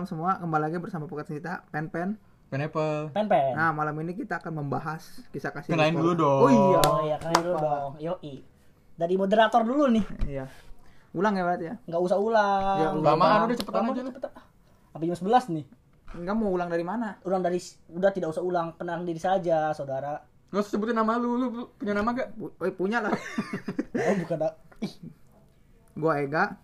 malam semua, kembali lagi bersama podcast kita Pen Pen. Pineapple. pen pen Nah, malam ini kita akan membahas kisah kasih. Kenalin sekolah. dulu dong. Oh iya. oh iya kalian dulu dong yoi dari moderator dulu nih Iya. Ulang ya, Bat ya. nggak usah ulang Ya, ulang. Lamaan udah cepetan Lama, aja lu. cepetan. apa jam 11 nih Enggak mau ulang dari mana? ulang dari udah tidak usah ulang kenang diri saja saudara Gak usah sebutin nama lu, lu punya nama gak? Bu- oh, punya lah. oh bukan ih Gua Ega.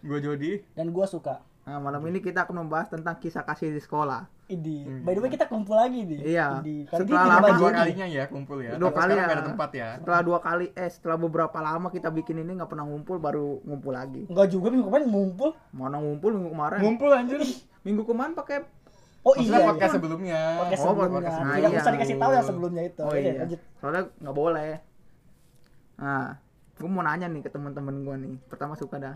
Gue Jody. dan gua suka Nah, malam ini kita akan membahas tentang kisah kasih di sekolah. Idi. Hmm. By the way kita kumpul lagi nih. Iya. Idi. Kali Setelah lama Dua kalinya ya kumpul ya. Dua Tapi kali ya. ada tempat ya. Setelah dua kali, eh setelah beberapa lama kita bikin ini nggak pernah ngumpul, baru ngumpul lagi. Enggak juga minggu kemarin ngumpul. Mana ngumpul minggu kemarin? Ngumpul anjir. Minggu kemarin pakai Oh Maksudnya iya. podcast iya. sebelumnya. Podcast Oh, sebelumnya. podcast Tidak sebelumnya. usah dikasih tahu ya sebelumnya itu. Oh iya. lanjut. Soalnya nggak boleh. Nah, gue mau nanya nih ke teman-teman gue nih. Pertama suka dah.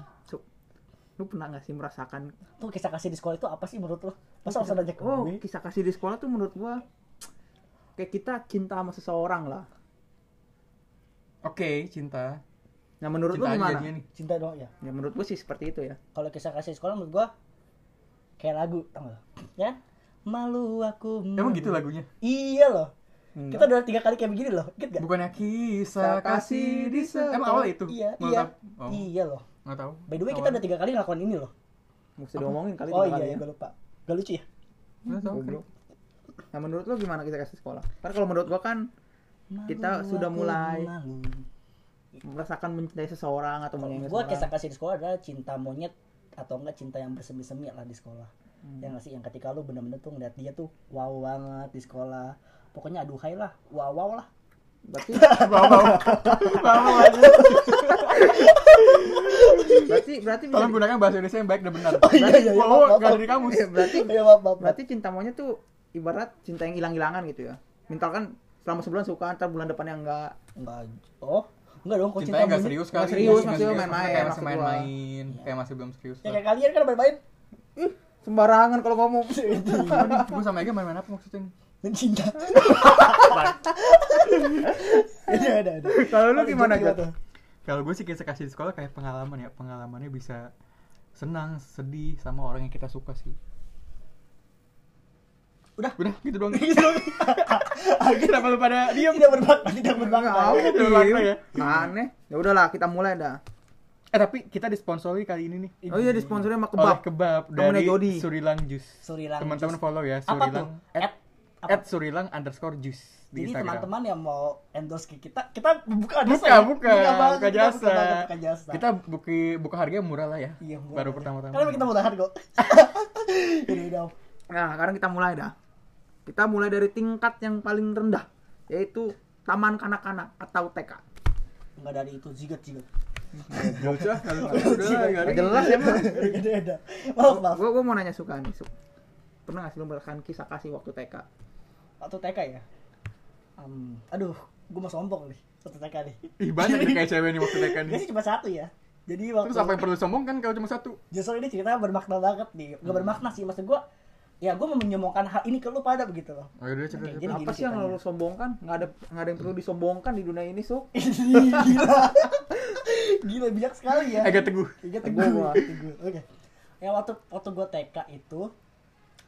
Lu pernah nggak sih merasakan? Tuh kisah kasih di sekolah itu apa sih menurut lo? Masa usah nanya ke Oh, gue? kisah kasih di sekolah tuh menurut gue kayak kita cinta sama seseorang lah. Oke, cinta. Nah, menurut Cinta lu gimana? nih. Cinta doang ya. Ya menurut gue sih seperti itu ya. Kalau kisah kasih di sekolah menurut gua kayak lagu, tau gak? Ya? Malu aku. Emang malu. gitu lagunya? Iya loh. Enggak. Kita udah tiga kali kayak begini loh. Ingat gak? Bukannya kisah kasih di sekolah. Emang awal itu? Iya, iya. Oh, Iya loh. Nggak tahu. By the way kita udah tiga kali ngelakuin ini loh. Usah diomongin kali Oh iya, kali iya ya. gue lupa. Gak lucu ya? Nggak tahu. Nah, menurut lu gimana kisah kasih sekolah? Karena kalau menurut gua kan Kita Malu sudah mulai malu. merasakan mencintai seseorang atau menyayangi Gua seseorang. kisah kasih di sekolah adalah cinta monyet atau enggak cinta yang bersemi-semi lah di sekolah. Hmm. Ya nggak sih yang ketika lu bener-bener tuh ngeliat dia tuh wow banget di sekolah. Pokoknya aduhai lah, wow wow lah. Berarti Bawa bawa. Bawa aja. berarti berarti bisa Tolong gunakan bahasa Indonesia yang baik dan benar. Oh, iya, iya, iya, maaf, nggak maaf. di kamus. berarti Iya maaf, maaf, maaf. berarti cinta monyet tuh ibarat cinta yang hilang-hilangan gitu ya. Misalkan selama sebulan suka, ntar bulan depannya enggak. Enggak. Oh, enggak dong kalau cinta Cintanya nggak monyet. serius kali. serius, Nggak maksudnya serius, main-main, Kayak masih main-main. Kayak masih belum serius. Ya kayak kalian kan main-main. Ih, sembarangan kalau ngomong. Gue sama Ega main-main apa maksudnya? Dan cinta. Ini ada ada. Kalau lu gimana, tuh? Kalau gue sih kisah kasih di sekolah kayak pengalaman ya. Pengalamannya bisa senang, sedih sama orang yang kita suka sih. Udah. Udah gitu doang. Gitu. Kenapa lu pada diem? Tidak berbakti, tidak berbakti. Makna diem. ya. Aneh. Ya udahlah, kita mulai dah. Eh tapi kita disponsori kali ini nih. Oh iya, disponsori sama Oleh kebab. kebab Temennya dari Jody. Surilang Juice. Surilang Teman-teman follow ya Apa tuh? Surilang. At? At Surilang underscore juice di Jadi teman-teman yang mau endorse ke kita, kita buka jasa. Buka, ya? buka, banget, buka kita. Buka, buka jasa. Kita buki buka harga murah lah ya. iya, murah Baru aja. pertama-tama. Karena kita mudahan kok. Ini udah. Nah, sekarang kita mulai dah. Kita mulai dari tingkat yang paling rendah, yaitu taman kanak-kanak atau TK. Enggak dari itu jigot. Gak usah, gak jelas ya. Maaf maaf. Gue mau nanya suka nih, Su. Pernah gak sih lu merasakan kisah kasih waktu TK? Atau TK ya? Um, aduh, gue mau sombong nih. Satu TK nih. Ih banyak nih kayak cewek nih waktu TK nih. Sih cuma satu ya. Jadi waktu Terus apa yang perlu sombong kan kalau cuma satu? justru ini ceritanya bermakna banget nih. Gak bermakna sih maksud gue. Ya gue mau menyombongkan hal ini ke lu pada begitu loh. Oh udah cerita. Oke, cerita. jadi- Apa sih yang lu sombongkan? Nggak ada nggak ada yang perlu disombongkan di dunia ini, Su. Gila. Gila bijak sekali ya. Agak teguh. Tiga Teguh teguh. Teguh. Oke. Ya waktu waktu gua TK itu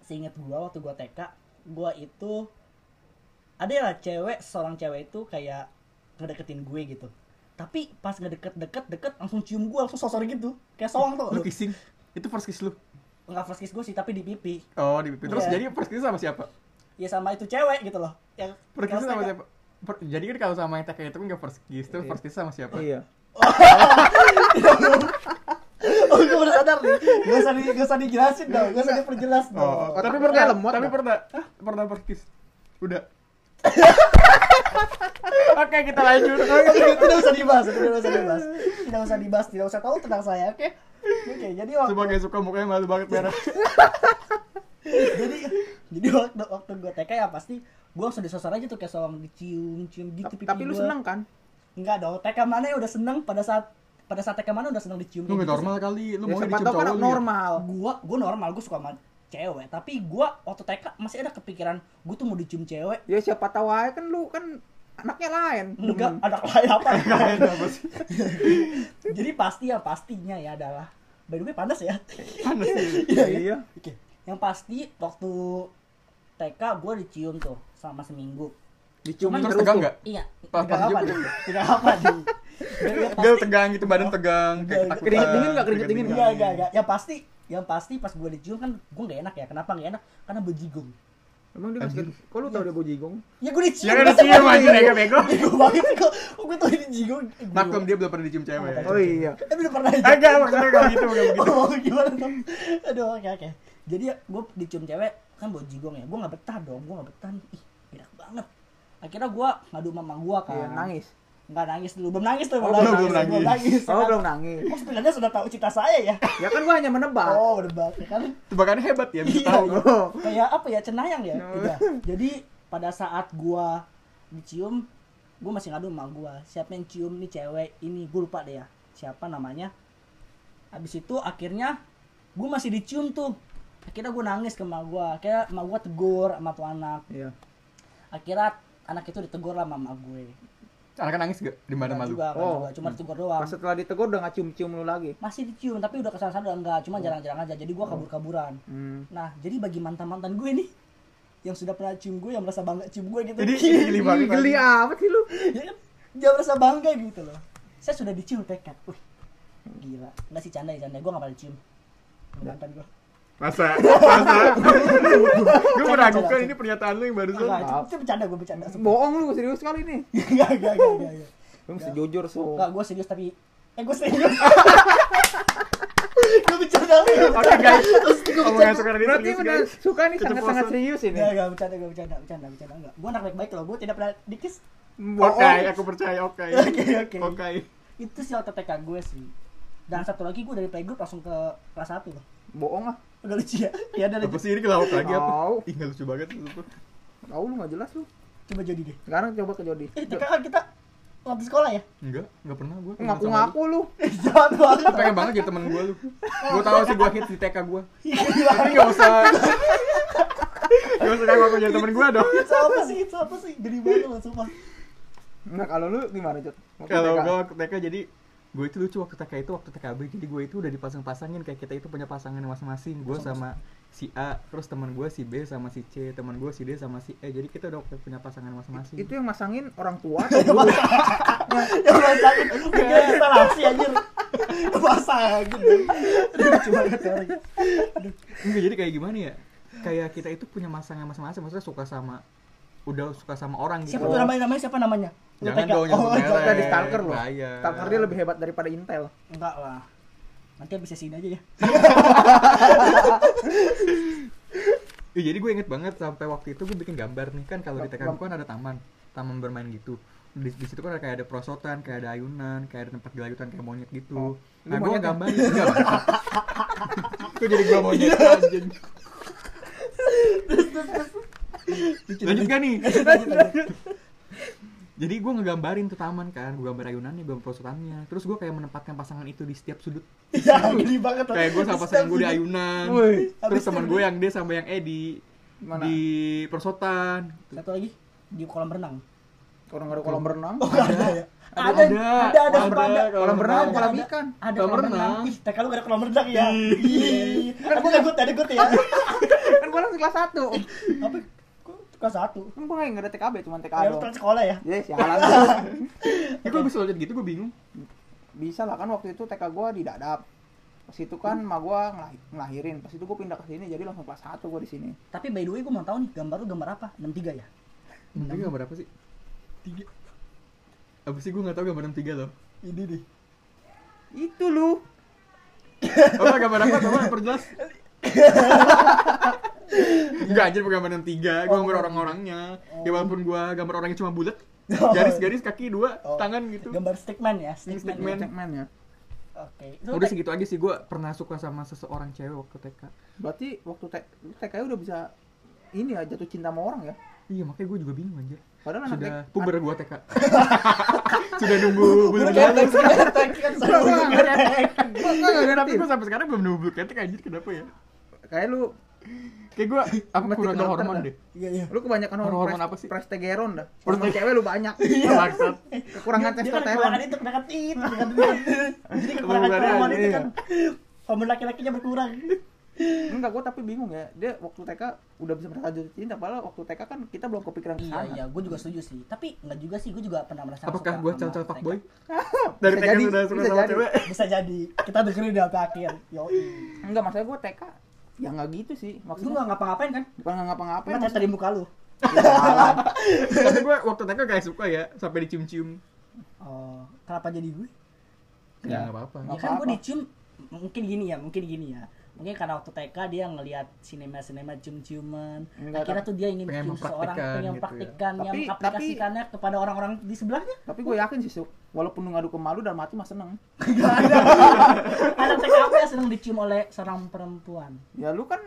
seinget gua waktu gua TK, gua itu ada ya cewek, seorang cewek itu kayak ngedeketin gue gitu. Tapi pas ngedeket-deket deket langsung cium gua, langsung sosor gitu. Kayak soang tuh. Lu kissing. Itu first kiss lu. Enggak first kiss gue sih, tapi di pipi. Oh, di pipi. Terus Iya. jadi first kiss sama siapa? Ya sama itu cewek gitu loh. Yang First kiss sama siapa? Per- jadi kan kalau sama yang TK itu kan gak first kiss, terus Iya. first kiss sama siapa? Iya. Oh, gue udah sadar nih. Gak usah, di, gak usah dijelasin dong, gak usah diperjelas dong. Oh, tapi pernah, kayak lemot tapi pernah, ah, pernah first kiss. Udah. Oke, kita lanjut. tidak usah dibahas, tidak usah dibahas, tidak usah dibahas, tidak usah tahu tentang saya, oke? Oke, jadi waktu Sebagai suka mukanya malu banget merah. jadi jadi waktu waktu gue TK ya pasti gue langsung disosor aja tuh kayak seorang dicium cium gitu Tapi, pipi tapi lu seneng kan? Enggak dong, TK mana ya udah seneng pada saat pada saat TK mana udah seneng dicium Lu gitu normal kali, lu Ya, mau dicium kan cowok ya? normal. sih. Gua gua normal, gua suka sama cewek, tapi gua waktu TK masih ada kepikiran gua tuh mau dicium cewek. Ya siapa tahu aja kan lu kan anaknya lain. Enggak, Demen. ada lain apa? Kayak apa sih? Jadi pasti ya pastinya ya adalah By the way panas ya. Panas sih. Iya, Iya. Oke. yang pasti waktu TK gue dicium tuh selama seminggu Diciumin Terus terus tegang nggak? iya tegang pas apa nih tegang apa nih Gel tegang gitu, badan tegang, kayak keringet dingin nggak? Keringet dingin Enggak, enggak, enggak. Yang pasti, yang pasti pas gue dicium kan gue gak enak ya. Kenapa gak enak? Karena bejigong. Emang dia masih Kok lu tau dia bojigong? Ya gue dicium. Ya kan dicium aja bego bego. Bego banget kok. Kok gue tau ini jigong. Maklum dia belum pernah dicium cewek. Oh iya. Eh, belum pernah aja. Agak maksudnya kayak gitu, kayak begitu. Oh, gimana dong? Aduh, oke, oke. Jadi ya, gue dicium cewek kan bawa jigong ya. Gue gak betah dong. Gue gak betah nih. Ih, enak banget. Akhirnya gue ngadu mama gue kan. Iya, nangis. Enggak nangis dulu. Belum nangis tuh. Oh, belum, belum nangis. Belum nangis. Oh, belum nangis. Oh, sebenarnya sudah tahu cita saya ya. Ya kan gua hanya menebak. Oh, banget ya kan. Tebakannya hebat ya, bisa Iya, tahu. iya. Kayak apa ya cenayang ya No. Iya. jadi pada saat gua dicium gua masih ngadu sama gua siapa yang cium nih cewek ini gua lupa deh ya siapa namanya habis itu akhirnya gua masih dicium tuh akhirnya gua nangis ke emak gua akhirnya emak gua tegur sama tuh anak Iya. akhirnya anak itu ditegur lah sama emak gue Anaknya nangis gak? Di mana malu? juga, Oh. juga, cuma ditegur doang Pas setelah ditegur udah nggak cium-cium lu lagi. masih dicium tapi udah ke sana udah enggak cuma jarang-jarang aja jadi gua kabur-kaburan Hmm. Nah, jadi bagi mantan-mantan gue nih yang sudah pernah cium gue yang merasa bangga cium gue gitu. Jadi geli banget. Geli amat sih lu. ya kan? Dia merasa bangga gitu loh. Saya sudah dicium tekad. Wih. Gila. Enggak sih canda ya canda. Gue gak pernah dicium. Mantan gue. Masa? Masa? Gue meragukan ini pernyataan lu yang barusan. Enggak, itu, bercanda gue bercanda. Bohong lu serius kali nih. Enggak, enggak, enggak, enggak. enggak. Lu mesti jujur so. Enggak, gue serius tapi eh gue serius. gue bercanda. Oke guys, ini Berarti guys. suka nih Keceplosan. sangat-sangat serius ini. Enggak, enggak bercanda, gue bercanda, bercanda, bercanda enggak. Gue anak baik-baik loh. Gue tidak pernah dikis. Oke, aku percaya, oke. Oke, oke. Oke. Itu sih TK gue sih. Dan satu lagi gue dari playgroup langsung ke kelas 1 loh. Bohong ah. Udah lucu ya? Ya udah Apa lanjut. sih ini kelawak lagi apa? Tahu. Ih, nggak lucu banget itu. Tahu lu nggak jelas lu. Coba jadi deh. Sekarang coba ke Jody. Eh, kan kita waktu sekolah ya? Enggak, enggak pernah gue. Ngaku-ngaku lu. Jangan banget. Pengen banget jadi temen gue lu. Gue tahu sih gue hits di TK gue. Gila. Tapi nggak usah. Gak usah ngaku aku jadi temen gue dong. Itu apa sih? Itu apa sih? Gede banget loh, sumpah. Nah, kalau lu gimana, Jod? Kalau gue TK jadi gue itu lucu waktu TK itu waktu TKB jadi gue itu udah dipasang-pasangin kayak kita itu punya pasangan masing-masing gue sama si A terus teman gue si B sama si C teman gue si D sama si E jadi kita udah punya pasangan masing-masing itu yang masangin orang tua atau guru? Ya masakin. Kira instalasi anjir. Aduh, lucu banget ya orang. enggak jadi kayak gimana ya kayak kita itu punya pasangan masing-masing maksudnya suka sama udah suka sama orang gitu Siapa tuh namanya? Namanya siapa namanya? Jangan dong Oh, jangan jangan. Jangan di stalker loh. Stalker dia lebih hebat daripada Intel. Enggak lah. Nanti habis sini aja ya. Ya, jadi gue inget banget sampai waktu itu gue bikin gambar nih. Kan kalau di TK gue kan ada taman. Taman bermain gitu. Di, di situ kan ada kayak ada perosotan kayak ada ayunan kayak ada tempat gelayutan kayak monyet gitu. Oh, nah gue gambarin enggak Kok jadi gue monyet. Anjing lanjut gak nih jadi gue ngegambarin tuh taman kan gue gambar ayunannya gue gambar perosotannya terus gue kayak menempatkan pasangan itu di setiap sudut Ya, gede banget. kayak gue sama pasangan gue di ayunan Woi, terus teman gue yang D sama yang E di Mana? di perosotan Satu lagi di kolam renang. Orang nggak ada kolam renang. Oh, ada ya? Ada, Ada, ada, ada, ada, sumpah ada. Kolam renang, Ada, kolam ada. ikan. Ada Kolam kolam renang. renang. Ih, TK lu gak ada kolam renang ya? Ih, Kan gue ada gut, ada gut ya. Kan gua langsung kelas 1. Apa? Kok kelas satu? Kan gua nggak ada TKB, cuma TK Ya, doang. sekolah ya? Ya, sialan lu. Ya, gue bisa lihat gitu gue bingung. Bisa lah kan waktu itu TK gua di Dadap. Pas itu kan emak gua ngelah- ngelahirin. Pas itu gua pindah ke sini jadi langsung kelas 1 gua di sini. Tapi by the way gue mau tahu nih, gambar lu gambar apa? 63 ya? Ini gambar apa sih? Tiga. Apa sih gue gak tau gambar 63 loh. Ini nih. Itu lu. Apa gambar apa? Coba perjelas. Enggak anjir bukan gambar 63, gue Oh. gambar orang-orangnya. Ya walaupun gue gambar orangnya cuma bulat, Oh. garis-garis kaki dua, Oh. tangan gitu. Gambar stickman ya? Stickman. Stickman. ya? Checkman ya. Oke. Itu Udah segitu aja sih gue pernah suka sama seseorang cewek waktu TK. Berarti waktu TK udah bisa ini ya jatuh cinta sama orang ya. Iya makanya gue juga bingung anjir. Padahal anak Sudah puber gue TK. Sudah nunggu bulu Udah ketek. kan sama nggak ngerti. Ngerti. gue sampai sekarang belum nunggu bulu ketek anjir kenapa ya? Kayak lu Kayak gue Mesti kurang hormon deh. Iya, iya. lu kebanyakan Hormon hormon apa sih? Prestegeron dah. Hormon cewek lu banyak. Maksud. Kekurangan Dia- dia kan testosteron. kekurangan itu, kekurangan it, kekurangan itu. Jadi kekurangan hormon aja, itu iya. kan hormon laki-lakinya berkurang. enggak gue tapi bingung ya dia waktu TK udah bisa merasa jatuh cinta padahal waktu TK kan kita belum kepikiran ke iya sana iya gue juga setuju sih tapi nggak juga sih gue juga pernah merasa apakah suka gue cal-cal TK. fuckboy dari Bisa TK jadi, sudah suka bisa sama jadi. cewek bisa jadi kita dengerin di akhir yo enggak maksudnya gue TK ya nggak gitu sih lu maksudnya. nggak ngapa-ngapain kan? Bukan nggak ngapa-ngapain Emang ternyata di muka lu? Maksudnya tapi gue waktu TK kayak suka ya sampai dicium-cium. Oh kenapa jadi gue? Ya nggak apa-apa. Ya kan gue dicium mungkin gini ya mungkin gini ya mungkin karena waktu TK dia ngelihat sinema-sinema cium-ciuman. Akhirnya tapi- tuh dia ingin cium seseorang mempraktikkan pengen gitu ya. yang Tapi- mengaplikasikannya kepada orang-orang di sebelahnya. Tapi gue yakin sih Suk. Walaupun lu ngadu ke malu dan mati mah seneng. Gak ada. TKP yang sedang dicium oleh seorang perempuan. Ya lu kan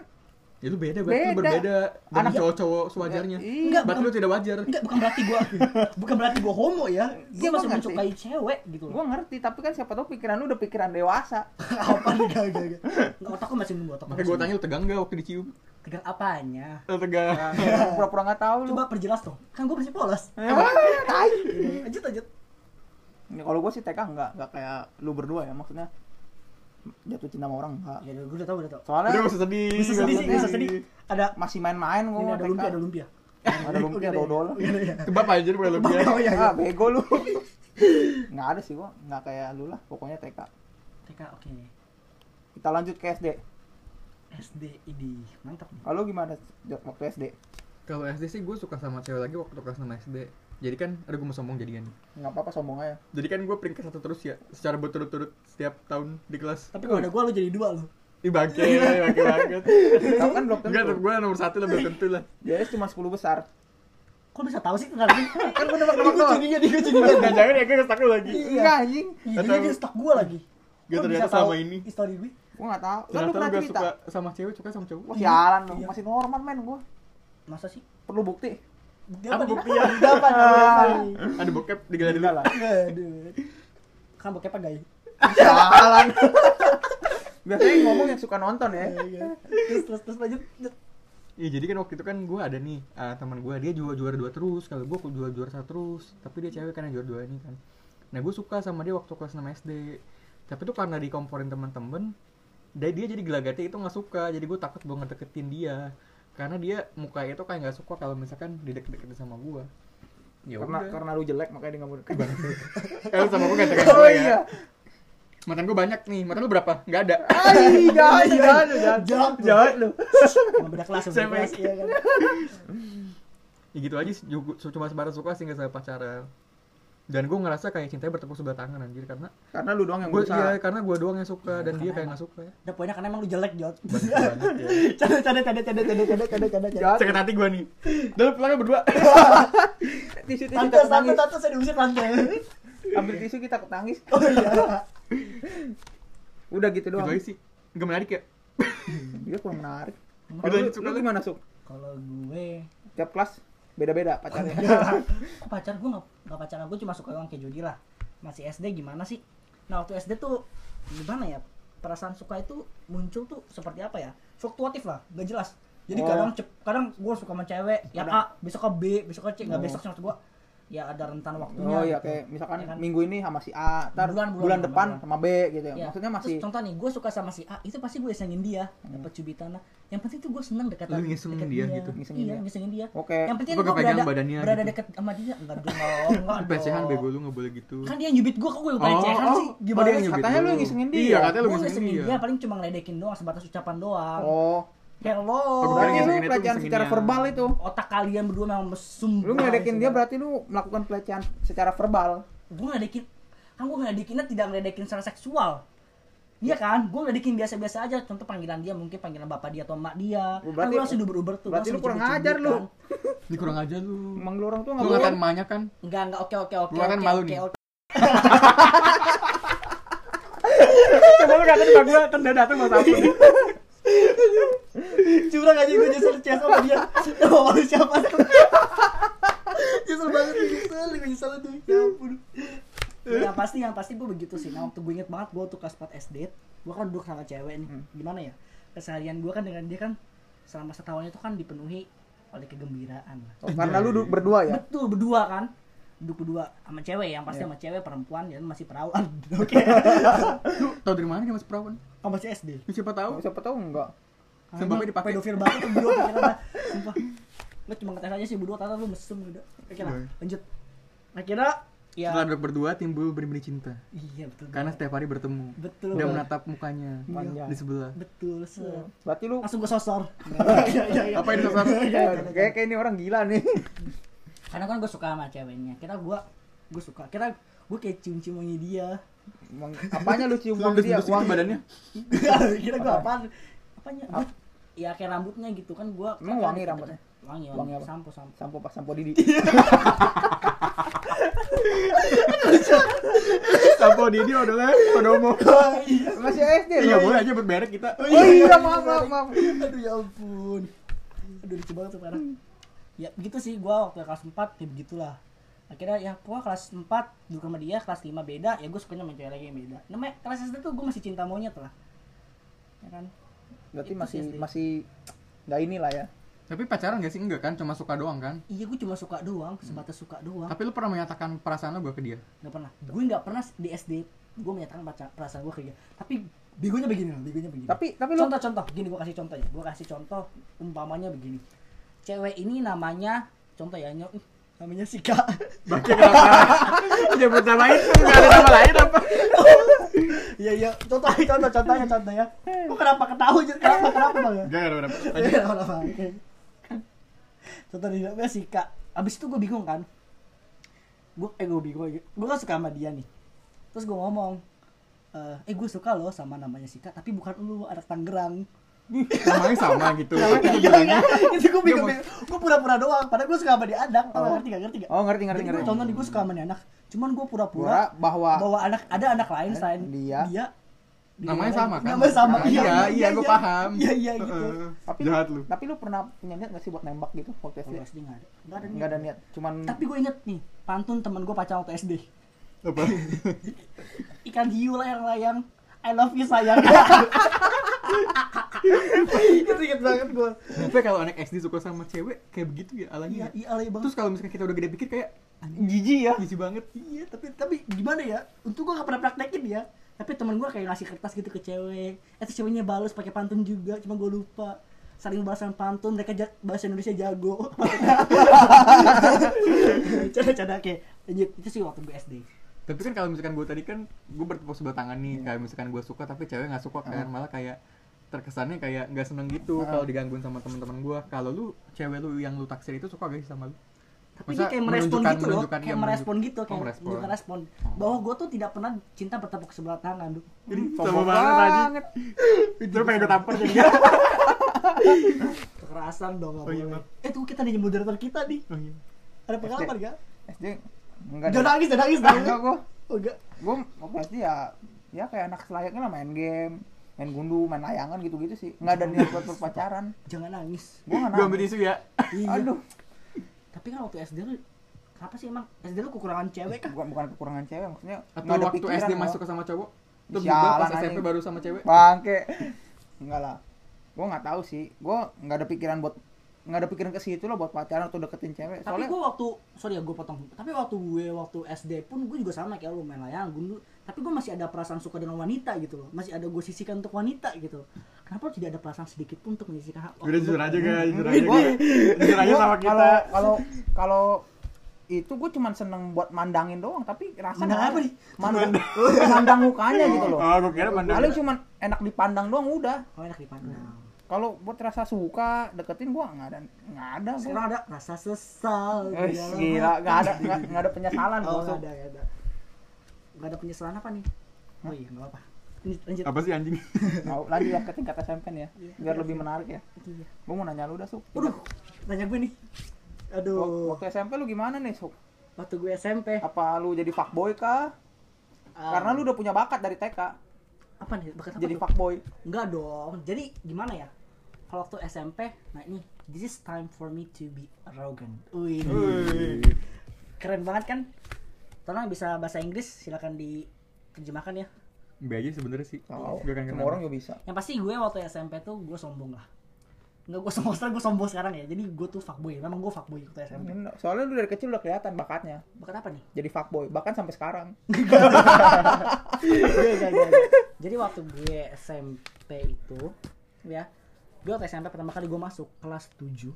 ya lu beda berarti Beda. berbeda dengan Anak- cowok-cowok sewajarnya. Iya, Enggak, berarti lu tidak wajar. enggak bukan berarti gua bukan berarti gua homo ya. Dia Gua masih ngerti. mensukai cewek gitu gue ngerti tapi kan siapa tahu pikiran lu udah pikiran dewasa. Apa? Nih gak gak gak nggak otak gua masih nunggu otak gua makanya gue masih tanya lu tegang gak waktu dicium? Tegang apanya? Lu tegang. Ya, pura-pura nggak tahu lu. Coba perjelas dong. Kan gua masih polos. Eh, tai. lanjut lanjut. Ini kalau gue sih TK enggak, enggak kayak lu berdua ya maksudnya jatuh cinta sama orang enggak. ya gua udah tahu udah tahu. Soalnya udah usah sedih bisa nggak sedih sih bisa sedih. ada masih main-main gue ini ada lumpia ada lumpia. Ada lumpia dodol. kebab aja bukan lebih oh iya iya. Ah, bego lu. Enggak ada sih gua, enggak kayak lu lah, pokoknya TK. TK oke. Kita lanjut ke SD. SD ini. Mantap nih. Kalau gimana waktu SD? kalau SD sih gue suka sama cewek lagi waktu kelas 6 SD jadi kan ada gue mau sombong jadi kan Enggak apa-apa sombong aja. jadi kan gue peringkat satu terus ya secara berturut-turut setiap tahun di kelas tapi kalau ada gua lu jadi dua lu Ih bangke, bangke banget. Kau kan belum Enggak, tentu. gue nomor satu lah belum tentu lah. Dia cuma 10 besar. kok bisa tahu sih enggak Kan gua nebak-nebak doang. curiga dia curiga Jangan jangan ya gue lu lagi. Enggak anjing. Iya, Nggak dia stok gua lagi. Gak Kok ternyata sama ini. Story gue. Gua enggak tahu. Kan lu pernah gak cerita. suka sama cewek, suka sama cowok. Wah, sialan lu. Iya. Masih normal men gua. Masa sih? Perlu bukti. Dia Apa apa buktinya? Dia apa? Ada bokep digelar dulu. Lah. Aduh. Kan bokep apa gay? Sialan. Biasanya ngomong yang suka nonton ya. Terus terus terus lanjut. Iya jadi kan waktu itu kan gue ada nih ah, teman gue dia juara juara dua terus kalau gue juara juara satu terus tapi dia cewek kan yang juara dua ini kan nah gue suka sama dia waktu kelas 6 SD tapi tuh karena dikomporin teman-teman dia dia jadi gelagatnya itu nggak suka jadi gue takut gue ngedeketin dia karena dia muka itu kayak nggak suka kalau misalkan dideket-deketin sama gue ya Karena udah karena lu jelek makanya dia enggak mau deket. kalau sama gue gak Oh gue iya. ya mantan gue banyak nih mantan lu berapa nggak ada Ai, jangan, jangan, jangan. Jahat, Jahat lu. Sama beda kelas, beda Sama. kelas iya kan. ya gitu aja cuma sebatas suka sih nggak sampai pacaran dan gue ngerasa kayak cintanya bertepuk sebelah tangan anjir karena Karena lu doang yang gue iya karena gue doang yang suka dan dia karena kayak nggak suka ya Udah poinnya karena emang lu jelek, banget ya Canda canda canda canda canda canda canda canda canda. Sakit hati gue nih dalam pulangnya berdua Tisu tisu Tante, tante, tante, saya diusir tante. Ambil tisu kita ketangis. Oh iya. Udah gitu gitu doang. aja sih nggak menarik ya Dia kurang menarik. Udah, Kalau lu, suka lu lu. gimana, Suk? Kalau gue Tiap kelas beda-beda pacarnya. Pacar gue gak, gak pacaran gue cuma suka orang kayak Jody lah. Masih SD gimana sih? Nah waktu SD tuh gimana ya? Perasaan suka itu muncul tuh seperti apa ya? Fluktuatif lah gak jelas. Jadi Oh. kadang cep, kadang gue suka sama cewek yang A besok ke B besok ke C nggak Oh. besok maksud gue ya ada rentan waktunya Oh iya gitu. kayak misalkan Ya kan? minggu ini sama si A, ntar Bulan- bulan, bulan, depan bulan. sama B gitu ya. Ya, Maksudnya terus masih contoh nih gue suka sama si A itu pasti gue isengin dia dapat cubitan lah yang penting tuh gue seneng dekat Lu ngisengin deket dia gitu? Ngisengin iya dia. ngisengin dia Oke. yang penting gue berada badannya berada gitu? deket sama dia enggak dong enggak dong pelecehan bego lu nggak boleh gitu kan dia yang nyubit gue kok gue pelecehan oh, sih oh, gimana dia nyubit Katanya lu yang ngisengin dia. iya katanya lu gue ngisengin dia dia paling cuma ngeledekin doang sebatas ucapan doang Oh, hello berarti lu itu pelecehan secara verbal itu. otak kalian berdua memang mesum Lu ngeledekin dia berarti lu melakukan pelecehan secara verbal. gue ngeledekin kan gue ngeledekinnya tidak ngeledekin secara seksual Iya kan, gue ngeledekin biasa-biasa aja. Contoh panggilan dia mungkin panggilan bapak dia atau emak dia. Oh, kan berarti- gue langsung uber-uber tuh. berarti lu kurang ajar lu. kan. Ini kurang aja lu Emang lu orang tuh lu enggak ngatain boleh. emaknya kan Enggak, enggak, oke, oke, oke. Gua kan malu nih. coba lu ngatain emak gue kan dada tuh mas apa Curang aja gue nyesel chat sama dia. Oh, siapa tuh? nyesel banget gue nyesel, gue nyesel tuh. Ya ampun. yang pasti yang pasti gue begitu sih. Nah, waktu gue inget banget gue tuh kelas 4 SD, gue kan duduk sama cewek nih. Hmm. Gimana ya? Keseharian gue kan dengan dia kan selama setahun itu kan dipenuhi oleh kegembiraan. Oh, karena lu du- berdua ya. Betul berdua kan. Duduk berdua sama cewek yang pasti Iya. sama cewek perempuan dan masih perawan. Oke. lu tau dari mana dia mas perawan Sama masih SD. siapa tahu Siapa tahu enggak. Sumpah, Emang dipakai. pedofil banget tuh berdua pikiran. Sumpah. Lo cuma ngetes aja sih berdua tata lu mesem udah. Oke lah, Boy. lanjut. Akhirnya ya Setelah duduk berdua timbul benih-benih cinta. iya betul. Karena setiap hari bertemu betul. dan menatap mukanya Panjang. di sebelah. Betul. se- Berarti lu Langsung gue sosor. Iya, iya, iya. Apa ini sosok? kayak kayak ini orang gila nih. Karena kan gue suka sama ceweknya. Kira gue gue suka. Kira gue kayak cium-cium wangi dia. Emang apanya lu cium Uang uang dia? gitu Uang badannya. Kira gue apaan? Apanya? Gua, ya kayak rambutnya gitu kan gue. Emang wangi rambutnya? Wangi, Wangi wangi. apa? Sampo, sampo. sampo pas sampo Didi. Sampo Didi adalah Kodomo. Masih SD Iya boleh aja buat merek kita. Oh iya, maaf maaf maaf. Aduh ya ampun. Aduh lucu banget tuh parah. Ya begitu sih gua waktu kelas 4 ya begitulah. Akhirnya ya gua kelas 4 dulu sama dia, kelas 5 beda, ya gua sukanya sama cewek lagi yang beda. Namanya kelas SD tuh gua masih cinta monyet lah. Ya kan? Berarti Itu masih masih nggak inilah ya. Tapi pacaran gak sih? Enggak kan? Cuma suka doang kan? Iya gua cuma suka doang, sebatas suka doang. Tapi lu pernah menyatakan perasaan lu gak ke dia? Gak pernah. Gue nggak pernah di SD gua menyatakan pacar- perasaan gua ke dia. Tapi begonya begini loh, begonya begini. Tapi tapi lu contoh-contoh gini gua kasih contoh ya gua kasih contoh umpamanya begini cewek ini namanya contoh ya nyok. Namanya Sika Baca kenapa? Nyebut nama itu gak ada nama lain apa? iya iya. Contoh contoh contohnya contoh ya Kok kenapa ketahui kenapa kenapa bang? Ya Gak ada kenapa. Kenapa contoh dia namanya Sika abis itu gue bingung kan. Gue eh gue bingung gue kan suka sama dia nih. Terus gue ngomong eh eh gue suka loh sama namanya Sika tapi bukan lu anak Tangerang Namanya sama gitu. Iya, itu gue bingung, gue pura-pura doang. Padahal gue suka sama dia Adang, tau Oh. ngerti gak ngerti gak? Oh ngerti ngerti ngerti. gue contoh nih gue suka sama nih anak, cuman gue Pura pura-pura bahwa bahwa anak ada anak lain selain dia. dia di Namanya sama kan? Namanya sama. Nah, iya, iya, gua paham. Iya iya gitu. Heeh. tapi Jahat lu, tapi lu pernah punya niat gak sih buat nembak gitu waktu SD? SD nggak ada, nggak ada. Enggak ada niat, cuman Tapi gue inget nih, pantun teman gue pacar waktu SD. Apa? Ikan hiu layang-layang, I love you sayang. itu inget banget gue. Tapi kalau anak SD suka sama cewek kayak begitu ya Iya, alanya. iya alay banget. Terus kalau misalkan kita udah gede pikir kayak jijik ya. gizi banget. Iya, tapi tapi gimana ya? Untuk gua gak pernah praktekin ya. Tapi temen gua kayak ngasih kertas gitu ke cewek. Eh terus ceweknya balas pakai pantun juga, cuma gua lupa. Saling balasan pantun, mereka bahasa Indonesia jago. Canda-canda kayak. Itu sih waktu gue SD. Tapi kan kalau misalkan gue tadi kan gue bertepuk sebelah tangan nih kayak misalkan gue suka tapi cewek nggak suka kan malah kayak terkesannya kayak nggak seneng gitu Ah. kalau digangguin sama teman-teman gue. Kalau lu cewek lu yang lu taksir itu suka gak sih sama lu? Tapi Masa dia kayak merespon gitu loh, kayak iya, merespon gitu, Oh, kayak merespon. menunjukkan respon. Bahwa gua tuh tidak pernah cinta bertepuk sebelah tangan, Duh. Jadi Sombong banget. Itu pengen gue tampar jadi Kekerasan dong, gak Oh iya, boleh. Eh tuh kita nih moderator kita nih. Oh iya. Ada pengalaman gak? SD enggak Jangan nangis, jangan nangis, jangan Enggak gua. Oh enggak. Gua SD ya ya kayak anak selayaknya lah main game, main gundu, main layangan gitu-gitu sih. Enggak ada niat buat berpacaran. Jangan nangis. Gua enggak Gue ambil nangis. tisu ya. Iya. Aduh, Tapi kan waktu SD lu kenapa sih emang SD lu kekurangan cewek kah? bukan bukan kekurangan cewek maksudnya Atau ada waktu pikiran SD gua. masuk sama cowok? Terus Sialan juga pas anjing. SMP baru sama cewek? bangke enggak lah gua nggak tahu sih gua nggak ada pikiran buat nggak ada pikiran ke situ lah buat pacaran atau deketin cewek Tapi soalnya gue waktu sorry ya gue potong. Tapi waktu gue waktu SD pun gue juga sama kayak lu main layang gundu. Tapi gue masih ada perasaan suka dengan wanita gitu loh. Masih ada gue sisihkan untuk wanita gitu. Kenapa tidak ada perasaan sedikit pun untuk menyisihkan? waktu Udah jujur aja guys, jujur aja. Jujur aja sama kita. kalau kalau kalau itu gue cuman seneng buat mandangin doang tapi rasa Mandang nggak apa nih? mandang mandang mukanya gitu loh Oh, gue kira mandang. paling cuman enak dipandang doang udah Oh enak dipandang. Kalau buat rasa suka deketin gua nggak ada nggak ada gua. Sekarang ada rasa sesal. Eh, gila nggak ada nggak ada penyesalan Oh gua. nggak ada, nggak ada. Nggak ada penyesalan apa nih? Oh iya nggak apa. Lanjut, lanjut. Apa sih anjing? Mau lanjut ya ke tingkat SMP ya Iya. biar lebih menarik ya Iya. gua mau nanya lu dah Suk Waduh, nanya gue nih. Aduh, waktu SMP lu gimana nih Suk waktu gue SMP. apa lu jadi fuckboy kah ah, karena lu udah punya bakat dari TK apa nih? Bakat apa jadi tuh? fuckboy Enggak dong. Jadi gimana ya? Kalau waktu SMP, nah ini, this is time for me to be arrogant. Wih, keren banget kan? Tolong yang bisa bahasa Inggris silakan diterjemahkan ya. B aja sebenernya sih. Gak akan semua orang juga bisa Yang pasti gue waktu SMP tuh gue sombong lah. Enggak gue sombong sekarang gue sombong sekarang ya. Jadi gue tuh fuckboy. Memang gue fuckboy waktu SMP. soalnya lu dari kecil udah kelihatan bakatnya Bakat apa nih? jadi fuckboy bahkan sampai sekarang enggak, enggak, enggak. Jadi waktu gue SMP itu ya gue waktu SMP pertama kali gue masuk kelas 7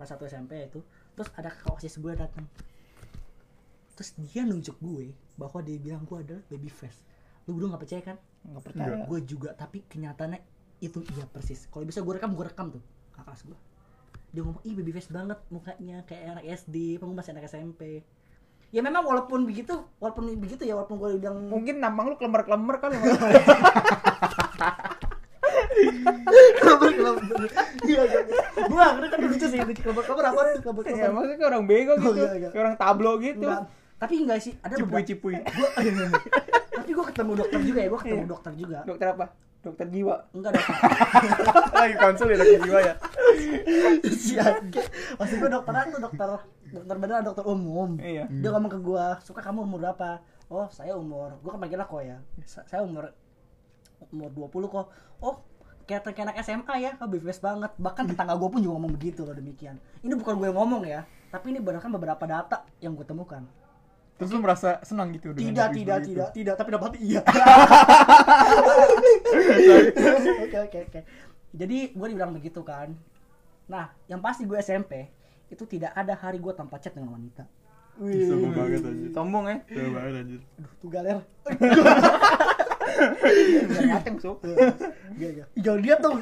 kelas 1 SMP itu terus ada kakak osis gue datang terus dia nunjuk gue bahwa dia bilang gue adalah baby face. Lu berdua nggak percaya kan? Nggak percaya. Gue juga tapi kenyataannya itu iya persis. Kalau bisa gue rekam gue rekam tuh kakak kelas gue dia ngomong ih baby face banget mukanya kayak anak SD apa masih anak SMP ya memang walaupun begitu walaupun begitu ya walaupun gue bilang mungkin nampang lu kelemar kelemar kali kabar kabar iya iya. Gue ngerti kan lucu sih kabar kabar apa tuh kabar ya kabar maksudnya kayak orang bego gitu. Oh, iya, iya. kayak orang tablo gitu. Enggak. tapi enggak sih ada Cipui tapi gue ketemu dokter juga ya gue ketemu Iya. dokter juga. Dokter apa? Dokter jiwa? Enggak dokter. Lagi konsul ya dokter jiwa ya. maksud gue dokteran tuh dokter dokter beneran dokter umum. Iya. Dia ngomong ke gua suka kamu umur berapa? Oh saya umur gua kan panggil kok ya. Sa- saya umur umur 20 kok. Oh kayak kayak anak SMA ya oh bebas banget. Bahkan tetangga gua pun juga ngomong begitu loh demikian. Ini bukan gue yang ngomong ya tapi ini berdasarkan beberapa data yang gue temukan. Terus lu merasa senang gitu dengan tidak tidak seperti tidak tidak tapi dapat iya. Oke oke oke. Jadi gue dibilang begitu kan. Nah yang pasti gue SMP itu tidak ada hari gue tanpa chat dengan wanita. Itu? Sombong banget anjir. sombong ya Sombong banget anjir. Aduh, tuh galer Iya, iya. Ih, Jangan lihat dong.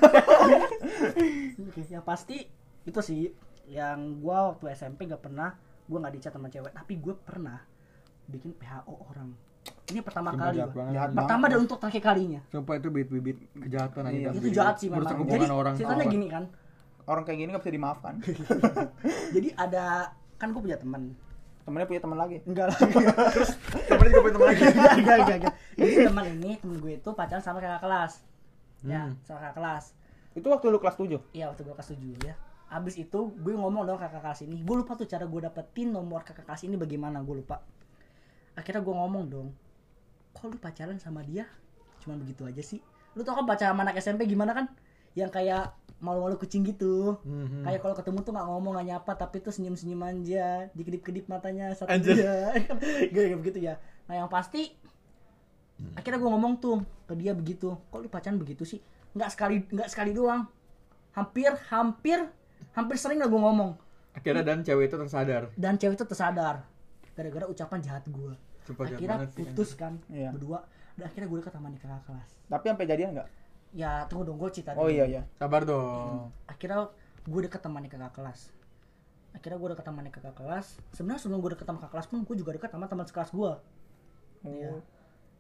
Oke, yang pasti itu sih yang gua waktu SMP gak pernah gua nggak dicat sama cewek, tapi gua pernah bikin PHO orang. Ini pertama Sumpah kali jahat Pertama dan untuk terakhir kalinya. Sumpah itu bibit-bibit kejahatan aja. Iya. Itu jahat sih memang. Jadi orang. ceritanya gini kan. orang kayak gini nggak bisa dimaafkan Jadi ada kan gua punya teman. Temennya punya teman lagi Enggak lah. Temennya juga punya temen lagi. Enggak, enggak, enggak, enggak. Jadi teman ini, temen gue itu pacaran sama kakak kelas. Ya, Hmm. sama kakak kelas. itu waktu lu kelas 7 Iya waktu gue kelas 7 ya Abis itu gue ngomong dong kakak kelas ini Gue lupa tuh cara gue dapetin nomor kakak kelas ini bagaimana gue lupa Akhirnya gue ngomong dong Kok lu pacaran sama dia? Cuman begitu aja sih Lu tau kan pacaran sama anak SMP gimana kan? Yang kayak malu-malu kucing gitu. Mhm. Kayak kalau ketemu tuh gak ngomong gak nyapa Tapi tuh senyum-senyum aja. Dikedip-kedip matanya satu dia Gak begitu ya. Nah yang pasti Akhirnya gue ngomong tuh ke dia begitu. Kok lu pacaran begitu sih? Nggak sekali nggak sekali doang. Hampir hampir hampir sering lah gue ngomong. Akhirnya dan cewek itu tersadar. dan cewek itu tersadar. Gara-gara ucapan jahat gue jahat akhirnya sih, putus kan Iya. berdua. Dan akhirnya gue sama nih kakak kelas. Tapi sampai jadian nggak ya tunggu dong gue cerita oh dulu. iya iya. Sabar dong. akhirnya gue deket sama nih kakak kelas. Akhirnya gue deket sama nih kakak kelas. Sebenarnya sebelum gue deket sama kakak kelas pun gue juga deket sama teman sekelas gue Iya. Oh.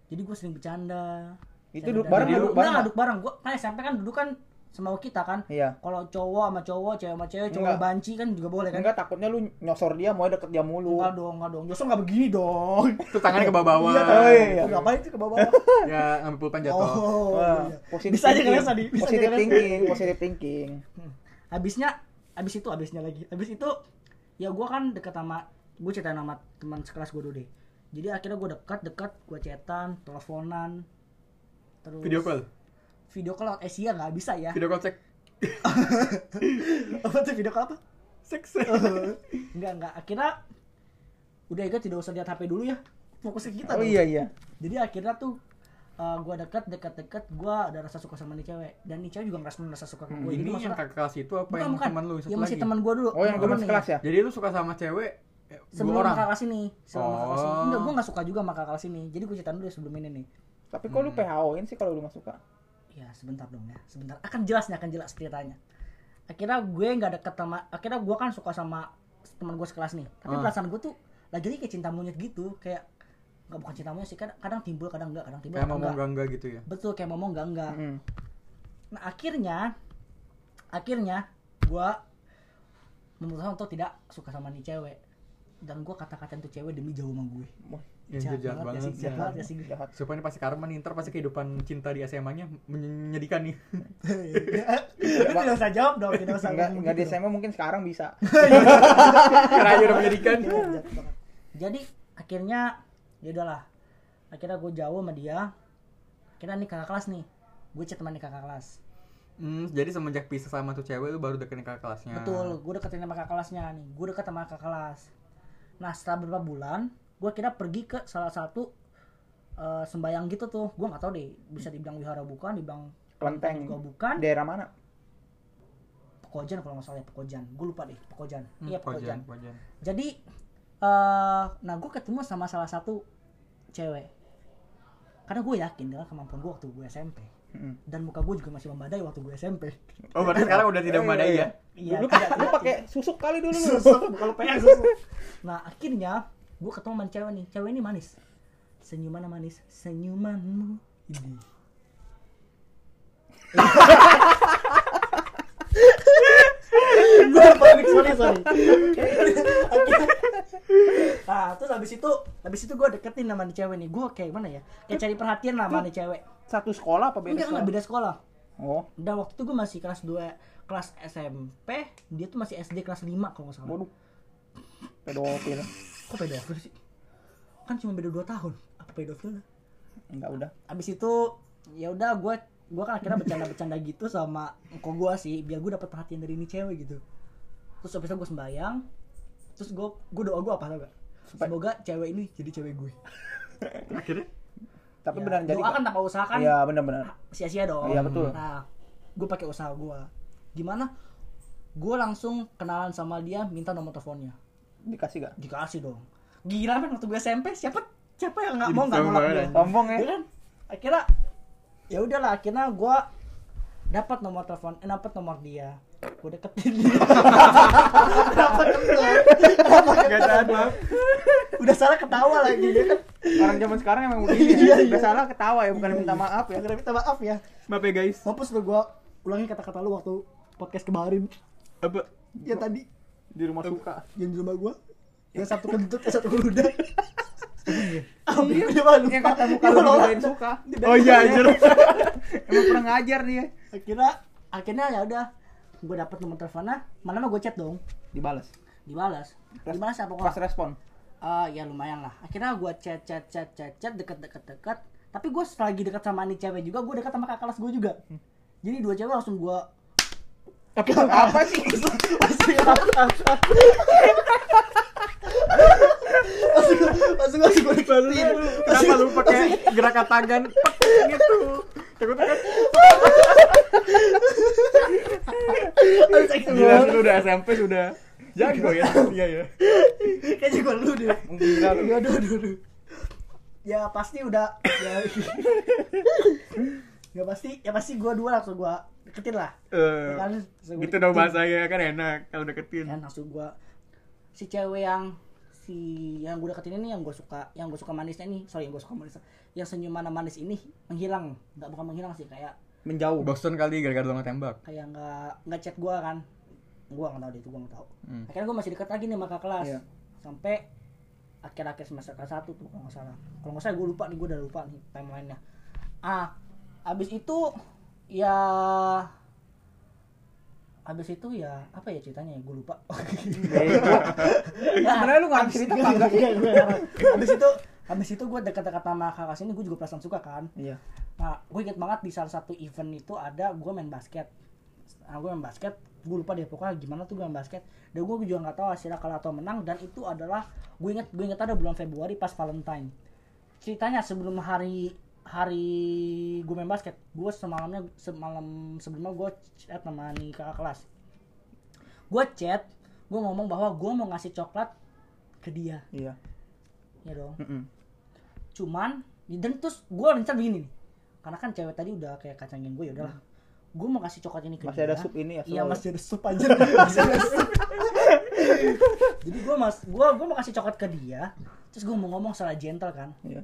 jadi gue sering bercanda. Itu duduk bareng, Duduk- bareng duduk bareng. Gue kan SMP kan duduk kan sama kita kan iya kalau cowok sama cowok cewek sama cewek cowok Enggak. banci kan juga boleh kan enggak takutnya lu nyosor dia mau deket dia mulu Enggak dong, enggak dong. Joshua enggak begini dong. Terus tangannya ke bawah-bawah. Iya, Oh, iya. Tuh, ngapain sih ke bawah? Ya, ngambil pulpen jatuh. Oh, Wah, iya. positif Bisa aja kalian tadi. Bisa positive aja kalian. thinking positive thinking Habisnya, habis itu, habisnya lagi. Habis itu, ya gua kan deket sama, gue cerita sama teman sekelas gue dulu deh. Jadi akhirnya gue dekat, dekat, gue chatan, teleponan, terus Video call. Video call Asia nggak bisa ya? Video call cek. apa tuh video call apa? Seks. enggak, enggak. Akhirnya, udah Ega tidak usah lihat HP dulu ya. Fokus ke kita oh dong. iya iya jadi akhirnya tuh uh, gue dekat dekat dekat gue ada rasa suka sama nih cewek dan nih cewek juga ngerasa merasa suka ke gue Ini jadi yang kakak kelas itu apa bukan yang bukan teman lu satu ya masih teman gue dulu oh yang teman nih. sekelas ya Jadi lu suka sama cewek eh, sebelum orang. kakak kelas ini sebelum kakak kelas ini Oh. enggak gue nggak suka juga sama kakak kelas ini jadi gue ceritain dulu sebelum ini nih tapi kok lu PHO-in sih kalau lu nggak suka ya sebentar dong ya sebentar akan jelas nih akan jelas ceritanya akhirnya gue nggak deket sama akhirnya gue kan suka sama teman gue sekelas nih tapi Ah. perasaan gue tuh lagi kayak cinta monyet gitu kayak nggak bukan cinta monyet sih kadang, kadang timbul kadang enggak kadang timbul Kayak kadang ngomong enggak enggak gitu ya. betul kayak ngomong enggak enggak Mm. Nah akhirnya akhirnya gua memutuskan untuk tidak suka sama nih cewek dan gua kata-katain tuh cewek demi jauh sama gue. Yang jahat banget. ya sih, jahat banget ya sih. jahat Iya. Supaya ini pasti karma nih, ntar pasti kehidupan cinta di SMA-nya menyedihkan nih. Lu tidak usah jawab dong, tidak usah. enggak enggak di gitu. SMA mungkin sekarang bisa Karena aja udah menyedihkan. Iya, jahat. Jadi akhirnya ya udahlah. Akhirnya gue jauh sama dia. Akhirnya nih kakak kelas nih. Gue chat sama nih kakak kelas. Hmm, jadi semenjak pisah sama tuh cewek lu baru deketin kakak kelasnya. Betul, gue deketin sama kakak kelasnya nih. Gue deket sama kakak kelas. Nah setelah beberapa bulan, gue kira pergi ke salah satu eh, sembayang gitu tuh. Gue nggak tahu deh, bisa dibilang wihara bukan, dibilang kelenteng. juga bukan. daerah mana? Pekojan kalau nggak salah ya Pekojan. Gue lupa deh Pekojan. Hmm, iya Pekojan. Jadi eh nah gue ketemu sama salah satu cewek. Karena gue yakin dengan kemampuan gue waktu gue SMP Mm. dan muka gue juga masih memadai waktu gue SMP Oh, berarti sekarang udah tidak memadai ya? iya lu, tidak- lu tidak- pakai susuk kali dulu. Lu susu kalau pengen susu nah akhirnya gue ketemu sama cewek nih. Cewek ini manis. Senyumannya manis. Senyumanmu ini. Gue panik sorry sorry. Nah terus habis itu habis itu gue deketin sama nih cewek nih. Gue kayak mana ya? Kayak cari perhatian lah sama nih cewek. Satu sekolah apa beda enggak sekolah? beda sekolah. Oh. Dan waktu itu gue masih kelas 2 kelas SMP dia tuh masih SD kelas 5 kalau nggak salah. Waduh. Pedofil kok pedofil sih? Kan cuma beda 2 tahun. Apa pedofil enggak udah. Abis itu ya udah gue gue kan akhirnya bercanda-bercanda gitu sama engkau gue sih biar gue dapet perhatian dari ini cewek gitu. Terus abis itu gue sembayang terus gue gue doa gue apa tau gak? Supaya- semoga cewek ini jadi cewek gue Akhirnya? Tapi Ya, benar jadi doa kan tanpa usaha kan? Iya benar-benar sia-sia dong. Iya, betul. nah gue pakai usaha gue gimana? Gue langsung kenalan sama dia minta nomor teleponnya dikasih gak dikasih dong. Gila kan waktu gue SMP siapa siapa yang nggak mau nggak nolak ya. dia sombong ya? Ya kan? Akhirnya ya udahlah akhirnya gue dapat nomor telepon eh, dapat nomor dia. Gue deketin dia. Dapat maaf udah salah ketawa lagi dia kan? Orang zaman sekarang emang udah Iya, ya. iya. udah salah ketawa ya bukan minta maaf ya. Akhirnya minta maaf ya. Maaf ya guys. Mampus lu gue ulangi kata-kata lu waktu podcast kemarin. Apa? ya tadi di rumah suka. yang di rumah gue yang satu kentut yang satu keludah Ambil dia malu. yang kata muka lu digodain suka. Oh iya anjir. Emang pernah ngajar dia. Akhirnya akhirnya ya udah gue dapet nomor teleponnya, mana mah gue chat dong, dibalas dibalas. Dibalas apa pas kok? respon? Ah ya lumayan lah. Akhirnya gue chat chat chat chat chat deket deket deket. Tapi gue lagi deket sama nih cewek juga, gue deket sama kakak kelas gue juga. Jadi dua cewek langsung gue apa sih? Langsung langsung langsung gue deketin. Kenapa lu pakai gerakan tangan? Gitu. Takutnya kan Gila lu udah SMP sudah Jago ya. Iya ya Kayaknya gue lu deh. Gila lu. Aduh, aduh, aduh. Ya pasti udah. ya. ya pasti ya pasti gue dua langsung gue deketin lah. Eh, Ya kan? Gitu dong bahasanya kan enak Kalau deketin. Kan langsung gua si cewek yang si yang gue deketin ini yang gue suka yang gue suka manisnya nih sorry yang gue suka manis yang senyuman manis ini menghilang. Nggak bukan menghilang sih kayak menjauh. Boston kali gara-gara lu tembak. Kayak nggak nggak chat gue kan. Gue nggak tahu deh itu gue nggak tahu. Hmm. akhirnya gue masih dekat lagi nih sama kakak kelas. Iya. sampai akhir-akhir semester kelas satu tuh kalau nggak salah. Kalau nggak salah gue lupa nih gue udah lupa nih timelinenya. Ah abis itu ya abis itu ya apa ya ceritanya ya? Gue lupa. Bego. sebenarnya lu nggak cerita iya, kagak sih iya, iya. Abis itu Abis itu gue dekat-dekat sama kakak sini gue juga perasaan suka kan? Iya. Nah gue inget banget di salah satu event itu ada gue main basket. Nah gue main basket gue lupa deh pokoknya gimana tuh gue main basket. Dan gue juga nggak tahu hasilnya kalah atau menang Dan itu adalah gue inget gue inget ada bulan Februari pas Valentine. Ceritanya sebelum hari hari gue main basket gue semalamnya semalam sebelumnya gue chat sama nih kakak kelas. Gue chat gue ngomong bahwa gue mau ngasih coklat ke dia. Iya. Ya dong. Mm-mm. cuman dan terus gue rencana begini nih. Karena kan cewek tadi udah kayak kacangin gue ya udahlah. Gue mau kasih coklat ini ke Masih dia. ada sup ini ya, iya masih ada sup aja masih ada sup. Jadi gue mas gue gue mau kasih coklat ke dia terus gue mau ngomong secara gentle kan. Iya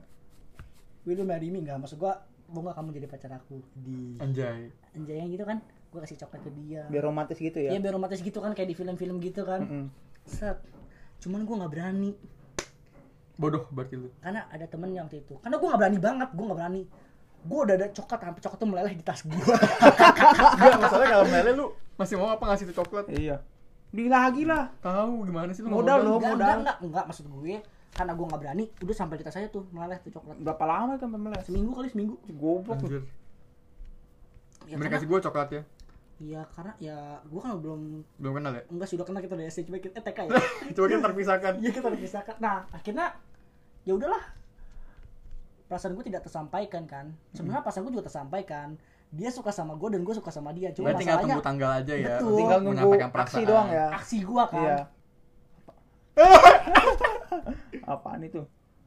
will you marry me nggak? Maksud gue mau nggak kamu jadi pacar aku di Anjay. Anjaynya gitu kan? Gue kasih coklat ke dia. Biar romantis gitu Iya ya biar romantis gitu kan kayak di film-film gitu kan. Mm-mm. set. Cuman gue nggak berani. Bodoh berarti lu. Karena ada temen yang waktu itu. Karena gue nggak berani banget gue nggak berani. Gue udah ada coklat sampai coklat tuh meleleh di tas gue Enggak masalahnya kalau mele lu Masih mau apa ngasih tuh coklat? Iya. Beli lagi lah. Tahu gimana sih lu Modal lo. enggak, modal. enggak enggak enggak maksud gue karena gue nggak berani udah sampai di tas saya tuh meleleh tuh coklat. Berapa lama kan pemeles seminggu kali seminggu. Goblok. Anjir. Ya, karena, kasih gue coklat ya? Ya karena ya gue kan belum Belum kenal ya? Enggak sih udah kenal kita dari SD coba kita eh, TK ya. Coba kita terpisahkan. Iya kita terpisahkan. Nah akhirnya ya udahlah. Perasaan gue tidak tersampaikan kan. Sebenarnya perasaan gue juga tersampaikan. Dia suka sama gue dan gue suka sama dia. Cuma Berarti tinggal masalahnya tunggu tanggal aja ya. Betul. tinggal nunggu aksi perasaan. doang ya? Aksi gue kan. Iya apaan itu?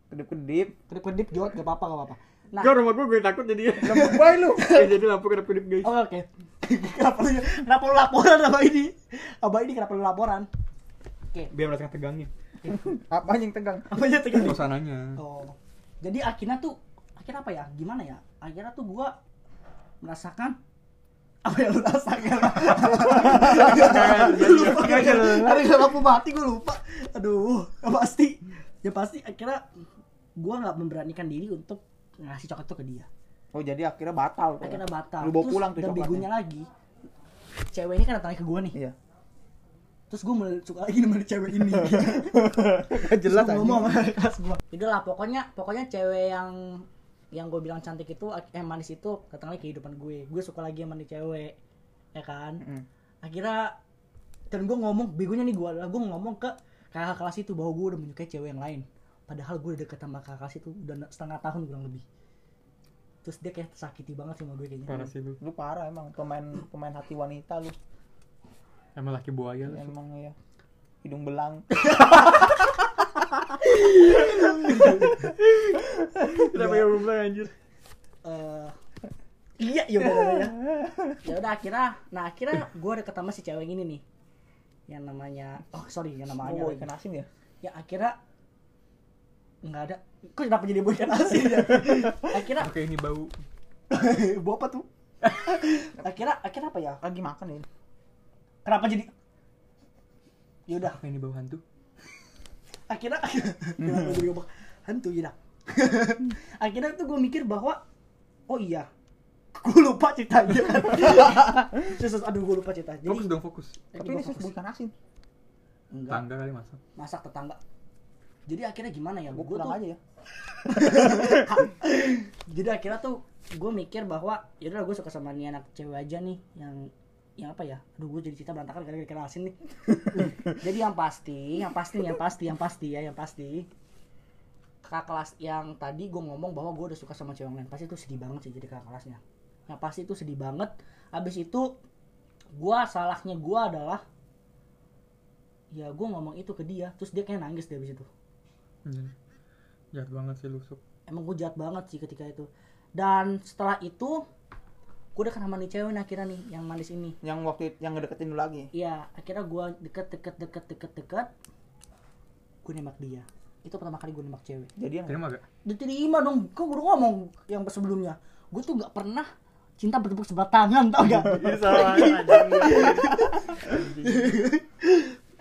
Kedip kedip kedip kedip jawab gak apa apa gak apa apa nah. Gak rumah gue gue takut jadi. lembut bayi lu. Ya, jadi lampu kedap kedip guys. Oh, oke. Kenapa lu kenapa lu laporan sama ini? Apa ini kenapa lu laporan? Oke. Biar merasakan tegangnya. apa yang tegang? Apa aja tegang? Suasananya. oh. Jadi akhirnya tuh akhirnya apa ya? Gimana ya? Akhirnya tuh gua merasakan apa yang lu rasakan lupa. Tapi gak lampu mati gue lupa. Aduh pasti. Ya pasti akhirnya gua nggak memberanikan diri untuk ngasih coklat itu ke dia. Oh jadi akhirnya batal ya? akhirnya batal. Lu bawa Terus, pulang tuh dan begonya lagi. Cewek ini kan datangnya ke gua nih. Iya. Terus gue mulai suka lagi sama cewek ini. Jelas Terus ngomong kelas gua. Udah lah pokoknya pokoknya cewek yang yang gue bilang cantik itu eh manis itu datang lagi ke kehidupan gue. Gue suka lagi sama nih cewek ya kan? Mm. akhirnya dan gue ngomong begonya nih gue adalah gue ngomong ke kakak kelas itu bahwa gue udah menyukai cewek yang lain. Padahal gue udah deket sama kakak kelas itu udah setengah tahun kurang lebih. Terus dia kayak tersakiti banget sama gue kayaknya. Parah sih lu. lu parah emang pemain pemain hati wanita lu. Emang laki buaya lu. emang ya hidung belang Kenapa ya belum anjir? Eh, iya ya udah ya. Ya udah akhirnya nah akhirnya gue deket sama si cewek ini nih. Yang namanya oh sorry yang namanya oh ikan asin ya? Ya akhirnya nggak ada. Kok kenapa jadi bau ikan asin ya? Akhirnya Oke ini bau. bau apa tuh? Akhirnya akhirnya apa ya? Lagi makan ya? Kenapa jadi? Ya udah. Apa ini bau hantu? Akhirnya kenapa jadi ngomong hantu ya dah. akhirnya tuh gue mikir bahwa oh iya gue lupa ceritanya. Sus, aduh gue lupa cerita jadi Fokus dong fokus. tapi ini sus bukan asin. Enggak. Tangga kali masak. masak tetangga. Jadi akhirnya gimana ya? Gue gue tuh aja ya. Jadi akhirnya tuh gue mikir bahwa ya udah gue suka sama nih anak cewek aja nih yang yang apa ya? Aduh gue jadi cerita berantakan gara-gara asin nih. Jadi yang pasti yang pasti yang pasti yang pasti ya yang pasti. Kakak kelas yang tadi gue ngomong bahwa gue udah suka sama cewek lain pasti itu sedih banget sih jadi kakak kelasnya. Yang pasti itu sedih banget. Habis itu gue salahnya gue adalah ya gue ngomong itu ke dia terus dia kayak nangis dari situ Anjir. Jahat banget sih lu Sup. emang gue jahat banget sih ketika itu. Dan setelah itu gue udah sama nih cewek nih akhirnya nih yang manis ini. Yang waktu itu, yang ngedeketin lu lagi? Iya akhirnya gue deket deket deket deket deket. Gue nembak dia. Itu pertama kali gue nembak cewek. Jadian Terima gak? diterima dong. Kok gue udah ngomong yang sebelumnya? Gue tuh nggak pernah cinta bertepuk sebelah tangan tau gak?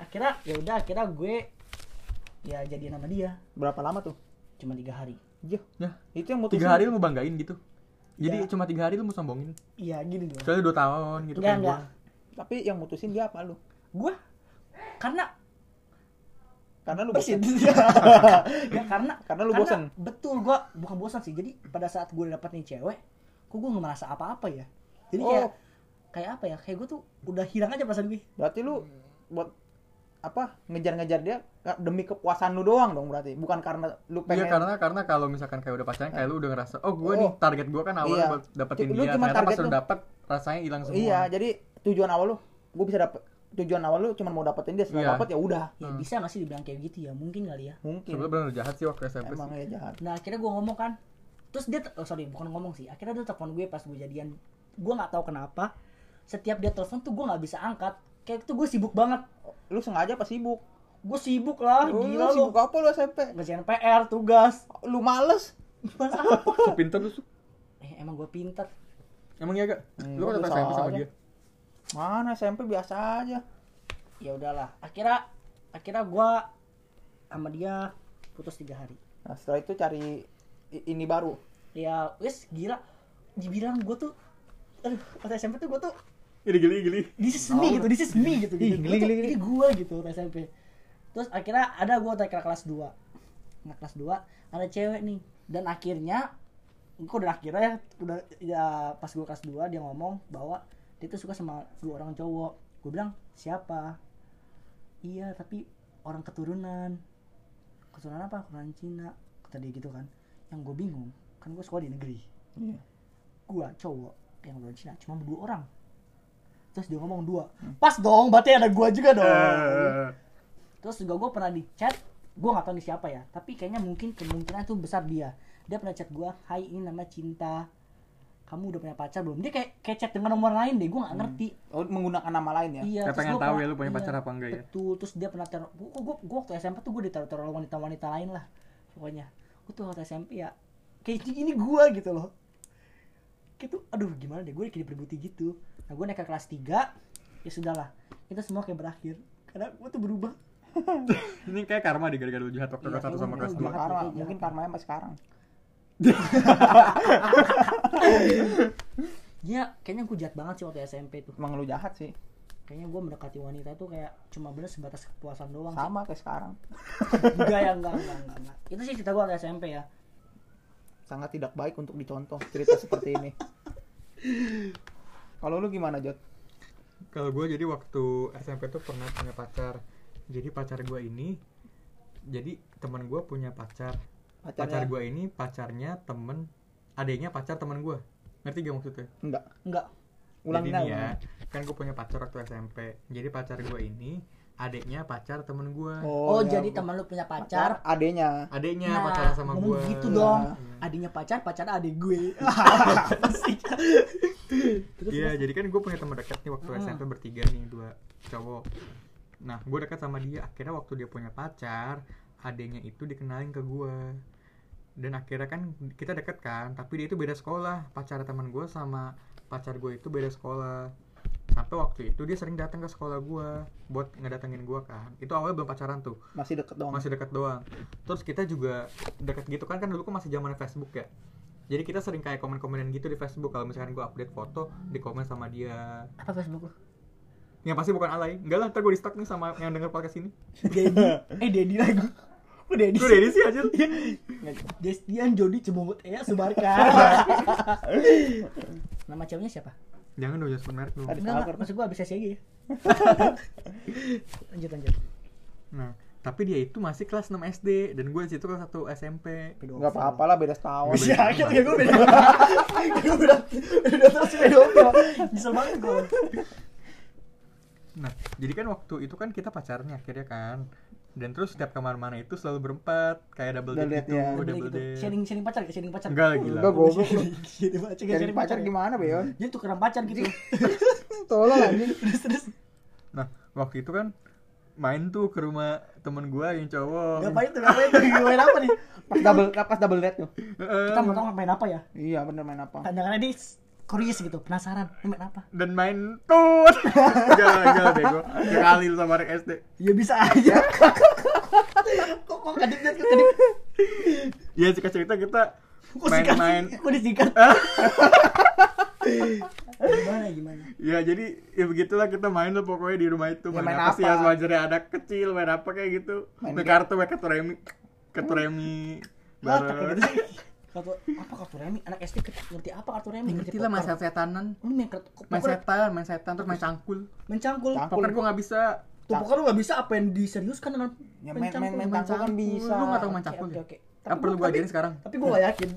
Akhirnya ya udah akhirnya gue ya jadian sama dia. Berapa lama tuh? Cuma tiga hari. Iya. Ya, itu yang mutusin tiga hari lu mau banggain gitu. Ya. Jadi cuma tiga hari lu mau sombongin. iya gini dong. Soalnya dua tahun gitu enggak kan enggak. tapi yang mutusin dia apa lu? Gue karena karena lu bosan ya karena Karena lu bosen. betul gua bukan bosan sih. Jadi pada saat gue dapet nih cewek kok gue nggak merasa apa-apa ya? Jadi Oh. kayak kayak apa ya? Kayak gue tuh udah hilang aja perasaan gue berarti lu buat apa ngejar-ngejar dia nggak demi kepuasan lu doang dong berarti bukan karena lu Iya pengen karena karena kalau misalkan kayak udah pacaran kayak lu udah ngerasa oh gue nih Oh. target gue kan awalnya Iya. buat dapetin Lu dia cuma ternyata target pas lu. udah dapet rasanya hilang semua. iya jadi tujuan awal lu gue bisa dapet tujuan awal lu cuma mau dapetin dia setelah Iya. dapet ya udah ya Hmm. bisa nggak sih dibilang kayak gitu ya mungkin kali ya mungkin Sebenernya bener jahat sih waktu SMP emang sih. ya jahat nah akhirnya gue ngomong kan terus dia oh sorry bukan ngomong sih akhirnya dia telepon gue pas gue jadian gue nggak tahu kenapa setiap dia telepon tuh gue nggak bisa angkat kayak itu gue sibuk banget. Lu sengaja apa sibuk? Gue sibuk lah lu, gila lu. lu sibuk apa lu SMP ngerjain PR tugas. Lu males? Bahas apa. Lu Sup. eh emang gue pinter. Emang iya gak? Lu kan SMP sama aja. dia. mana SMP biasa aja. Ya udahlah. Akhirnya akhirnya gua sama dia putus tiga hari. Nah setelah itu cari ini baru? Ya wes gila. Dibilang gua tuh aduh pas SMP tuh gua tuh Gili gili gili. this is me gitu this is me gitu, gitu. Geli, geli, geli. ini gua gitu pas SMP terus akhirnya ada gua TK kelas 2 nah kelas 2 ada cewek nih. Dan akhirnya kok udah akhirnya ya udah ya pas gua kelas 2 dia ngomong bahwa dia tuh suka sama dua orang cowok. Gue bilang siapa? Iya tapi orang keturunan. Keturunan apa? Keturunan Cina. Kata dia gitu kan. Yang gue bingung kan gue sekolah di negeri. Iya. gue cowok yang luar Cina cuma dua orang terus dia ngomong dua. Pas dong berarti ada gua juga dong. Eh, terus juga gue pernah di chat gue nggak tahu ini siapa ya tapi kayaknya mungkin kemungkinan itu besar dia. Dia pernah chat gue hai ini nama cinta. Kamu udah punya pacar belum? Dia kayak kayak chat dengan nomor lain deh gue nggak ngerti. Oh, menggunakan nama lain ya? iya Kayak terus pengen gua tahu pernah- ya lu punya iya, pacar apa enggak ya? betul. Terus dia pernah teror gue gue gue waktu SMP tuh gue ditaruh taruh wanita wanita lain lah pokoknya. Gue tuh waktu SMP ya kayak ini gue gitu loh gitu aduh gimana deh gue kayak diperbuti gitu nah gue naik ke kelas 3 ya sudahlah itu semua kayak berakhir karena gue tuh berubah Ini kayak karma di gara-gara lu jahat waktu Iya, kelas 1 iya, sama kelas. 2 Karma, mungkin karmanya sampai sekarang. Dia kayaknya gue jahat banget sih waktu SMP tuh. Emang lu jahat sih. Kayaknya gue mendekati wanita tuh kayak cuma bener sebatas kepuasan doang. Sama kayak sekarang. Sih. Enggak ya, enggak, enggak, enggak, enggak. Itu sih cerita gue waktu SMP ya. Sangat tidak baik untuk dicontoh cerita seperti ini. Kalau lu gimana, Jot? Kalau gue jadi waktu SMP tuh pernah punya pacar. Jadi pacar gue ini, jadi teman gue punya pacar. Pacar Pacarnya? gue ini pacarnya temen, adiknya pacar teman gue. Ngerti gak maksudnya? Enggak. Enggak. Ulangin jadi aja, nih ya, kan gue punya pacar waktu SMP. Jadi pacar gue ini, adiknya pacar temen gue. Oh, ya, jadi gua- teman lu punya pacar pacar. adenya. Adiknya Nah, pacaran sama ngomong gue. gitu dong. Iya. Adiknya pacar, pacar adik gue. Iya, jadi kan gue punya teman dekat nih waktu Hmm. SMP bertiga nih dua cowok. Nah, gue dekat sama dia. Akhirnya waktu dia punya pacar, adiknya itu dikenalin ke gue. Dan akhirnya kan kita deket kan, tapi dia itu beda sekolah. Pacar teman gue sama pacar gue itu beda sekolah. Sampai waktu itu dia sering datang ke sekolah gue buat ngedatengin gue kan. Itu awalnya belum pacaran tuh, Masih deket doang. masih deket doang. Terus kita juga deket gitu kan kan dulu kan masih zaman Facebook ya. Jadi kita sering kayak komen-komenan gitu di Facebook kalau misalkan gue update foto di komen sama dia. Apa Facebook lu? Yang pasti bukan alay. Enggak lah, ntar gue di stuck nih sama yang denger podcast ini. Dedi. Eh, Dedi lagi. Kok Dedi? Gue Denny sih aja. Destian Jody Cebongut ya Subarka. Nama ceweknya siapa? Jangan dong, jangan merek dong. Enggak, enggak. maksud gua abis aja ya. lanjut lanjut. Nah, tapi dia itu masih kelas 6 SD dan gue di situ kelas 1 SMP. Enggak apa-apa lah beda setahun. Beda. Ya, akhirnya gue beda. Gue beda. Beda terus pedofil. Bisa banget gue. Nah, jadi kan waktu itu kan kita pacarnya akhirnya kan. Dan terus setiap ke mana-mana itu selalu berempat, kayak double date gitu, ya. double gitu. date. Sharing sharing pacar, sharing pacar. Enggak lah, gila. Enggak goblok. Sharing pacar, Cari pacar ya. gimana, Beon? Jadi tukeran pacar gitu. Tolong anjing. Terus terus. Nah, waktu itu kan main tuh ke rumah temen gue yang cowok. Ngapain tuh? Ngapain tuh? Ngapain apa nih? Pas double pas double date tuh. Heeh. Kita mau tahu ngapain apa ya? Iya, bener main apa? Pandangannya dia curious gitu, penasaran. Main apa? dan main tut. Enggak bego. Kayak Khalil sama anak SD. Ya bisa aja. kok kok kadip kok kadip. Iya, singkat cerita kita main-main Kok disingkat? gimana gimana? Ya jadi ya begitulah kita main lah pokoknya di rumah itu Ya, main, main apa, sih apa? yang sewajarnya anak kecil main apa kayak gitu Main kartu main kartu remi kartu remi bareng gitu sih. Kartu apa kartu remi? Anak SD ngerti apa kartu remi? ngerti lah main poker. set-setanan Lu main kartu main setan main setan terus main cangkul main cangkul. Poker gua nggak bisa Tuh poker lu gak bisa apa yang diseriuskan dengan Ya, main- main- main cangkul kan bisa. lu nggak tahu main cangkul oke, ya kan Tapi perlu gua- gua ajarin sekarang Tapi gue gak yakin.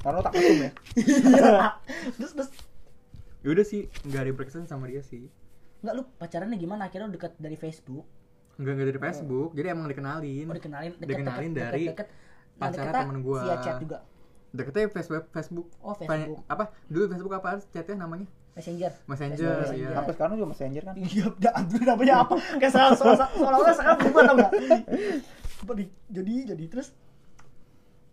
Karena tak mesum ya. terus terus ya udah sih nggak ada berkesan sama dia sih Enggak lu pacarannya gimana? Akhirnya lu dekat dari Facebook. nggak nggak dari Facebook jadi emang dikenalin Oh, dikenalin dekat dikenalin dari deket. Nah, pacarnya deketnya temen gua Via chat juga. deketnya Facebook Facebook Oh, Facebook. apa dulu Facebook apa chatnya namanya Messenger. Messenger Messenger. iya Sampai sekarang juga Messenger kan. Iya, udah aduh namanya apa? Kayak salah salah seolah-olah sekarang berubah tau gak? Apa di jadi jadi terus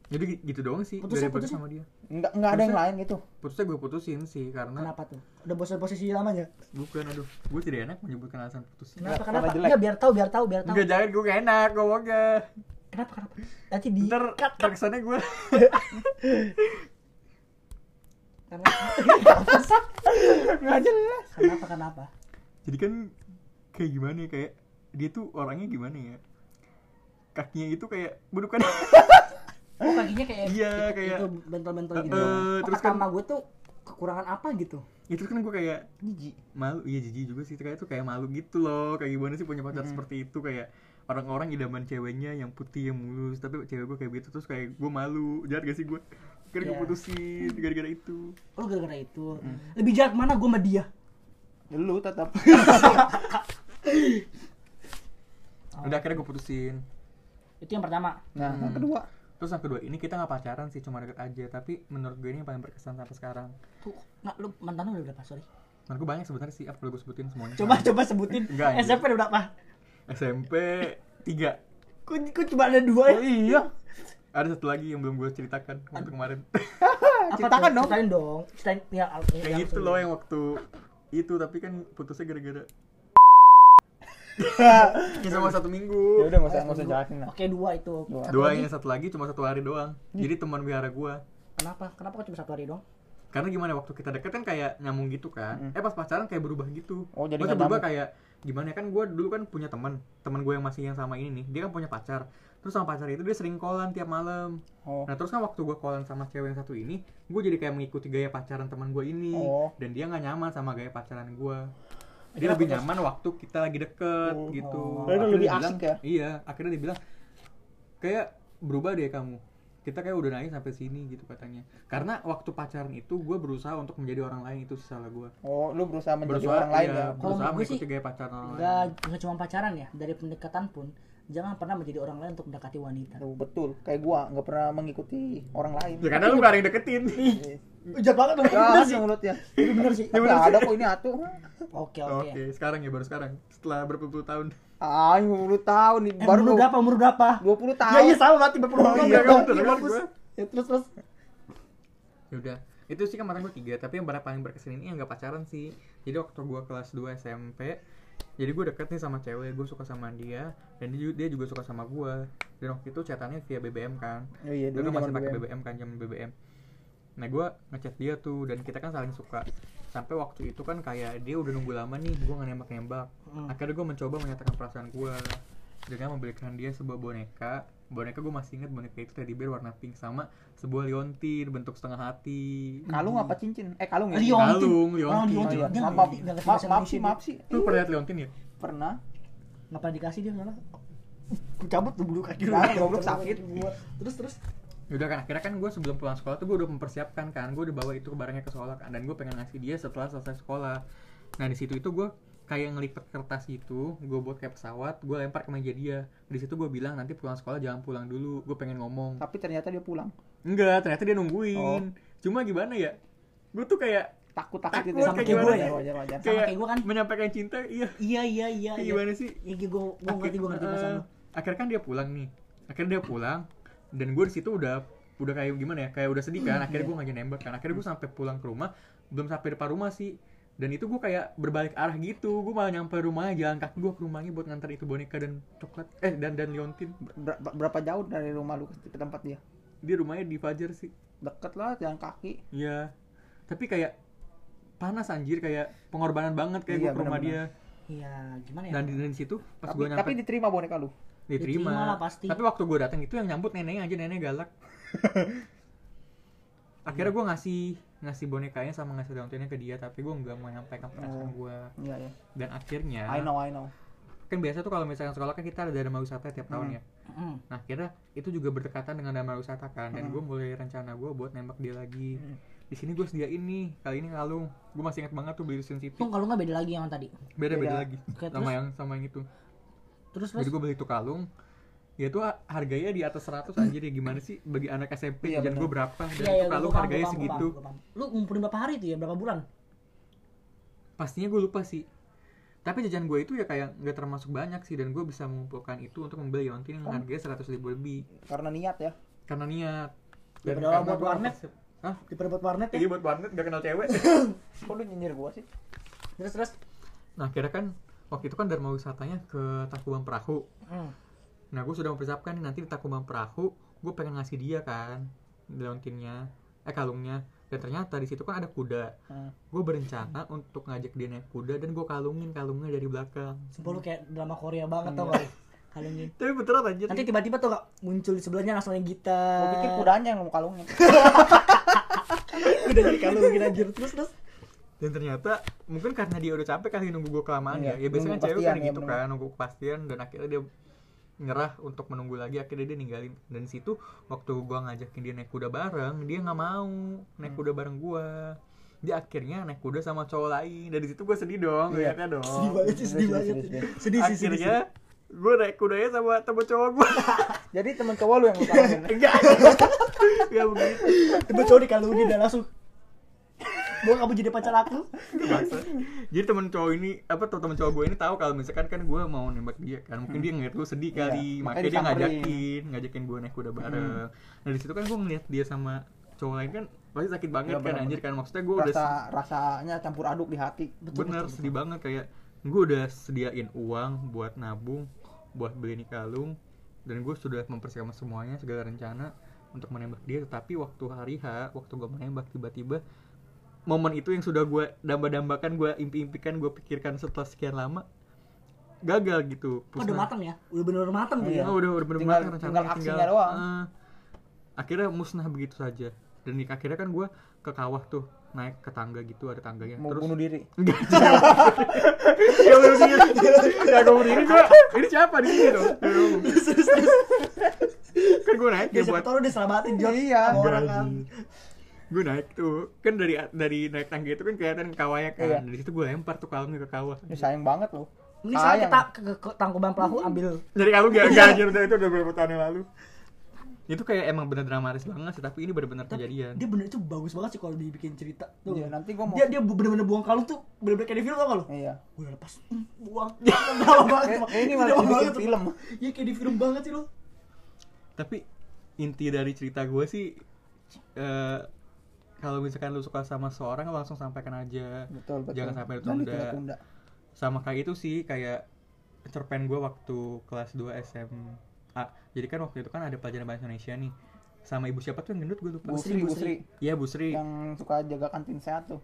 jadi gi- gitu doang sih Putusnya- dari berkesan putusnya? sama dia Enggak enggak ada yang lain gitu. putusnya gue putusin sih karena kenapa tuh? Udah bosan posisi lamanya? bukan aduh gue tidak enak menyebutkan alasan putus Kenapa Karena kenapa? jelek. Enggak biar tahu biar tahu biar tahu. enggak jangan gue gak enak ngomongnya Kenapa kenapa? Nanti di ntar cut cut terkesannya gue karena apa sih? Enggak jelas. Kenapa kenapa? jadi kan kayak gimana ya kayak dia tuh orangnya gimana ya kakinya itu kayak bukan Oh kakinya kayak Iya, kayak- itu bentol-bentol gitu. Oh, terus kan- sama gue tuh kekurangan apa gitu? itu kan gue kayak Jijik. malu iya jijik juga sih kayak itu kayak malu gitu loh kayak gimana sih punya pacar Mm. seperti itu kayak orang-orang idaman ceweknya yang putih yang mulus tapi cewek gue kayak gitu terus kayak gue malu jahat gak sih gue Akhirnya gue Iya. putusin gara-gara itu. Lu gara-gara itu. Lebih jahat mana gue sama dia? Lu tetap. Udah akhirnya gue putusin. Itu yang pertama. Nah, yang Hmm. kedua. Terus yang kedua ini kita nggak pacaran sih cuma deket aja tapi menurut gue ini yang paling berkesan sampai sekarang. Tuh, nggak lu mantan lu udah berapa? Sorry. Menurut gue banyak sebenarnya sih apa perlu gue sebutin semuanya. Coba coba sebutin. Enggak. SMP udah berapa? SMP 3 Kok, kok cuma ada dua ya? Oh iya. Ada satu lagi yang belum gue ceritakan waktu kemarin. Ceritakan dong. Ceritain dong. Ceritain ya, al- ya, Kayak gitu langsung. loh yang waktu itu tapi kan putusnya gara-gara ya sama satu Ya minggu. udah nggak usah nggak usah jelasin lah. Oke, dua itu. Dua. Satu Dua lagi. yang satu lagi cuma satu hari doang. Jadi teman wihara gue. Kenapa? Kenapa kok cuma satu hari dong? Karena gimana waktu kita deket kan kayak nyambung gitu kan. Hmm. Eh pas pacaran kayak berubah gitu. Oh, jadi berubah kayak gimana ya kan gue dulu kan punya teman teman gue yang masih yang sama ini nih dia kan punya pacar terus sama pacar itu dia sering callan tiap malam Oh. nah terus kan waktu gue callan sama cewek yang satu ini gue jadi kayak mengikuti gaya pacaran teman gue ini Oh. dan dia nggak nyaman sama gaya pacaran gue dia Kenapa lebih terus? nyaman waktu kita lagi deket Oh. gitu Oh. Akhirnya Lebih dia asik bilang- ya? iya akhirnya dia bilang kayak berubah deh kamu kita kayak udah naik sampai sini gitu katanya karena waktu pacaran itu gue berusaha untuk menjadi orang lain itu sih salah gue Oh, lu berusaha menjadi berusaha orang lain ya. Kalau berusaha gue sih, mengikuti gaya pacaran orang Enggak, lain enggak cuma pacaran ya, dari pendekatan pun jangan pernah menjadi orang lain untuk mendekati wanita. Tuh, betul. Kayak gua nggak pernah mengikuti orang lain. ya karena lu gak ada yang deketin Jahat banget dong. Ya, bener sih. mulutnya. Itu bener sih. Tapi ada kok ini atuh. Oke, oke oke. sekarang ya baru sekarang setelah berpuluh tahun Ah, 50 tahun nih. Eh, Baru umur berapa? Umur berapa? 20 tahun. Ya iya sama berpuluh Oh, tahun. iya, ya, kamu iya, kan. Ya terus terus. ya udah itu sih mantan gue tiga tapi yang paling berkesan ini yang gak pacaran sih jadi waktu gue kelas 2 SMP jadi gue deket nih sama cewek gue suka sama dia dan dia, ju- dia juga suka sama gue dan waktu itu chatannya via BBM kan Oh iya, dulu masih pakai BBM. BBM kan zaman BBM nah gue ngechat dia tuh dan kita kan saling suka sampai waktu itu kan kayak dia udah nunggu lama nih gue nggak nembak nembak Hmm. akhirnya gue mencoba menyatakan perasaan gue dengan membelikan dia sebuah boneka boneka gue masih ingat boneka itu teddy bear warna pink sama sebuah liontin bentuk setengah hati Kalung apa cincin? Eh, kalung ya? Liontin. Kalung, Orang liontin. liontin. Oh, iya. Maaf, maaf, sih, maaf sih. lu pernah lihat liontin ya Pernah. Nggak pernah dikasih dia malah. Cabut tuh bulu kaki lu. Goblok, sakit. Gua. Terus terus. Ya udah kan akhirnya kan gue sebelum pulang sekolah tuh gue udah mempersiapkan kan gue udah bawa itu barangnya ke sekolah kan dan gue pengen ngasih dia setelah selesai sekolah nah di situ itu gue kayak ngelipet kertas itu gue buat kayak pesawat gue lempar ke meja dia di situ gue bilang nanti pulang sekolah jangan pulang dulu gue pengen ngomong Tapi ternyata dia pulang. enggak ternyata dia nungguin Oh. cuma gimana ya gue tuh kayak Takut-takut takut itu. Sama kayak kayak gue sih? ya. Wajar, wajar. Sama kayak gua kan. menyampaikan cinta iya Iya iya iya. Kayak iya. gimana sih? Iya gue gue ngerti gue ngerti lu. akhirnya kan dia pulang nih akhirnya dia pulang dan gue di situ udah udah kayak gimana ya kayak udah sedih kan akhirnya gue ngajak nembak kan akhirnya gue sampai pulang ke rumah belum sampai depan rumah sih dan itu gue kayak berbalik arah gitu gue malah nyampe rumahnya jalan kaki gue ke rumahnya buat nganter itu boneka dan coklat eh dan dan liontin Ber- berapa jauh dari rumah lu ke tempat dia? dia rumahnya di Fajar sih Deket lah, jalan kaki. Iya tapi kayak panas anjir kayak pengorbanan banget kayak gue Iya, ke rumah bener-bener. dia Iya gimana ya? dan di, situ pas gue nyampe tapi diterima boneka lu. Diterima diterima lah pasti. tapi waktu gue datang itu yang nyambut neneknya aja nenek galak akhirnya gue ngasih ngasih bonekanya sama ngasih liontinnya ke dia tapi gue nggak mau nyampaikan perasaan Oh. gue Iya, ya. dan akhirnya I know, I know. kan biasa tuh kalau misalnya sekolah kan kita ada dharma wisata tiap tahun Hmm. ya Mm. nah akhirnya itu juga berdekatan dengan dharma wisata kan dan Hmm. gue mulai rencana gue buat nembak dia lagi Hmm. di sini gue sediain nih kali ini kalung gue masih ingat banget tuh beli City Tuh kalau nggak beda lagi yang tadi. beda beda Beda. lagi sama terus? yang sama yang itu Terus jadi gue beli itu kalung ya itu harganya di atas 100 anjir ya gimana sih bagi anak SMP Iya, jajan gue berapa dan Iya, iya, kalung paham, harganya paham, segitu paham. Lu ngumpulin berapa hari itu ya? Berapa bulan? pastinya gue lupa sih tapi jajan gue itu ya kayak nggak termasuk banyak sih dan gue bisa mengumpulkan itu untuk membeli yontin yang harganya seratus ribu lebih Karena niat ya. karena niat Daripada karena buat warnet. Hah? Daripada buat warnet Iya ya? buat warnet gak kenal cewek Kok lu nyinyir gua sih? Terus terus. Nah akhirnya kan waktu itu kan dharma wisatanya ke Tangkuban Perahu Hmm. Nah gue sudah mempersiapkan nanti di Tangkuban Perahu Gue pengen ngasih dia kan Leontinnya Eh kalungnya Dan ternyata di situ kan ada kuda Hmm. Gue berencana untuk ngajak dia naik kuda Dan gue kalungin kalungnya dari belakang Sumpah lu kayak drama Korea banget tau Iya. gak? Kalungin. Tapi beneran anjir Nanti tiba-tiba tuh gak muncul di sebelahnya langsung yang gitar. Gua pikir kudanya yang mau kalungnya. Udah jadi kalungin anjir. Terus terus. Dan ternyata mungkin karena dia udah capek kali nunggu gue kelamaan Iya, ya. Ya biasanya cewek kan ya, gitu bener. kan Nunggu kepastian. Dan akhirnya dia nyerah untuk menunggu lagi. Akhirnya dia ninggalin. Dan di situ waktu gua ngajakin dia naik kuda bareng dia nggak mau naik kuda bareng gua. Dia akhirnya naik kuda sama cowok lain. Dari situ gua sedih dong Iya. liatnya dong. Sedih banget sih sedih banget. sedih, sedih. sedih sih sedih akhirnya gue naik kudanya sama temen cowok gue Jadi temen cowok lu yang lu kalungin. enggak. Enggak begitu tiba cowok dikalungin dan langsung mau kamu jadi pacar aku? Jadi temen cowok ini apa tuh temen cowok gue ini tahu kalau misalkan kan gue mau nembak dia kan. Mungkin dia ngeliat gue sedih Iya, kali. Makanya makanya dia ngajakin ngajakin gue naik kuda bareng. Nah di situ kan gue ngeliat dia sama cowok lain kan pasti sakit banget Iya, kan anjir kan. Maksudnya gue udah Rasa rasanya campur aduk di hati. Betul, bener betul, sedih banget. Kayak gue udah sediain uang buat nabung buat beli ini kalung dan gue sudah mempersiapkan semuanya segala rencana untuk menembak dia. Tetapi waktu hari H waktu gue menembak tiba-tiba momen itu yang sudah gue damba-dambakan gue impi-impikan gue pikirkan setelah sekian lama gagal gitu Kok udah matang ya udah bener-bener matang tuh Iya. ya Oh, udah udah bener Tinggal- matang tinggal rencananya, aksinya doang. eh, akhirnya musnah begitu saja dan di- akhirnya kan gue ke kawah tuh naik ke tangga gitu ada tangganya Mau terus bunuh diri. Enggak. ya bunuh diri. Ya gue bunuh diri gua. Ini siapa di sini dong? Kan gue naik siapa buat lu diselamatin Iya. sama orang kan gue naik tuh. Kan dari dari naik tangga itu kan kelihatan kawahnya kan. Iya. dari situ gue lempar tuh kalungnya ke kawah. Ini sayang banget lu. ini Sayang. kita ke, ke, ke tangkuban perahu ambil. Dari kalung gak gak anjir udah itu udah beberapa tahun yang lalu. Itu kayak emang bener dramatis banget sih tapi ini bener-bener kejadian. dia bener itu bagus banget sih kalau dibikin cerita tuh. Iya, nanti gua mau dia dia bener-bener buang kalung tuh bener-bener kayak di film tau gak lu Iya. gue udah lepas hmm, buang. Drama banget ini malah tuh. film. iya kayak di film banget sih lu tapi inti dari cerita gue sih eh, kalau misalkan lu suka sama seorang langsung sampaikan aja Betul, betul. jangan sampai ditunda sama kayak itu sih kayak cerpen gue waktu kelas 2 SMA jadi kan waktu itu kan ada pelajaran bahasa Indonesia nih sama ibu siapa tuh yang gendut gue lupa Bu Busri, Sri, Bu Busri. Sri. iya Bu Sri Yang suka jaga kantin sehat tuh.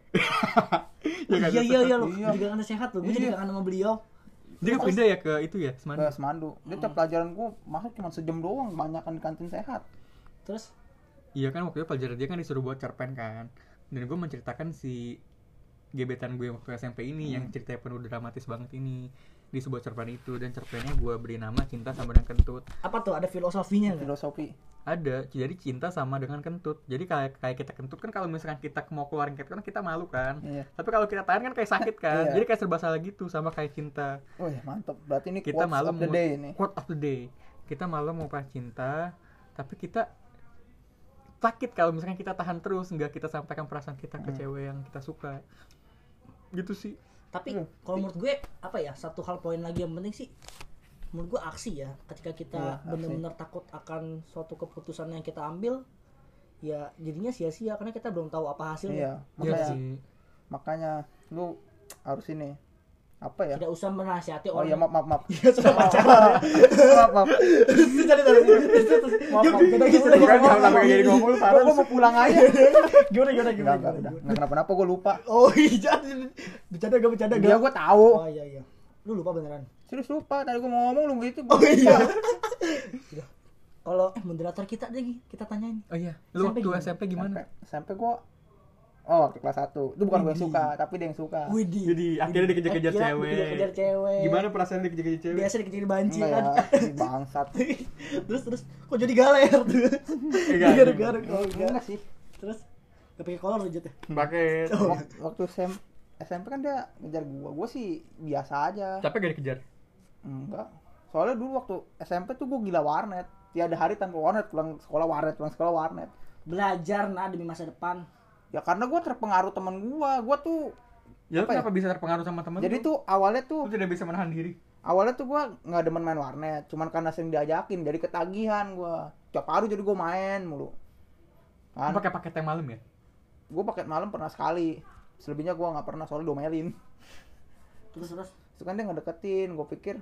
Ya kan? iya iya iya lu Iya. jadi kangen sehat lu gue jadi Iya. kangen sama beliau dia kan pindah ya ke itu ya Ke Semandu Semandu. Dia tiap pelajaran gua masuk cuma sejam doang, banyakan di kantin sehat. terus iya kan waktu itu pelajaran dia kan disuruh buat cerpen kan. Dan gue menceritakan si gebetan gue waktu SMP ini yang ceritanya penuh dramatis banget ini. Di sebuah cerpen itu dan cerpennya gue beri nama cinta sama dengan kentut. Apa tuh? Ada filosofinya nggak? Filosofi. ada jadi cinta sama dengan kentut. Jadi kayak kayak kita kentut kan kalau misalkan kita mau keluarin kentut kan kita malu kan. Iya. tapi kalau kita tahan kan kayak sakit kan. Iya. jadi kayak serba salah gitu sama kayak cinta. Oh ya mantap. Berarti ini kita quotes malu of the day ini. quote of the day. Kita malu mau pas cinta tapi kita sakit kalau misalkan kita tahan terus nggak kita sampaikan perasaan kita ke Hmm. cewek yang kita suka gitu sih tapi Hmm. kalau menurut gue apa ya satu hal poin lagi yang penting sih menurut gue aksi ya ketika kita aksi. benar-benar takut akan suatu keputusan yang kita ambil ya jadinya sia-sia karena kita belum tahu apa hasilnya Iya. Iya Makanya, sih makanya lu harus ini apa ya? tidak usah menasihati Oh orang iya maaf maaf maaf. Iya, sudah pacaran. maaf maaf. Terus tadi tadi terus Maaf, maaf. gimana gimana Bukan jangan sampai jadi ngomong lu Gua parah gua mau pulang aja. gimana gimana Enggak gimana enggak udah. Enggak kenapa-napa gua lupa. oh iya bercanda gak bercanda Dia gak gua tahu. oh iya iya lu lupa beneran Serius lupa. Tadi gua mau ngomong lu gitu. oh iya kalau eh moderator kita deh Gi, kita tanyain oh iya lu SMP waktu gimana? SMP gimana sampai gua Oh, waktu kelas 1. Itu bukan yang Widih. suka, tapi dia yang suka. Widih Jadi, akhirnya dikejar-kejar cewek. dikejar-kejar cewek gimana perasaan dia kejar cewek biasa dikejar banci Enggak kan ya, bangsat. terus terus kok jadi galer tuh Enggak, gara-gara enggak. sih. terus gak pakai kolor aja tuh pakai Oh. Wak- Waktu SM, SMP kan dia ngejar gua. Gua sih biasa aja. capek gak dikejar Enggak. Soalnya dulu waktu SMP tuh gua gila warnet. Tiada hari tanpa warnet, pulang sekolah warnet, pulang sekolah warnet. belajar nah demi masa depan Ya karena gua terpengaruh temen gua. Gua tuh ya lu Apa ya? kenapa bisa terpengaruh sama temen jadi lu? tuh awalnya lu tuh tidak bisa menahan diri awalnya tuh gua nggak demen main warnet, cuman karena sering diajakin jadi ketagihan gua. Tiap hari jadi gua main mulu. lu Kan pakai paket yang malam ya gua paket malam pernah sekali. Selebihnya gua nggak pernah soalnya domelin. terus terus Terus kan dia ngedeketin, gue pikir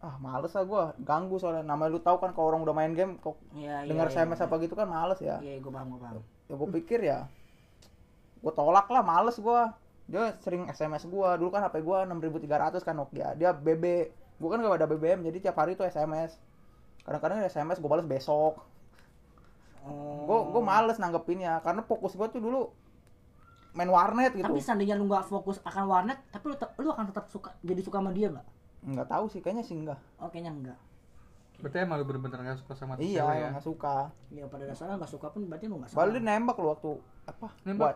ah males lah gua ganggu soalnya namanya lu tahu kan kalau orang udah main game kok Iya, dengar iya, SMS iya. apa gitu kan males ya Iya, gue paham, gue paham. ya gue pikir ya gue tolak lah males gua. Dia sering SMS gua. Dulu kan HP gua 6300 kan Nokia. Dia BB gua kan gak ada BBM jadi tiap hari tuh SMS kadang-kadang SMS gue balas besok. Oh. gue gue males nanggepinnya karena fokus gua tuh dulu main warnet gitu. Tapi seandainya lu nggak fokus akan warnet, tapi lu, lu akan tetap suka jadi suka sama dia nggak? nggak tahu sih kayaknya sih enggak Oh, kayaknya enggak. berarti emang lu bener-bener gak suka sama iya cewek ya? emang nggak suka. Ya pada dasarnya nggak suka pun berarti lu nggak Baru salah dia nembak lu waktu apa? Nembak?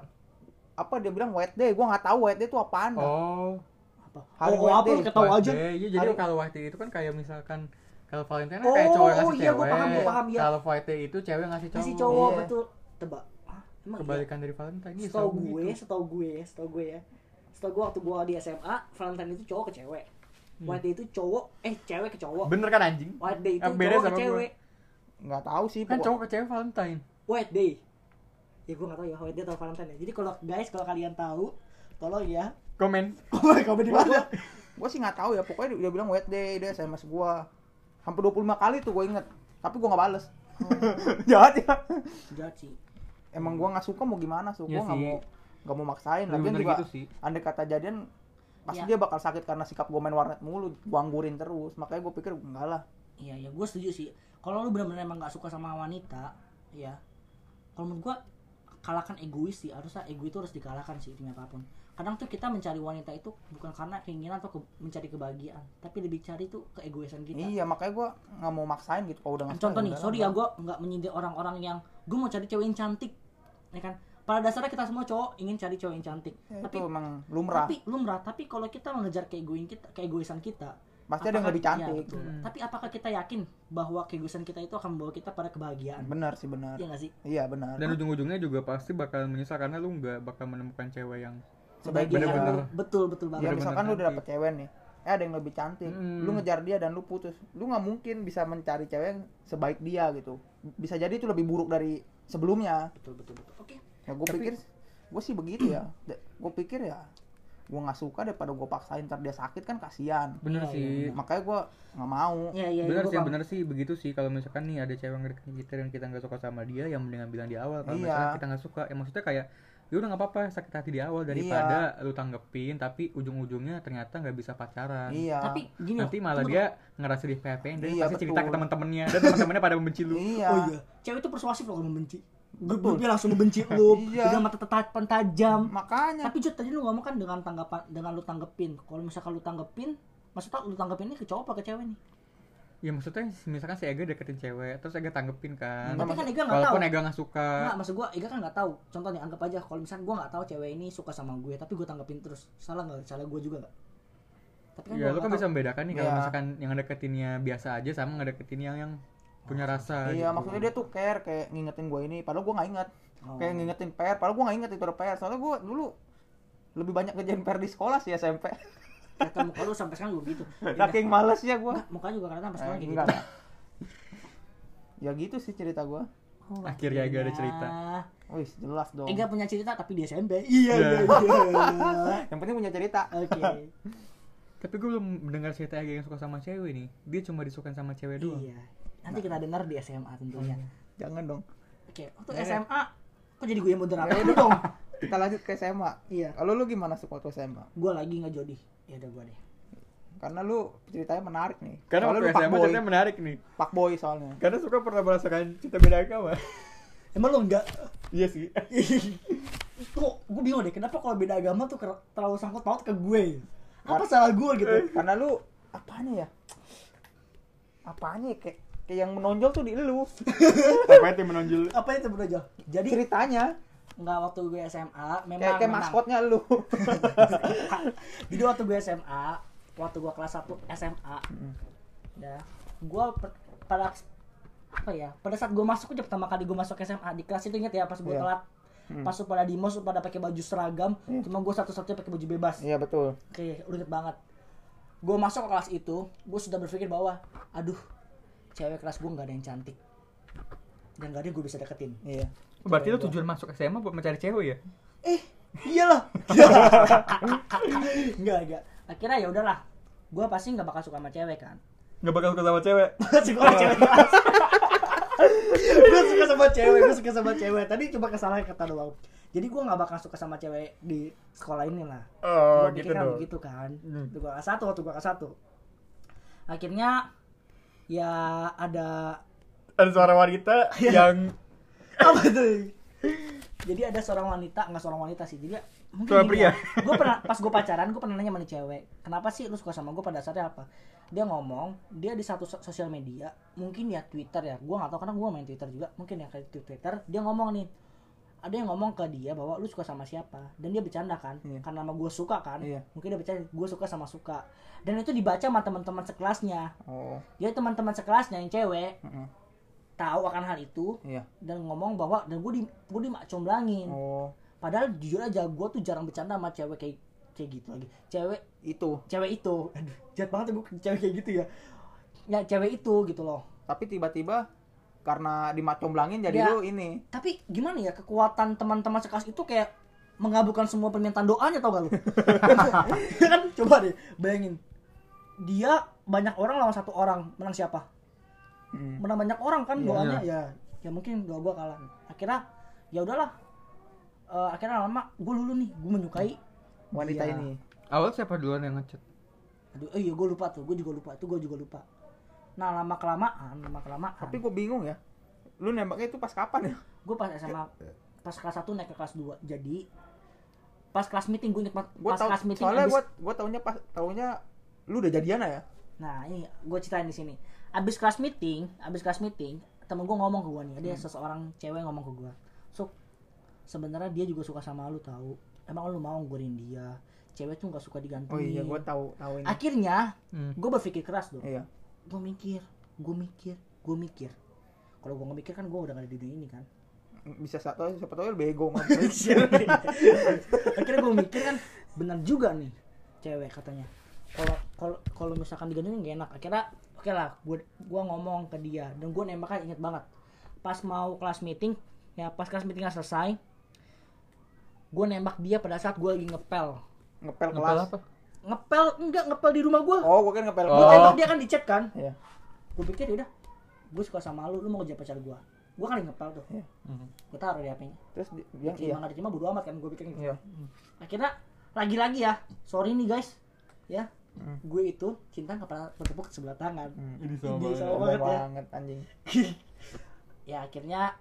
Apa dia bilang white day? Gua nggak tahu white day itu apaan. Oh. Apa? Hari oh apa Wednesday. ketawa aja. day, iya jadi Hari- kalau white day itu kan kayak misalkan kalau Valentine kan Oh, kayak cowok oh, ngasih iya, gua cewek. paham, gua paham, iya. kalau white day itu cewek ngasih cowok. masih cowok Iya. betul. Tebak. Hah, emang iya? kebalikan dari Valentine iya setahu gue gitu. setahu gue setahu gue ya. Setahu gue waktu gue di SMA Valentine itu cowok ke cewek. White Day itu cowok eh cewek ke cowok. Bener kan anjing? White Day itu beda cowok ke cewek. Nggak tahu sih kan pokok- cowok ke cewek Valentine. White Day ya gue gak tahu ya White Day atau Valentine ya. Jadi kalau guys kalau kalian tahu tolong ya. Komen. Komen komen di mana? gua sih nggak tahu ya pokoknya dia, dia bilang white day dia SMS gua. Hampir 25 kali tuh gua inget tapi gua nggak bales. Jahat ya. Jahat sih. Emang gua nggak suka mau gimana suka Iya gua nggak sih. mau nggak mau maksain. Bener juga gitu sih. andai kata jadian pasti Ya. dia bakal sakit karena sikap gua main warnet mulu gua anggurin terus. Makanya gua pikir enggak lah. Iya ya gue setuju sih. Kalau lu benar-benar emang gak suka sama wanita ya kalau menurut gue kalahkan egois sih. Harusnya ego itu harus dikalahkan sih demi apa pun. Kadang tuh kita mencari wanita itu bukan karena keinginan atau ke- mencari kebahagiaan tapi lebih cari tuh keegoisan kita. Iya makanya gua nggak mau maksain gitu kalau udah suka, contoh nih sorry ya gue nggak menyindir orang-orang yang gue mau cari cewek yang cantik ya kan? Pada dasarnya kita semua cowok ingin cari cewek yang cantik. Ya, tapi itu emang lumrah. tapi lumrah tapi kalau kita mengejar keegoin kita keegoisan kita pasti ada yang lebih cantik iya, betul. Hmm. tapi apakah kita yakin bahwa keegoisan kita itu akan membawa kita pada kebahagiaan benar sih benar iya gak sih iya benar dan ujung-ujungnya juga pasti bakal menyesal karena lu nggak bakal menemukan cewek yang Sebaik dia. Bener-bener. betul betul ya banget Bener-bener misalkan lu udah cantik. dapet cewek nih eh ada yang lebih cantik Hmm. lu ngejar dia dan lu putus lu nggak mungkin bisa mencari cewek yang sebaik dia gitu bisa jadi itu lebih buruk dari sebelumnya betul betul betul oke ya gue Tapi- pikir gue sih begitu ya gue pikir ya gue nggak suka daripada gue paksain ntar dia sakit kan kasihan. Bener Iya, sih. iya, makanya gue nggak mau. Iya iya bener sih paham. bener sih begitu sih. Kalau misalkan nih ada cewek yang deketin kita dan kita nggak suka sama dia yang mendingan bilang di awal. Kalau Iya. misalkan kita nggak suka ya maksudnya kayak ya udah nggak apa-apa sakit hati di awal daripada lu tanggepin tapi ujung-ujungnya ternyata nggak bisa pacaran. Iya. Tapi gini nanti malah tunggu, dia ngerasa di PHP dan Iya, pasti cerita ke betul. teman-temannya dan teman-temannya pada membenci lu. Iya. Oh iya cewek itu persuasif loh kalau membenci Betul. Grup-grupnya langsung membenci lu Iya. dengan mata tatapan tajam makanya tapi Jod tadi lu ngomong kan dengan tanggapan dengan lu tanggepin kalau misalkan lu tanggepin maksudnya lu tanggepin ini ke cowok apa ke cewek nih ya maksudnya misalkan si Ega deketin cewek terus Ega tanggepin kan Tapi kan Ega nggak walaupun tahu. Ega nggak suka Enggak, maksud gua Ega kan nggak tahu. Contohnya anggap aja kalau misalnya gua nggak tahu cewek ini suka sama gue, tapi gua tanggepin terus. Salah nggak? Salah gua juga nggak? Tapi kan ya lu kan nggak bisa tahu. membedakan nih kalau Iya. misalkan yang deketinnya biasa aja sama ngedeketin yang yang punya rasa iya gitu. maksudnya dia tuh care kayak ngingetin gue ini padahal gue nggak inget Oh. kayak ngingetin PR padahal gue nggak inget itu ada PR soalnya gue dulu lebih banyak ngerjain PR di sekolah sih SMP Kelihatan muka lu sampai sekarang juga gitu. Saking udah. males ya gue Enggak, mukanya juga kelihatan sampai sekarang kayak enggak gitu. enggak. ya gitu sih cerita gue Oh, Akhirnya Ega ada cerita. wih jelas dong Ega punya cerita tapi di SMP. Iya. Iya, iya, iya. yang penting punya cerita Oke. tapi gue belum mendengar cerita Ega yang suka sama cewek nih dia cuma disukain sama cewek doang Iya. Nanti kita dengar di SMA tentunya. jangan dong Oke, waktu Iya. SMA kok jadi gue yang moderator ya udah dong kita lanjut ke SMA Iya. kalau lu gimana suka waktu SMA Gue lagi nggak jodi. Ya udah gue deh. karena lu ceritanya menarik nih karena soalnya waktu lu SMA ceritanya menarik nih fuckboy soalnya karena suka pernah merasakan cinta beda agama Emang lo enggak? iya sih Kok gue bingung deh, kenapa kalau beda agama tuh terlalu sangkut paut ke gue? Apa salah gue gitu? karena lu apanya ya apanya ya? kayak kayak yang menonjol tuh di lu apa itu yang menonjol Apa itu Jo? Jadi ceritanya nggak waktu gue SMA memang kayak kayak memang. maskotnya lu Jadi waktu gue SMA, waktu gue kelas 1 SMA, ya, gue per- pada apa ya? Pada saat gue masuk aja pertama kali gue masuk SMA di kelas itu inget ya pas gue Iya. telat, Hmm. pas pada di mos lu pada pakai baju seragam, cuma gue satu-satunya pakai baju bebas. iya betul Oke, lu inget banget. Gue masuk ke kelas itu, gue sudah berpikir bahwa, aduh, cewek kelas gue nggak ada yang cantik, dan gak ada yang gue bisa deketin. iya. Berarti lu tujuan masuk SMA buat mencari cewek ya? Eh iyalah. Enggak enggak akhirnya ya udahlah. Gue pasti nggak bakal suka sama cewek kan? Nggak bakal suka sama cewek. Suka sama cewek. Gue suka sama cewek gue suka sama cewek. Tadi cuma kesalahan kata doang. Jadi gue nggak bakal suka sama cewek di sekolah ini lah. Oh Gua gitu kan dong. begitu kan. Hmm. waktu gue kelas satu waktu gue kelas satu. Akhirnya ya ada ada suara wanita yang apa tuh? Jadi ada seorang wanita nggak seorang wanita sih jadi mungkin Seorang pria. gue pernah pas gue pacaran gue pernah nanya sama nih cewek kenapa sih lu suka sama gue pada dasarnya apa? Dia ngomong dia di satu so- sosial media mungkin ya twitter ya gue nggak tahu karena gue main twitter juga mungkin ya kayak twitter dia ngomong nih ada yang ngomong ke dia bahwa lu suka sama siapa? Dan dia bercanda kan? Iya. karena sama gue suka kan? Iya. mungkin dia bercanda gue suka sama suka. Dan itu dibaca sama teman-teman sekelasnya. Oh. Jadi teman-teman sekelasnya yang cewek heeh. tahu akan hal itu iya. dan ngomong bahwa dan gue di gue dimacomblangin oh. Padahal jujur aja gue tuh jarang bercanda sama cewek kayak kayak gitu lagi. Cewek itu. cewek itu. Aduh jahat banget gue cewek kayak gitu ya. Ya cewek itu gitu loh. Tapi tiba-tiba karena dimacomblangin jadi Ya. lu ini tapi gimana ya kekuatan teman-teman sekelas itu kayak mengabulkan semua permintaan doanya tau gak lu kan coba deh bayangin dia banyak orang lawan satu orang menang siapa Hmm. menang banyak orang kan Iya. doanya ya ya mungkin doa gua kalah akhirnya ya udahlah Eh, akhirnya lama gue dulu nih gue menyukai wanita dia. ini Awal siapa duluan yang ngechat? aduh oh iya gue lupa tuh gue juga lupa itu gue juga lupa nah lama kelamaan lama kelamaan tapi gue bingung ya. Lu nembaknya itu pas kapan ya? Gue pas SMA pas kelas 1 naik ke kelas 2 jadi pas kelas meeting gue inget pas tau kelas meeting soalnya gue gue taunya pas taunya lu udah jadian ya? Nah ini gue ceritain di sini. Abis kelas meeting abis kelas meeting temen gue ngomong ke gue nih. Ada Hmm. seseorang cewek ngomong ke gue so sebenarnya dia juga suka sama lu tahu emang lu mau gurin dia? Cewek tuh nggak suka oh digantungin iya gue tahu tahu ini akhirnya Hmm. gue berpikir keras dong. Iya gue mikir gue mikir gue mikir. Kalau gue nggak mikir kan gue udah gak ada di dunia ini kan? Bisa satu siapa tahu bego akhirnya gue mikir kan benar juga nih cewek katanya. Kalau kalau kalau misalkan digantungin gak enak. Akhirnya oke lah gue gua ngomong ke dia dan gue nembaknya inget banget. Pas mau kelas meeting ya pas kelas meetingnya selesai gue nembak dia pada saat gue lagi ngepel. Ngepel Ngepel kelas. apa? Ngepel enggak ngepel di rumah gue oh gue kan ngepel. Gue Oh. tembak dia kan di chat kan. Iya. Gue pikir udah gue suka sama lu lu mau kerja pacar gue gue kan lagi ngepel tuh. Iya. Hmm. gue taruh di hpnya terus di- dia iya. diterima nggak diterima bodo amat kan gue pikir gitu. Iya. Akhirnya lagi-lagi ya sorry nih guys. Ya. Hmm. gue itu cinta nggak pernah bertepuk sebelah tangan. Hmm. Ini Ini sama. sama Sombong banget ya. banget anjing. Ya akhirnya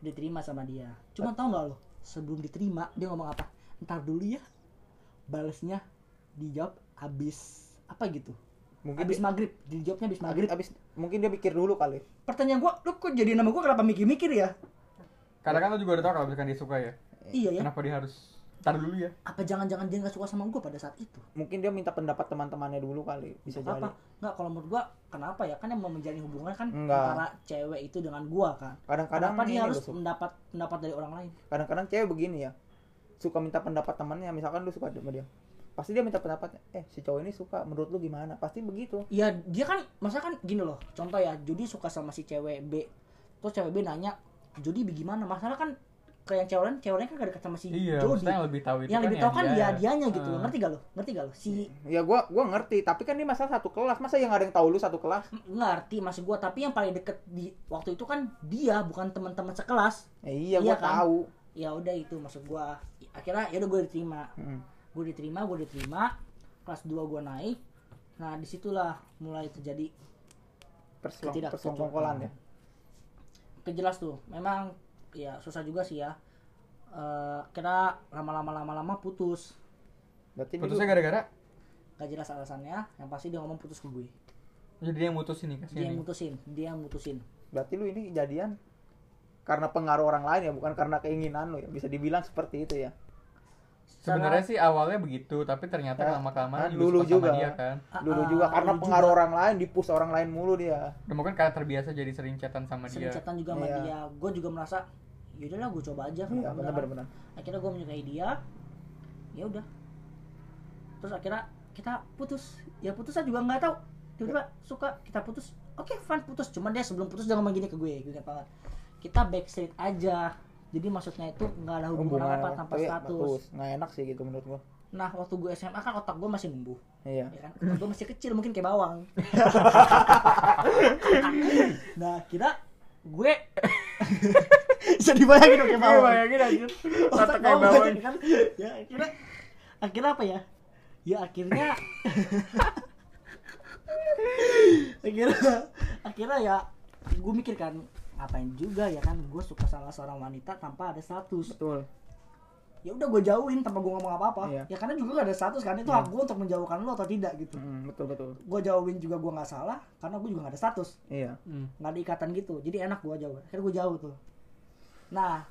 diterima sama dia. Cuma tau nggak lo sebelum diterima dia ngomong apa? Ntar dulu ya balesnya dijawab habis apa gitu? Mungkin habis dia, maghrib. Dijawabnya habis maghrib. Abis, mungkin dia pikir dulu kali. Pertanyaan gue lu kok jadi nama gue kenapa mikir-mikir ya? Karena kan lu juga udah tau kalau misalkan dia suka ya. iya ya. Kenapa dia harus tar dulu ya? apa jangan-jangan dia nggak suka sama gue pada saat itu? Mungkin dia minta pendapat teman-temannya dulu kali bisa Untuk jadi. Apa nggak kalau menurut gue kenapa ya? Kan yang mau menjalin hubungan kan Enggak. antara cewek itu dengan gue kan. Kadang-kadang kenapa dia harus mendapat pendapat dari orang lain? Kadang-kadang cewek begini ya suka minta pendapat temannya misalkan lu suka sama dia pasti dia minta pendapatnya eh si cowok ini suka menurut lu gimana? Pasti begitu. Ya dia kan masa kan gini loh contoh ya Jody suka sama si cewek B. Terus cewek B nanya Jody gimana? Masalah kan kayak yang cewek lain cewek lain kan gak dekat sama si Iya, Jody. yang lebih tahu itu yang kan lebih ya tahu kan dia. dianya gitu loh Ah. ngerti gak lo? Ngerti gak lo? Si ya gua gua ngerti tapi kan ini masalah satu kelas. Masa yang ada yang tahu lu satu kelas? Ngerti maksud gua tapi yang paling deket di waktu itu kan dia bukan teman-teman sekelas. Ya, iya Iya gua kan? tahu. Ya udah itu maksud gua. Akhirnya ya udah gue diterima. Hmm. Gue diterima gue diterima. Kelas 2 gue naik. Nah di situlah mulai terjadi Perselong, ya? kejelas tuh. Memang ya susah juga sih ya. Eh kira lama-lama lama-lama putus. Berarti Putusnya gara-gara? Gak jelas alasannya. Yang pasti dia ngomong putus ke gue. Jadi dia yang mutusin nih dia yang mutusin. Dia yang mutusin. Berarti lu ini jadian karena pengaruh orang lain ya bukan karena keinginan lu ya? Bisa dibilang seperti itu ya Sebenarnya sih awalnya begitu, tapi ternyata Ya, lama kelamaan kan juga dulu sama juga. dia kan. Ah, dulu ah, juga karena dulu pengaruh juga. orang lain dipus orang lain mulu dia Dan mungkin karena terbiasa jadi sering chatan sama sering dia. chatan juga sama Iya. dia gue juga merasa yaudahlah gue coba aja iya kenapa enggak kan? benar-benar akhirnya gue menyukai dia ya udah terus akhirnya kita putus ya putus aja juga nggak tahu tiba-tiba suka kita putus oke fine putus cuman dia sebelum putus dia ngomong gini ke gue gue ingat banget kita backstreet aja jadi maksudnya itu nggak ada hubungan apa tanpa tapi status. nggak enak sih gitu menurut gua. Nah waktu gue SMA kan otak gue masih numbuh iya. Ya kan? Otak gue masih kecil mungkin kayak bawang. Nah kira gue bisa dibayangin dong kayak Iya, bawang. bayangin aja. otak Otak kayak bawang bawang. aja kan? Ya akhirnya akhirnya apa ya? Ya akhirnya akhirnya akhirnya ya gue mikir kan ngapain juga ya kan? Gue suka sama seorang wanita tanpa ada status. Betul. Ya udah gue jauhin tanpa gue ngomong apa-apa. Iya. ya karena juga gak ada status kan itu Iya. hak gue untuk menjauhkan lo atau tidak gitu. Mm, betul betul. Gue jauhin juga gue nggak salah karena gue juga gak ada status. Iya. Hmm. nggak ada ikatan gitu. Jadi enak gue jauh. Akhirnya gue jauh tuh. Nah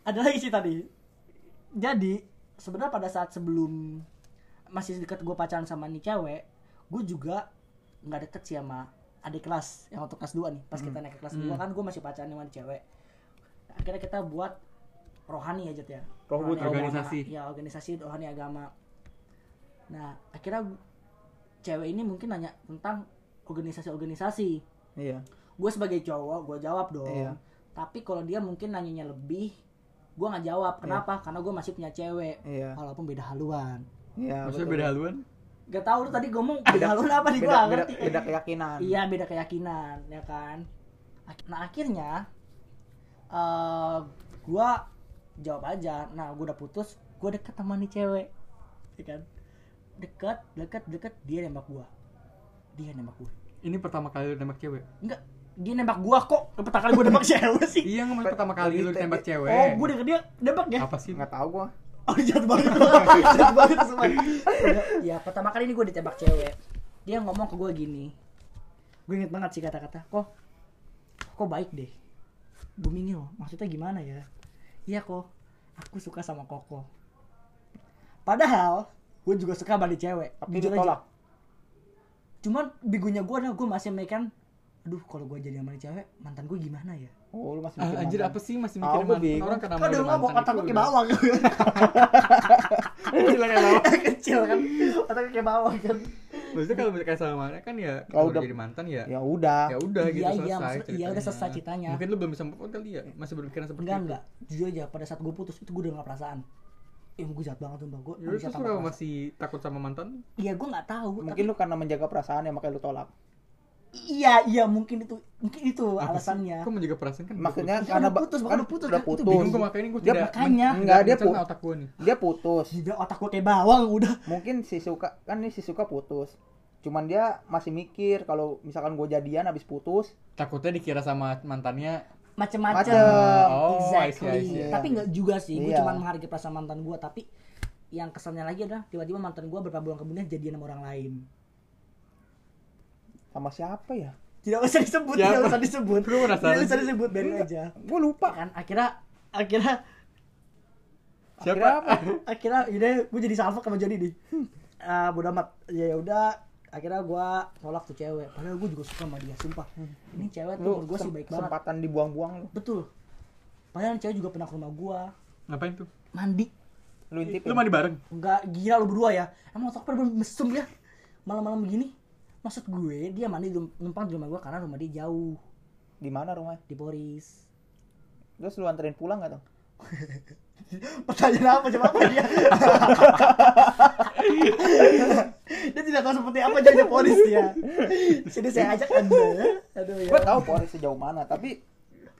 ada lagi sih tadi. Jadi sebenarnya pada saat sebelum masih deket gue pacaran sama nih cewek gue juga nggak deket sih sama adik kelas yang waktu kelas 2 nih pas kita naik ke kelas 2 Hmm. kan gue masih pacaran sama cewek. Akhirnya kita buat rohani aja ya. Rohani organisasi. agama. ya organisasi rohani agama. Nah akhirnya cewek ini mungkin nanya tentang organisasi-organisasi. Iya. Gue sebagai cowok gue jawab dong. Iya. tapi kalau dia mungkin nanyanya lebih gue nggak jawab. Kenapa? Karena gue masih punya cewek. Iya. Walaupun beda haluan. Iya Maksudnya betul. beda haluan? Gak tahu lu tadi ngomong beda haluan apa nih gue beda, gak beda, ngerti. beda keyakinan. Iya beda keyakinan ya kan? Nah akhirnya eh gue jawab aja. Nah gue udah putus gue deket sama nih cewek ya kan? Deket deket deket dia nembak gue dia nembak gue Ini pertama kali lu nembak cewek? enggak dia nembak gua kok. Pertama kali gue nembak cewek sih. Iya, nggak pertama kali lu nembak cewek. Oh, gue denger dia nembak ya? Apa sih? nggak tahu gua Oh, jahat banget. jahat banget semua. ya, pertama kali ini gue ditembak cewek. Dia ngomong ke gue gini. Gue inget banget sih kata-kata. Kok, kok baik deh. Bumingil, maksudnya gimana ya? Iya kok, aku suka sama Koko. Padahal, gue juga suka sama cewek. tapi ditolak Cuman bigunya gue adalah gue masih mikirkan, aduh kalau gue jadi sama cewek, mantan gue gimana ya? oh lu masih Ah, mikir anjir mantan. apa sih masih Tahu, mikirin gua mantan bingung. orang karena Kan udah ngomong kata gue kayak bawang. Kecil kayak bawang. Kecil kan, gue kayak bawang kan. Maksudnya kalau misalnya kayak sama mana kan ya Kalau udah- jadi mantan ya ya udah ya udah gitu Iya, iya, selesai maksud- iya, ceritanya. udah selesai ceritanya. Mungkin lu belum bisa move on kali ya, masih berpikiran seperti Enggak itu. enggak, jujur aja pada saat gue putus itu gue udah gak perasaan. Eh gue jahat banget tuh bang, gue Ya terus lu masih takut sama mantan? Iya gue nggak tahu. mungkin lu karena menjaga perasaan ya makanya lu tolak iya iya mungkin itu mungkin itu Apa alasannya. Kok menjaga perasaan kan? maksudnya Kan karena udah putus, bukan udah putus, udah kan? Putus bingung gue makanya gue Dia tidak makanya. Enggak, dia mencerna pu- otak gue nih. dia putus Gila otak gue kayak bawang udah. mungkin si suka kan nih si suka putus cuman dia masih mikir kalau misalkan gue jadian habis putus Takutnya dikira sama mantannya Macem-macem. Macem. Oh, I see, I exactly. see. Tapi nggak juga sih. Gue Iya. cuma menghargai perasaan mantan gue. Tapi yang kesannya lagi adalah tiba-tiba mantan gue beberapa bulan kemudian jadian sama orang lain. Sama siapa ya? Tidak usah disebut, Siapa? tidak usah disebut. Lu penasaran Tidak usah disebut, biarin aja. gue lupa. Kan akhirnya akhirnya Siapa? Akhirnya apa? akhirnya udah gue jadi salfok sama Jody nih. Ah bodo amat. Ya udah. Akhirnya gue nolak tuh cewek. Padahal gue juga suka sama dia sumpah. Ini cewek tuh menurut gue sih baik banget. kesempatan dibuang-buang lu. Betul. Padahal cewek juga pernah ke rumah gue Ngapain tuh? mandi. Lu intip Lu mandi bareng? nggak gila lu berdua ya. Emang otak pada mesum ya? Malam-malam begini maksud gue dia mandi di- numpang di rumah gue karena rumah dia jauh. Di mana rumahnya di Poris terus lu anterin pulang gak tuh? Pertanyaan apa? Coba apa dia? Dia tidak tahu seperti apa jadinya Poris dia. Sini saya ajak anda aduh ya gue tahu Polres sejauh mana tapi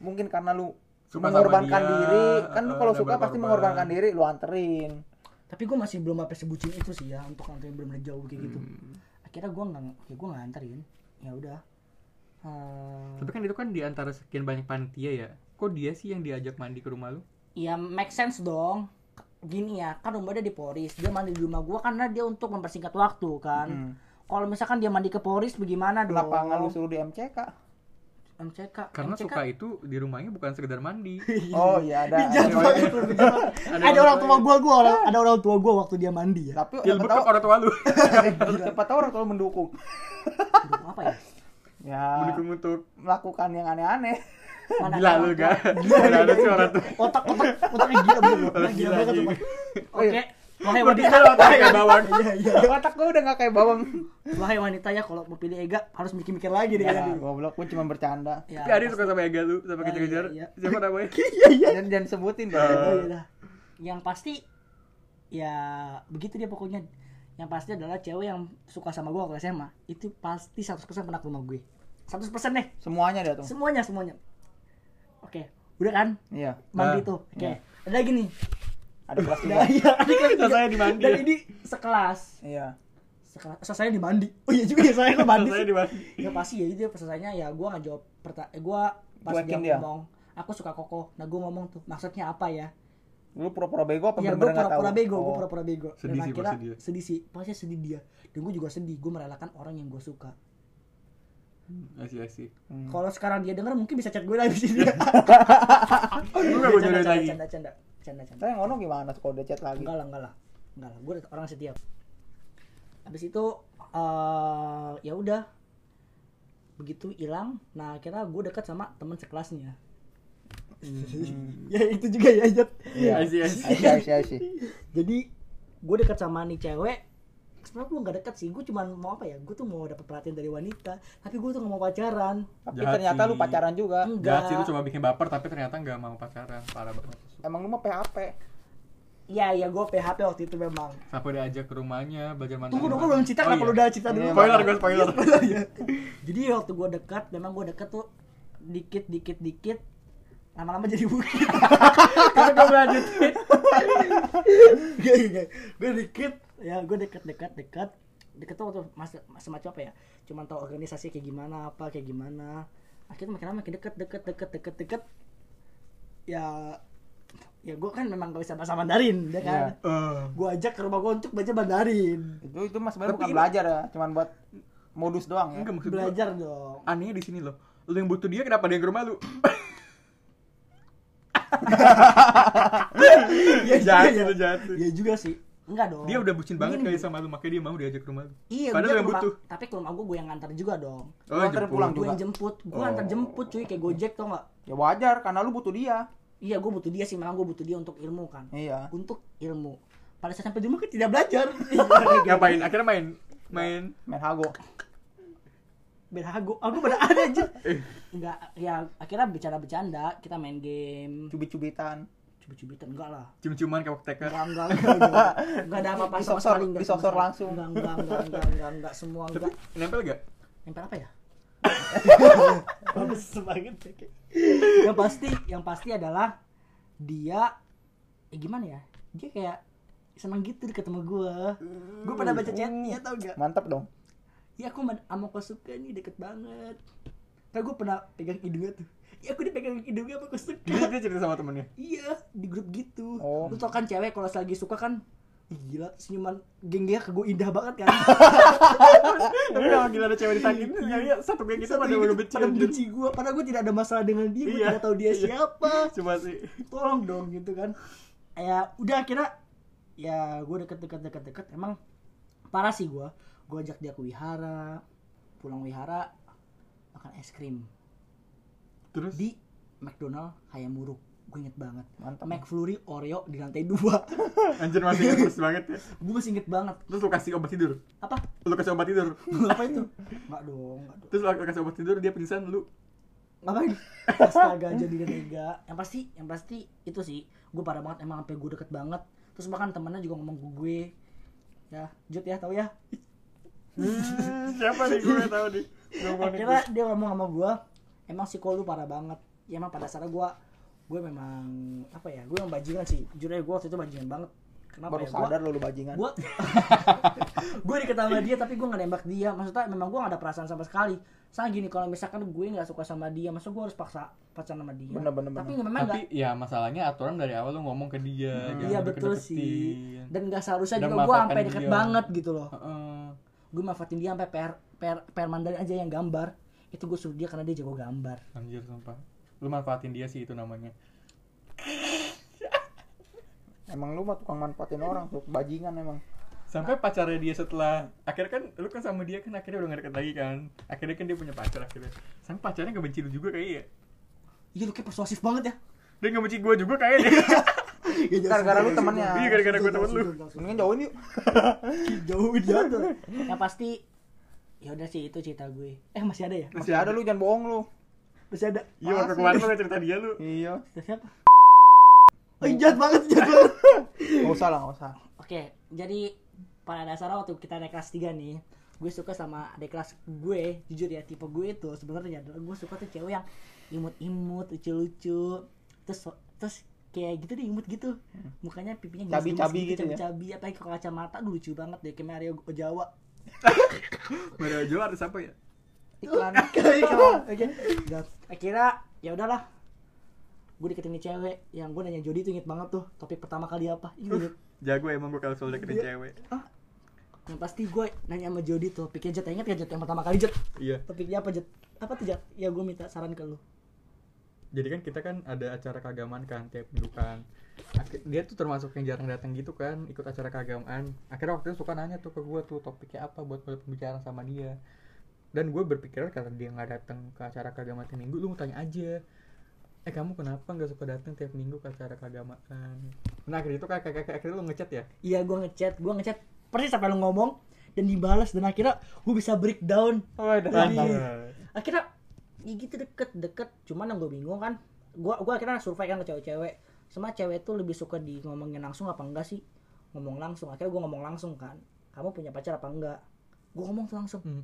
mungkin karena lu Suka mengorbankan dia, diri. Kan lu eh, kalau suka pasti mengorbankan diri lu anterin. Tapi gue masih belum sampai sebutin itu sih ya untuk nanti benar-benar jauh kayak gitu. Hmm. Akhirnya gue nggak ya gue nggak anterin ya udah. Eh, Tapi kan itu kan di antara sekian banyak panitia ya. Kok dia sih yang diajak mandi ke rumah lu? ya make sense dong. Gini ya kan rumah dia di Poris. Dia mandi di rumah gue karena dia untuk mempersingkat waktu kan. Hmm. kalau misalkan dia mandi ke Poris bagaimana dong kenapa nggak lu suruh di MCK MCK Karena MCK suka itu di rumahnya bukan sekedar mandi. oh iya ada, ada. lu, jahat banget. Ada ada orang tua gua gua orang ada orang tua gua waktu dia mandi ya tapi Ilmu tahu orang tua lu. siapa tahu orang tua lu mendukung Aduh, apa ya ya Mendukung untuk melakukan yang aneh-aneh Mana gila ada lu tua. Gila, Ada ada gila, sih gila. gila iya. Wahai wanita. otak kayak bawang. iya iya. Otak gua udah gak kayak bawang. Wahai wanita ya kalau mau pilih Ega harus mikir-mikir lagi deh. Ya kalian. goblok gua cuma bercanda. Ya Tapi Adi suka sama Ega lu, sama Ya, kejar-kejar. iya, iya. Siapa namanya? iya iya. Dan jangan sebutin Eh. dong Oh, iya. Dah. yang pasti ya begitu dia pokoknya. Yang pasti adalah cewek yang suka sama gue waktu SMA itu pasti 100% pernah ke rumah gue. 100% deh. Semuanya dia tuh. Semuanya semuanya. Oke udah kan? Iya. Mandi tuh. Oke. Iya. ada lagi nih ada kelas tiga Nah, iya, ada kelas tiga. Selesai di mandi dan ini sekelas iya sekelas selesai di mandi oh iya juga ya saya ke mandi sih. di mandi. ya pasti ya itu ya selesainya ya gue nggak jawab pertanyaan eh, gue pas dia, ngomong aku suka koko nah gue ngomong tuh maksudnya apa ya Lu pura-pura bego apa ya gue bener-bener nggak tahu? pura-pura bego gue Oh. pura-pura bego Sedih dan sih akhirnya pasti dia. sedih sih pasti sedih dia dan gue juga sedih gue merelakan orang yang gue suka Asik asik. Hmm. kalau sekarang dia denger mungkin bisa chat gue lagi sih dia Lu gak mau jodohin canda, lagi. canda canda canda canda Saya ngono gimana kalau dia chat lagi? enggak lah enggak lah enggak lah gue orang setia habis itu eh ya udah begitu hilang nah akhirnya gue dekat sama teman sekelasnya ya itu juga ya Jat. Iya. Aisyah, Aisyah. jadi gue dekat sama nih cewek sebenarnya gue nggak dekat sih gue cuma mau apa ya gue tuh mau dapat perhatian dari wanita tapi gue tuh nggak mau pacaran Tapi Jahat ternyata lu sih. pacaran juga. enggak Jahat sih lu coba bikin baper tapi ternyata nggak mau pacaran. Parah banget. Emang lu mah PHP. Iya iya gue PHP waktu itu memang. Sampai diajak ke rumahnya belajar mantan. tunggu dong gue belum cerita Oh, kenapa iya. lu udah cerita dulu? Iya, Spoiler. gue spoiler. jadi waktu gue dekat memang gue dekat tuh dikit dikit dikit lama-lama jadi bukit. Karena gue lanjutin. Gak gak gue dikit. Ya gue dekat dekat dekat deket tuh waktu mas, semacam apa ya? Cuman tahu organisasi kayak gimana apa kayak gimana. Akhirnya makin lama makin deket deket deket deket deket. Ya ya gue kan memang gak bisa bahasa Mandarin ya kan Iya. Eh, gue ajak ke rumah gue untuk belajar Mandarin Itu itu mas sebenarnya Tapi bukan ini- belajar ya, cuman buat modus doang ya. Enggak maksud gua. belajar dong Anehnya di sini loh. Lu yang butuh dia kenapa dia yang ke rumah lu? Iya jahat juga itu ya. jahat. Iya juga sih. Enggak dong. Dia udah bucin banget kali sama lu, makanya dia mau diajak ke rumah lu. Iya, Padahal yang butuh. Tapi ke rumah gue gue yang ngantar juga dong. Oh, jemput. pulang Gue juga. yang jemput, gue Oh. antar jemput cuy kayak Gojek tau nggak? Ya wajar karena lu butuh dia. Iya, gue butuh dia sih, memang gue butuh dia untuk ilmu kan. Iya. Untuk ilmu. Pada saat sampai di rumah kan tidak belajar. Ngapain? Akhirnya main main Main hago. Beda aku, aku pada ada aja. Enggak, ya akhirnya bercanda-bercanda, kita main game. Cubit-cubitan. Cubit-cubitan enggak lah. cium-ciuman kayak TK. Enggak, enggak, enggak, enggak. Enggak ada apa-apa sama sekali, enggak sekali. langsung. Enggak, enggak, enggak, enggak, enggak, enggak, semua enggak. nempel gak? Nempel apa ya? Bagus banget ya, kayak. Yang pasti, yang pasti adalah dia eh gimana ya? Dia kayak seneng gitu sama gua. Gua pada baca chatnya tau gak? Mantap dong. Ya aku sama suka nih deket banget. Tapi gua pernah pegang hidungnya tuh. Ya aku dipegang hidungnya sama kau suka. Dia, dia cerita sama temennya. Iya, di grup gitu. Oh. Lu tau kan cewek kalau lagi suka kan gila senyuman geng-gengnya ke gue indah banget kan. Tapi kalau gila ada cewek disakitin, ya satu geng kita pada udah benci. pada benci gue padahal gue tidak ada masalah dengan dia gue Iya, tidak tahu dia iya. siapa. Cuma sih. tolong dong gitu kan. Ya udah akhirnya ya gue deket deket deket deket. Emang parah sih gue gue ajak dia ke wihara pulang wihara makan es krim. Terus? Di McDonald Hayamuruk gue inget banget Mantap. McFlurry Oreo di lantai dua anjir masih inget terus banget ya. gue masih inget banget Terus lu kasih obat tidur. apa Lu kasih obat tidur. apa itu nggak dong nggak dong Terus lu kasih obat tidur dia pingsan lu. ngapain astaga jadi dan ega yang pasti yang pasti itu sih gue parah banget emang sampai gue deket banget terus bahkan temennya juga ngomong gue ya Jut ya tahu ya Hmm, siapa nih gue tahu nih. Akhirnya dia ngomong sama gue emang lu parah banget ya emang pada dasarnya gue gue memang apa ya gue yang bajingan sih jujur aja gue waktu itu bajingan banget kenapa Baru ya sadar lu lu bajingan. gue gue sama dia tapi gue gak nembak dia maksudnya memang gue gak ada perasaan sama sekali soalnya gini kalau misalkan gue nggak suka sama dia masa gue harus paksa pacaran sama dia Bener, bener, tapi bener. memang Tapi nggak ya masalahnya aturan dari awal lu ngomong ke dia. jangan iya betul sih dan nggak seharusnya Dan juga gue sampai deket dia. banget gitu loh Heeh. gue manfaatin dia sampai per per per Mandarin aja yang gambar itu gue suruh dia karena dia jago gambar Anjir sumpah. Lu manfaatin dia sih itu namanya. Emang lu mah tukang manfaatin orang tuh, bajingan emang. Sampai pacarnya dia setelah akhirnya kan lu kan sama dia kan akhirnya udah gak deket lagi kan. Akhirnya kan dia punya pacar akhirnya. Sampai pacarnya gak benci lu juga kayak ya. iya lu kayak persuasif banget ya Dia gak benci gua juga kayaknya. Gara-gara lu temennya. Iya, gara-gara gua temen lu. Mendingan jauhin yuk. jauh jatuh yang pasti ya udah sih itu cerita gue eh masih ada ya Masih ada lu jangan bohong lu. Masih ada Iya waktu kemarin lu cerita dia lu. Iya. cerita siapa Oh, jahat banget, jahat banget. Gak usah lah, gak usah. Oke, jadi pada dasarnya waktu kita naik kelas 3 nih, gue suka sama adik kelas gue, jujur ya, tipe gue itu sebenarnya adalah gue suka tuh cewek yang imut-imut, lucu-lucu, terus terus kayak gitu deh imut gitu, mukanya pipinya gemes-gemes Cabi-cabi gitu ya? cabi-cabi, apalagi kalau kacamata lucu banget deh kayak Mario Jawa. Mario Jawa ada siapa ya? Iklan. Oke, Akhirnya ya udahlah. Gue deketin nih cewek. Yang gue nanya Jody tuh inget banget tuh topik pertama kali apa? Inget jago emang gue kalau soal deketin Iya. cewek. Yang pasti gue nanya sama Jody topiknya Jet inget gak Jet yang pertama kali Jet iya. Topiknya apa Jet apa tuh Jet ya gue minta saran ke lu. Jadi kan kita kan ada acara keagamaan kan tiap minggu kan. Dia tuh termasuk yang jarang datang gitu kan ikut acara keagamaan. Akhirnya waktu itu suka nanya tuh ke gue tuh topiknya apa buat buat pembicaraan sama dia dan gue berpikir karena dia nggak datang ke acara keagamaan tiap minggu lu tanya aja. Eh kamu kenapa nggak suka datang tiap minggu ke acara keagamaan? Nah akhirnya itu kayak kayak kayak- akhirnya lu ngechat ya? Iya gue ngechat. Gue ngechat persis sampai lu ngomong dan dibalas dan akhirnya gue bisa breakdown. Oh, mantap. akhirnya ya gitu deket deket. Cuman yang gue bingung kan gue gua akhirnya survei kan ke cewek-cewek. Sama cewek tuh lebih suka di ngomongin langsung apa enggak sih? Ngomong langsung. Akhirnya gue ngomong langsung kan. Kamu punya pacar apa enggak? Gue ngomong tuh langsung. Hmm.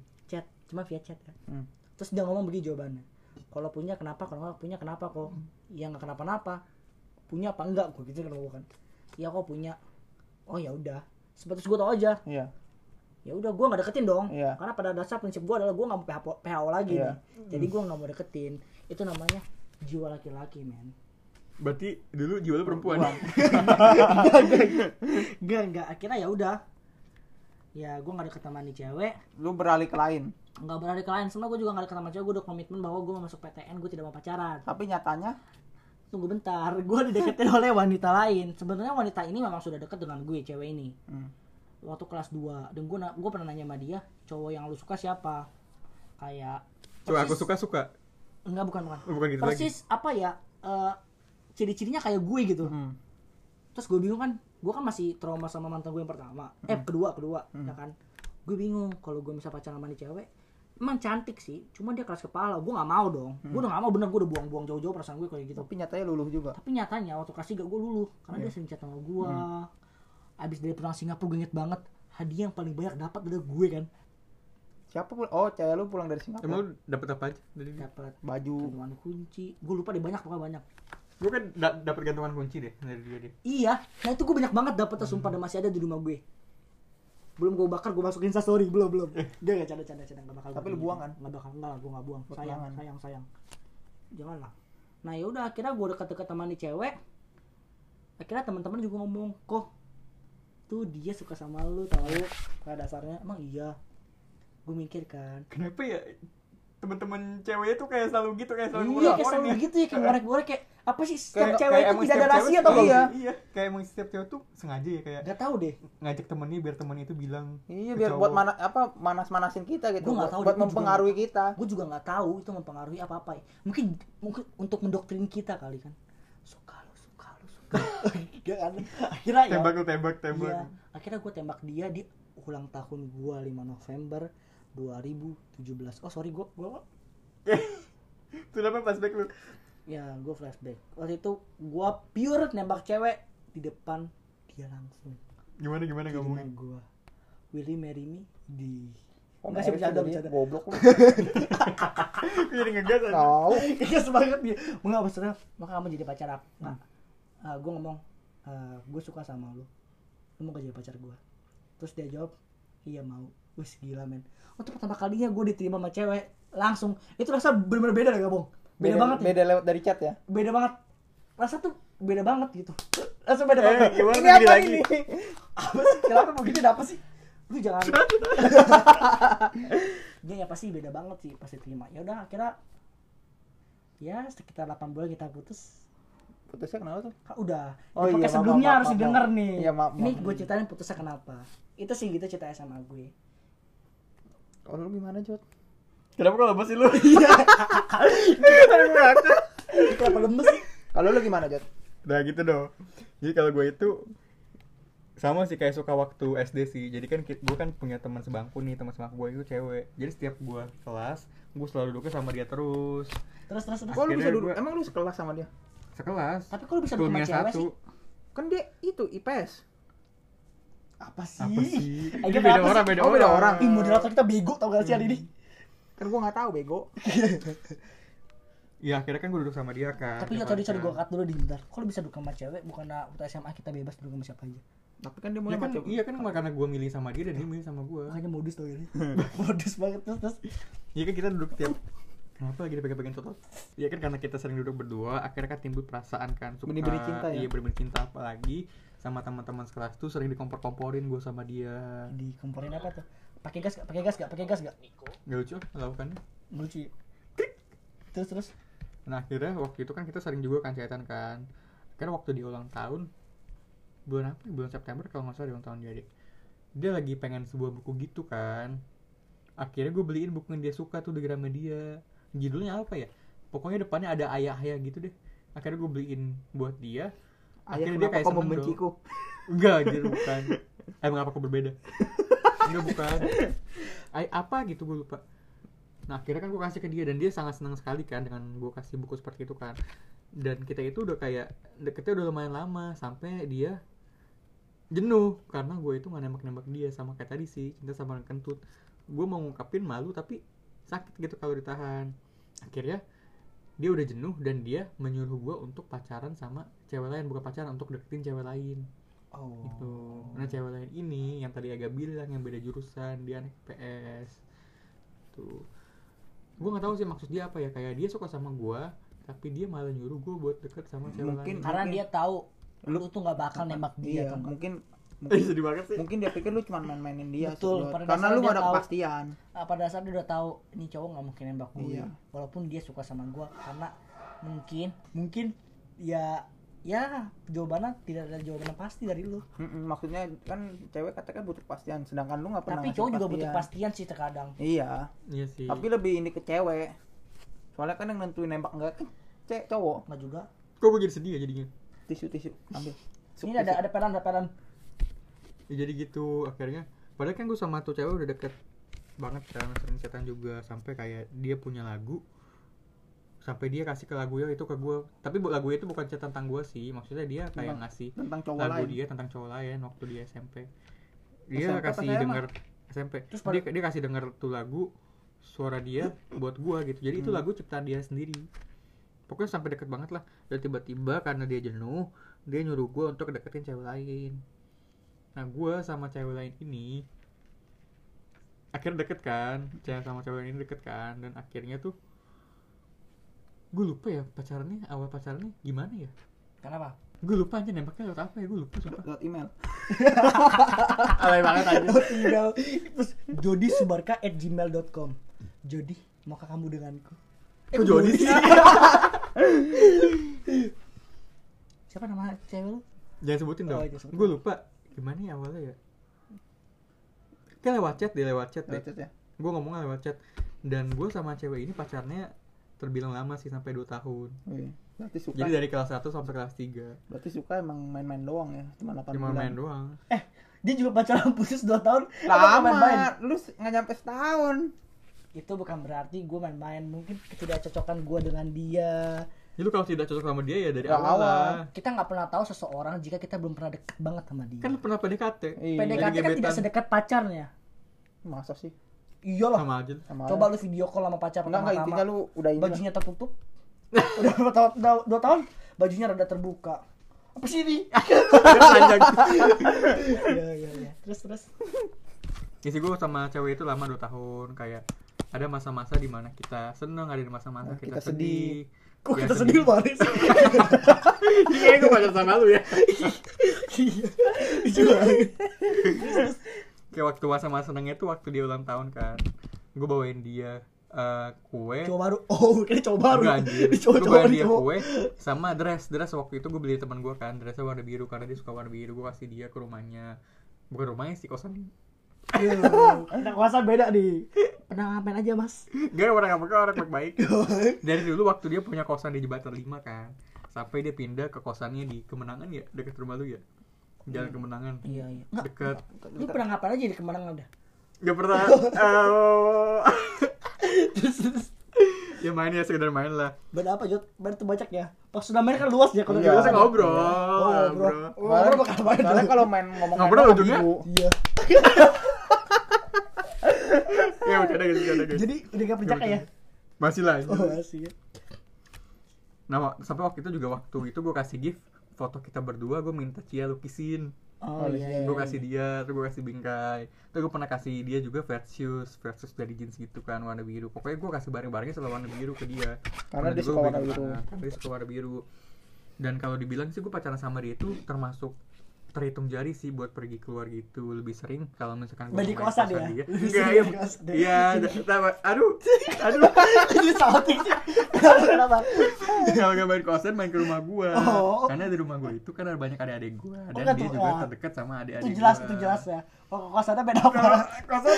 Cuma via chat kan Hmm. terus dia ngomong begini jawabannya. Kalau punya kenapa kalau nggak punya kenapa kok? Ya nggak kenapa-napa. Punya apa enggak? Gue gitu kan kan. Ya kok punya? Oh ya udah. Sebatas gue tau aja. Iya. ya udah gue nggak deketin dong. Iya. karena pada dasar prinsip gue adalah gue nggak mau PHO, PHO lagi Iya. nih. Jadi gue nggak mau deketin. Itu namanya jiwa laki-laki men. Berarti dulu jiwa lu perempuan. Enggak enggak. Akhirnya ya udah ya gue nggak deket sama nih cewek. Lu beralih ke lain. nggak berani ke lain sebenarnya gue juga nggak deket sama cewek gue udah komitmen bahwa gue mau masuk PTN gue tidak mau pacaran. Tapi nyatanya? Tunggu bentar gue dideketin oleh wanita lain. Sebenarnya wanita ini memang sudah deket dengan gue cewek ini. Hmm. waktu kelas 2 dan gue gue pernah nanya sama dia cowok yang lu suka siapa? Kayak coba aku suka suka? Enggak bukan bukan. Oh, bukan gitu lagi. Persis apa ya eh, ciri-cirinya kayak gue gitu. Hmm. terus gue bingung kan gue kan masih trauma sama mantan gue yang pertama. Eh kedua kedua Hmm. ya kan? Gue bingung kalau gue bisa pacaran sama nih cewek emang cantik sih cuma dia keras kepala. Gue nggak mau dong. Gue udah nggak mau bener gue udah buang-buang jauh-jauh perasaan gue kayak gitu. Tapi nyatanya luluh juga. tapi nyatanya waktu kelas 3 gue luluh karena dia sering chat sama gue abis dari pulang Singapura gue inget banget hadiah yang paling banyak dapat adalah gue kan? Siapa pul- Oh, cewek lu pulang dari emang Singapura. lu dapet apa aja dari dapat Baju. kunci. Gue lupa deh banyak pokoknya banyak gue kan da- dapet gantungan kunci deh dari dia deh Iya, nah itu gue banyak banget dapet sumpah dan masih ada di rumah gue. Belum gue bakar, gue masukin story belum belum. Dia gak canda canda canda nggak bakal. Tapi lu buang kan? Nggak bakal enggak lah, gue nggak buang. Buat Sayang, sayang, sayang. Janganlah. Nah yaudah akhirnya gue deket-deket sama nih cewek. Akhirnya teman-teman juga ngomong, kok tuh dia suka sama lu tahu pada dasarnya emang iya gue mikir kan kenapa ya temen-temen ceweknya tuh kayak selalu gitu kayak selalu iya kayak selalu ya. gitu ya kayak ngorek-ngorek kayak apa sih setiap Kayak- cewek kayak itu tidak ada rahasia cewek atau iya iya kayak emang setiap cewek tuh sengaja ya kayak gak tahu deh ngajak temennya biar temennya itu bilang Iya biar cowok. buat mana apa manas-manasin kita gitu. Gua nggak Buat, tahu, buat dia juga mempengaruhi kita. gue juga nggak tahu itu mempengaruhi apa apa mungkin mungkin untuk mendoktrin kita kali kan suka lu suka lu suka Gak kan akhirnya ya tembak lu tembak tembak iya, akhirnya gue tembak dia di ulang tahun gue 5 November 2017 oh sorry gue gue itu apa flashback lu ya gue flashback waktu itu gue pure nembak cewek di depan dia langsung gimana gimana ngomongnya gue will you marry me di Oh, Enggak sih bercanda bercanda Goblok lu. jadi ngegas aja Tahu. Iya banget dia. Enggak maksudnya maka kamu jadi pacar aku. Nah, gue ngomong gue suka sama lu. Lu mau gak jadi pacar gue? Terus dia jawab, iya mau. Wis gila men. Untuk pertama kalinya gue diterima sama cewek langsung. Itu rasa bener-bener beda gak bohong? Beda, banget nih. Beda lewat dari chat ya. Beda banget. Rasa tuh beda banget gitu. Rasa beda Eh, banget. gimana Ini apa lagi? ini? apa sih? Kenapa begini ada apa sih? Lu jangan. Dia ya pasti beda banget sih pasti terima. Ya udah akhirnya ya sekitar 8 bulan kita putus Putusnya kenapa tuh? Kak, udah Oh iya, maaf, sebelumnya maaf, harus maaf, didengar maaf. nih Iya, maaf, ini maaf. gue ceritain putusnya kenapa itu sih gitu cerita SMA gue Kalau lu gimana, Jod? kenapa kalau lepas sih lu kenapa lemes Kalau lu gimana, Jod? Nah gitu dong. Jadi kalau gue itu sama sih kayak suka waktu SD sih. Jadi kan gue kan punya teman sebangku nih, teman sebangku gue itu cewek. Jadi setiap gue kelas, gue selalu duduknya sama dia terus. terus terus terus Kok lu bisa duduk? gua- Emang lu sekelas sama dia? Sekelas. tapi kok lu bisa duduk sama cewek satu. sih Kan dia itu IPS. Apa sih Apa sih? Ini dia beda orang, sih? beda Oh, beda orang. orang. Ih, moderator kita bego tau gak sih hari ini Kan gua nggak tahu bego. Iya, akhirnya kan gue duduk sama dia kan. tapi ya tadi sorry gue kan. cut dulu di bentar kok lu bisa duduk sama cewek bukan waktu SMA kita bebas duduk sama siapa aja Tapi kan dia Ya mulai kan, macam. iya kan karena gue milih sama dia dan dia milih sama gue. makanya modus tau ini modus banget terus terus Iya kan kita duduk tiap kenapa lagi dipegang-pegang cocok ya kan karena kita sering duduk berdua akhirnya kan timbul perasaan kan suka Benih-benih cinta ya? iya benih cinta apalagi sama teman-teman sekelas tuh sering dikompor-komporin gue sama dia. Di komporin apa tuh? Pakai gas gak pakai gas gak pakai gas gak gak lucu melakukannya lucu ya? terus terus? Nah akhirnya waktu itu kan kita sering juga kan chatan kan. Akhirnya waktu di ulang tahun Bulan apa? ya? Bulan September kalau nggak salah di ulang tahun dia deh Dia lagi pengen sebuah buku gitu kan. Akhirnya gue beliin buku yang dia suka tuh di Gramedia. Judulnya apa ya? Pokoknya depannya ada ayah-ayah gitu deh. Akhirnya gue beliin buat dia Ayah, Akhirnya dia kayak kau membenciku? Enggak anjir bukan. Emang apa kok berbeda? Enggak bukan. Ay, Apa gitu gue lupa. Nah akhirnya kan gue kasih ke dia dan dia sangat senang sekali kan dengan gue kasih buku seperti itu kan. Dan kita itu udah kayak deketnya udah lumayan lama sampai dia jenuh karena gue itu nggak nembak-nembak dia sama kayak tadi sih cinta sama kentut. Gue mau ngungkapin malu tapi sakit gitu kalau ditahan. Akhirnya dia udah jenuh dan dia menyuruh gue untuk pacaran sama cewek lain bukan pacaran untuk deketin cewek lain. Oh. Gitu. Nah cewek lain ini yang tadi agak bilang yang beda jurusan dia anak PS tuh gue nggak tahu sih maksud dia apa ya kayak dia suka sama gue tapi dia malah nyuruh gue buat deket sama cewek Mungkin- lain. Karena Mungkin- dia tahu lu Lu- tuh nggak bakal nembak dia Iya, kan mungkin eh sedih banget sih. Mungkin dia pikir lu cuma main-mainin dia Betul, sih, pada karena lu gak ada tahu. kepastian. Ah, pada saat dia udah tahu ini cowok nggak mungkin nembak gue. Iya. walaupun dia suka sama gue karena mungkin mungkin ya ya jawabannya tidak ada jawaban yang pasti dari lu. Mm-mm, maksudnya kan cewek katakan butuh kepastian sedangkan lu gak pernah tapi cowok juga butuh kepastian. sih terkadang. Iya. Iya sih. Tapi lebih ini ke cewek. Soalnya kan yang nentuin nembak enggak kan cewek cowok. Nggak juga. Kok gue jadi sedih ya jadinya? Tisu tisu ambil. Sup, ini ada tisu. ada peran ada peran ya, jadi gitu akhirnya. Padahal kan gue sama tuh cewek udah deket banget kan sering chatan juga sampai kayak dia punya lagu sampai dia kasih ke lagunya itu ke gue tapi bu- lagunya itu bukan chat tentang gue sih maksudnya dia kayak Tentang- ngasih tentang cowok lagu lain. dia tentang cowok lain waktu dia SMP dia SMP kasih denger SMP Terus dia, dia kasih denger tuh lagu suara dia buat gua gitu. Jadi itu Hmm. lagu ciptaan dia sendiri. Pokoknya sampai deket banget lah. Dan tiba-tiba karena dia jenuh dia nyuruh gua untuk deketin cewek lain nah gua sama cewek lain ini akhirnya deket kan cewek sama cewek ini deket kan dan akhirnya tuh gue lupa ya pacarannya awal pacarannya gimana ya? Kenapa? Gue lupa aja nembaknya lewat apa ya gue lupa sumpah. Lewat email. Alay banget aja tinggal terus jodi subarka at gmail.com jodi maukah kamu denganku? Kok Jody sih? siapa nama cewek lu? Jangan sebutin dong. Oh, sebutin. Gue lupa gimana ya awalnya ya. Kayak lewat chat deh, lewat chat deh. chat ya Gue ngomongnya lewat chat. Dan gue sama cewek ini pacarnya terbilang lama sih sampai 2 tahun. Wih, berarti suka Jadi dari kelas 1 sampai kelas 3. berarti suka emang main-main doang ya cuma 8 Cuma bulan main doang. eh dia juga pacaran putus 2 tahun Apa main-main? lama lu nggak nyampe setahun itu bukan berarti gue main-main mungkin ketidakcocokan gue dengan dia Jadi lu kalau tidak cocok sama dia ya dari Dari awal awal. lah. kita nggak pernah tahu seseorang jika kita belum pernah deket banget sama dia Kan lu pernah PDKT. Iya. PDKT kan gebetan. tidak sedekat pacarnya masa sih iyalah Sama aja. sama coba lu video call sama pacar enggak enggak intinya lu udah ini lah. bajunya tertutup udah berapa tahun udah dua tahun bajunya rada terbuka apa sih ini Panjang. iya iya iya terus terus Ya sih gue sama cewek itu lama 2 tahun kayak ada masa-masa di mana kita seneng, ada masa-masa Nah, kita, kita sedih. Kok Ya, kita sedih banget sih? Iya, gue pacar sama lu ya. iya. Banget kayak waktu masa-masa senengnya tuh waktu dia ulang tahun kan gue bawain dia eh, kue. Cowok baru. Oh kayaknya cowok baru. Enggak anjir Ini cowok gue bawain dia kue sama dress. Dress waktu itu gue beli teman gue kan dressnya warna biru karena dia suka warna biru. Gue kasih dia ke rumahnya. Bukan rumahnya sih kosan Anak kuasa beda nih pernah ngapain aja mas? Gak orang apa orang baik-baik. Dari dulu waktu dia punya kosan di jembatan 5 kan sampai dia pindah ke kosannya di kemenangan ya dekat rumah lu ya? Jalan kemenangan. Iya iya. Dekat lu pernah ngapain aja di kemenangan udah? Gak pernah. Eh, ya main ya sekedar main lah. Beda apa Jod? beda tuh banyak ya pas sudah main kan luas ya kalau Iya. di Biasa luas ngobrol. Oh bro ngobrol. ngobrol bakal main kalau main ngomong Ngobrol ujungnya? iya ya udah gitu udah gitu jadi udah gak percaya ya masih lah oh masih. Ya nah sampai waktu itu juga waktu itu gue kasih gift foto kita berdua gue minta Cia lukisin. Oh, Oh, iya. iya. gue kasih dia terus gue kasih bingkai. Terus gue pernah kasih dia juga versus versus dari jeans gitu kan warna biru. Pokoknya gue kasih barang-barangnya selalu warna biru ke dia. Karena dia juga suka gue warna biru. "Ah, karena dia suka warna biru. Dan kalau dibilang sih gue pacaran sama dia itu termasuk terhitung jari sih buat pergi keluar gitu lebih sering kalau misalkan gue Balik main kosan ya? dia enggak ya dia. iya da- da- aduh aduh Ini salting sih. Kenapa? Kalau nggak main kosan main ke rumah gue Oh. karena di rumah gue itu kan ada banyak adik-adik gue dan enggak dia tuh, juga ya. terdekat sama Itu adik-adik jelas, gua. itu jelas ya. Oh, kosannya beda apa? kalau kosan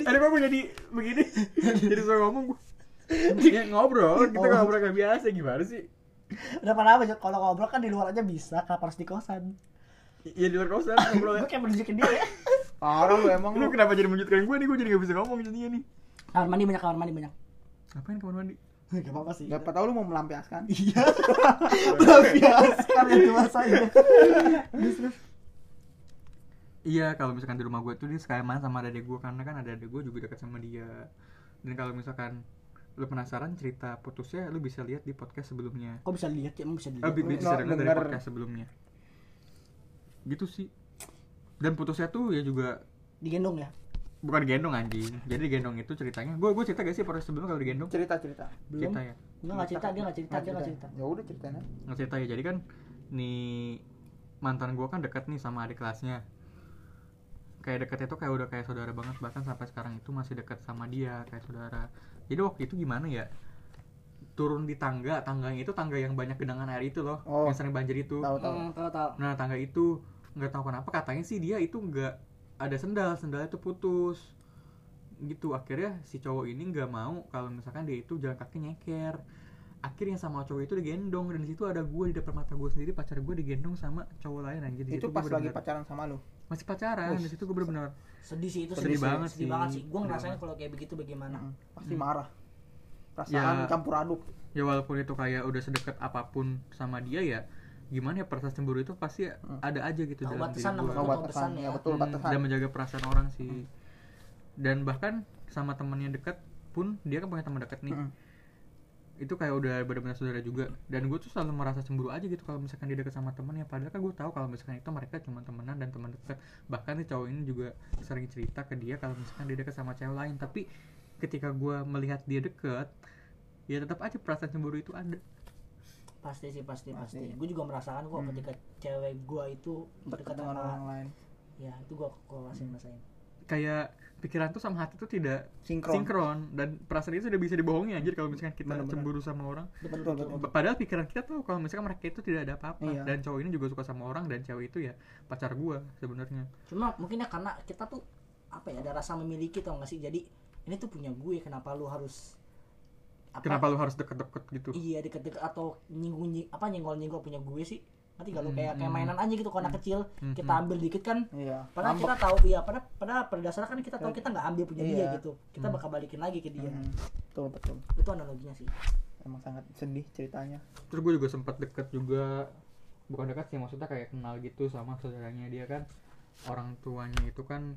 ada kok gue jadi begini jadi suka ngomong gue ya ngobrol kita Oh. ngobrol kayak biasa gimana sih Udah pernah apa? Kalau ngobrol kan di luar aja bisa, kenapa harus di kosan? ya di luar kosan ngobrol Gue kayak menunjukin dia ya. Parah lu emang lu kenapa jadi menunjukkan gue nih gue jadi gak bisa ngomong jadinya nih Kamar mandi banyak, kamar mandi banyak. ngapain kamar mandi Gak apa-apa sih. Siapa tahu lu mau melampiaskan. Iya. Melampiaskan itu masanya. Iya kalau misalkan di rumah gue tuh dia sekali main sama adik gue karena kan ada adik gue juga dekat sama dia dan kalau misalkan lu penasaran cerita putusnya lu bisa lihat di podcast sebelumnya Kok bisa lihat ya? Emang bisa Oh, dilihat? bi- Lu bisa dengar dari podcast sebelumnya gitu sih dan putusnya tuh ya juga Digendong ya? bukan gendong anjing jadi gendong itu ceritanya gue gue cerita gak sih podcast sebelumnya kalau digendong Cerita-cerita. Belum. cerita ya Enggak, enggak cerita, dia enggak cerita, dia enggak cerita. Ya udah ceritanya. nggak cerita ya jadi kan nih mantan gue kan dekat nih sama adik kelasnya kayak deketnya tuh kayak udah kayak saudara banget bahkan sampai sekarang itu masih dekat sama dia kayak saudara jadi waktu itu gimana ya turun di tangga tangganya itu tangga yang banyak genangan air itu loh Oh. yang sering banjir itu Tahu tahu. Hmm, tahu tahu. Nah tangga itu nggak tahu kenapa katanya sih dia itu nggak ada sendal, sendalnya itu putus gitu akhirnya si cowok ini nggak mau kalau misalkan dia itu jalan kaki nyeker akhirnya sama cowok itu digendong dan di situ ada gue di depan mata gue sendiri pacar gue digendong sama cowok lain anjir Di Itu pas lagi pacaran sama lu. masih pacaran di situ gue bener-bener Sedih sih itu Sedih sedih, banget sedih sih. banget sih. Gue Sedih ngerasain kalau kayak begitu bagaimana? Mm, Pasti Hmm. marah. Perasaan Ya. campur aduk. ya walaupun itu kayak udah sedekat apa pun sama dia ya gimana ya perasaan cemburu itu pasti Hmm. ada aja gitu dalam batasan diri gue Tahu batasan, ya ya. betul Hmm, batasan. dan menjaga perasaan orang sih dan bahkan sama temennya dekat pun dia kan punya teman dekat nih Mm. Itu kayak udah benar-benar saudara juga dan gue tuh selalu merasa cemburu aja gitu kalau misalkan dia dekat sama temennya padahal kan gue tahu kalau misalkan itu mereka cuma temenan dan teman dekat bahkan nih cowok ini juga sering cerita ke dia kalau misalkan dia dekat sama cewek lain tapi ketika gue melihat dia deket ya tetap aja perasaan cemburu itu ada Pasti sih, pasti, pasti. Pasti. Gue juga merasakan kok Hmm. ketika cewek gue itu Dekat dekat dengan sama orang lain. ya itu gue gue rasain rasain. kayak pikiran tuh sama hati tuh tidak Sinkron. sinkron dan perasaan itu sudah bisa dibohongi anjir kalau misalkan kita Bener-bener. cemburu sama orang Betul, Betul, Padahal pikiran kita tuh kalau misalkan mereka itu tidak ada apa-apa Iya. dan cowok ini juga suka sama orang dan cewek itu ya pacar gua sebenarnya. Cuma mungkin ya karena kita tuh apa ya ada rasa memiliki tau gak sih? Jadi ini tuh punya gue, kenapa lu harus apa? Kenapa lu harus deket-deket gitu? Iya deket-deket atau nyinggung nying, apa nyenggol-nyenggol punya gue sih? Nanti kalau Hmm, kayak kayak hmm. mainan aja gitu kalau anak kecil Hmm, kita hmm. ambil dikit kan Iya. Padahal kita tahu iya, padahal padahal pada dasarnya kan kita tahu kita nggak ambil punya dia Iya. gitu. Kita bakal balikin lagi ke dia. Betul betul. Itu analoginya sih. Emang sangat sedih ceritanya. Terus gue juga sempat deket juga bukan dekat sih maksudnya kayak kenal gitu sama saudaranya dia kan orang tuanya itu kan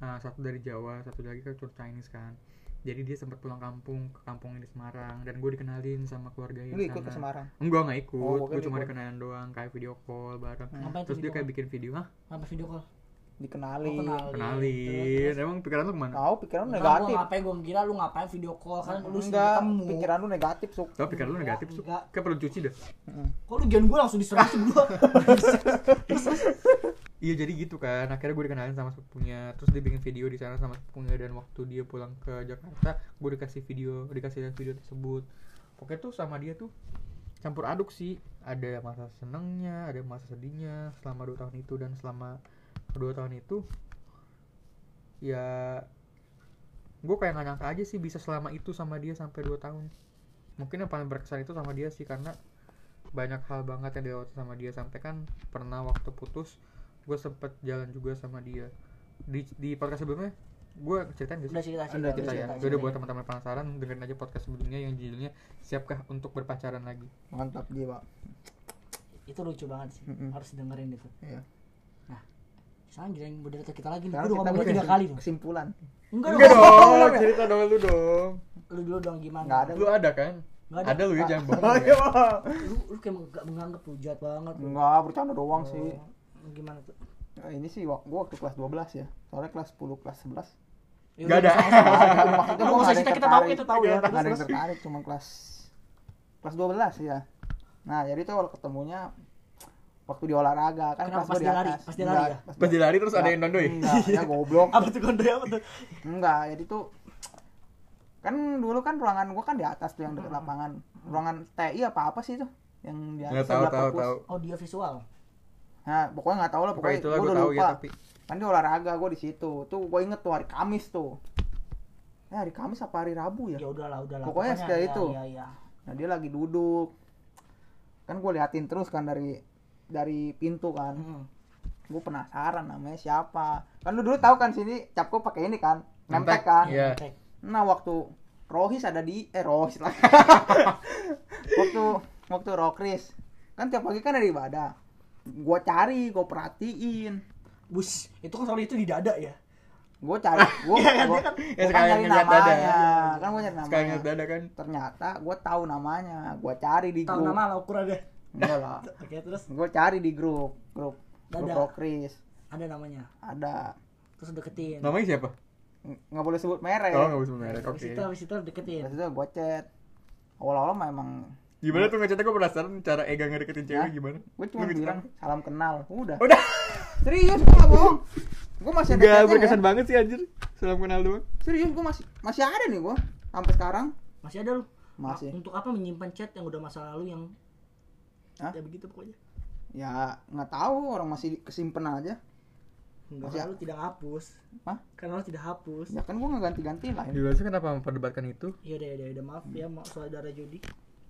nah, satu dari Jawa satu lagi kan tur Chinese kan jadi dia sempat pulang kampung ke kampungnya di Semarang dan gue dikenalin sama keluarganya Lu di ikut ke. Semarang. enggak nggak ikut Oh, gua gue cuma ikut. dikenalin doang kayak video call bareng Hmm. Terus dia kayak call? bikin video ah Apa video call? Dikenalin. Oh, kenalin. kenalin emang pikiran lu ke mana Tahu pikiran lu negatif. gua ngapain gua kira lu ngapain video call kan lu Enggak, ketemu. pikiran lu negatif, Suk. Tau pikiran lu negatif Enggak. Kayak perlu cuci dah Mm. Kok lu jangan gua langsung diserang sih gua. Iya jadi gitu kan. Akhirnya gue dikenalin sama sepupunya. Terus dia bikin video di sana sama sepupunya Dan waktu dia pulang ke Jakarta Gue dikasih video Dikasih lihat video tersebut. Pokoknya tuh sama dia tuh Campur aduk sih. Ada masa senengnya Ada masa sedihnya Selama 2 tahun itu. Dan selama 2 tahun itu Ya Gue kayak gak nyangka aja sih Bisa selama itu sama dia sampai 2 tahun. Mungkin yang paling berkesan itu sama dia sih Karena banyak hal banget yang dilewati sama dia. Sampai kan pernah waktu putus gue sempet jalan juga sama dia di di podcast sebelumnya gue ceritain gak Udah sih cerita Udah, cerita. cerita cerita, ya cerita. Yaudah buat teman-teman penasaran dengerin aja podcast sebelumnya yang judulnya siapkah untuk berpacaran lagi Mantap jiwa. Itu lucu banget sih. Mm-mm. Harus dengerin itu. Iya. Sekarang giliran moderator kita lagi nih. Gua udah ngomong tiga kali tuh. kesimpulan. Enggak enggak dong. dong cerita dong lu dong Lu dulu dong gimana? Nggak ada. lu ada kan Nggak ada lu ya jangan bohong Oh, ya. Lu lu kayak gak menganggap lu jahat banget. lu. Enggak, bercanda doang sih. Oh, Gimana tuh? Nah, ini sih wak- gua waktu kelas 12 ya. Soalnya kelas 10, kelas 11. Ya Nggak udah, ada. Maksudnya gua ada yang kita tahu kita tahu ya. Nggak ada yang tertarik, cuma kelas kelas 12 ya. Nah, jadi tuh kalau ketemunya waktu di olahraga kan Kenapa kelas pas gua di dia lari? atas. Pas dia lari Enggak, ya? Pas dia lari terus ada yang nondoy. Enggak, ya goblok. Apa tuh konde apa tuh? Enggak, jadi tuh kan dulu kan ruangan gua kan di atas tuh yang dekat lapangan. Ruangan TI apa apa sih itu? Yang di atas Nggak tahu tahu tahu. Audio visual. Nah, pokoknya nggak tahu lah Pokoknya pokoknya, gue udah tahu lupa. ya tapi Kan di olahraga gua di situ. Tuh gua inget tuh hari Kamis tuh. Ya hari Kamis apa hari Rabu ya? Ya udahlah, udahlah. Pokoknya kayak ya, itu. Ya, ya. Nah dia lagi duduk. Kan gue liatin terus kan dari dari pintu kan. Hmm. Gue penasaran namanya siapa. Kan lu dulu tahu kan sini cap gua pakai ini kan. Nemtek kan. Iya. Tek. Nah waktu Rohis ada di eh Rohis lah. waktu waktu Rokris kan tiap pagi kan ada ibadah. Gua cari, gua perhatiin. Bus, itu kan soal itu di dada ya. Gue cari, gue Iya kan, gua, dia kan- gua Ya, kan nyari namanya, dada. kan gue nyari Sekarang namanya. ingat dada kan. Ternyata gue tahu namanya, gue cari di Tahu grup. nama lah ukurannya. Enggak lah. Oke, terus gue cari di grup grup grup Dada. Rokris ada namanya. ada Terus deketin. Namanya siapa? Ng- nggak boleh sebut merek Oh, enggak usah merek. Habis Oke. itu habis itu deketin. Terus itu gue chat awal-awal mah emang Gimana tuh ngechatnya gue penasaran cara Ega ngedeketin cewek Hah? gimana? gue cuma Lu bilang salam kenal udah Udah. serius gue nggak bohong gue masih ada Enggak chatnya berkesan ya. banget sih anjir. Salam kenal doang. serius gue masih masih ada nih gue sampai sekarang Masih ada lu. Masih. Nah, Untuk apa menyimpan chat yang udah masa lalu yang Hah? ya begitu pokoknya. ya nggak tahu orang masih kesimpen aja Enggak Masih- lu tidak hapus. Hah? Karena lu tidak hapus. ya kan gue nggak ganti-ganti lah Di luar kenapa memperdebatkan itu? Ya udah ya udah, ya udah maaf ya saudara Jody.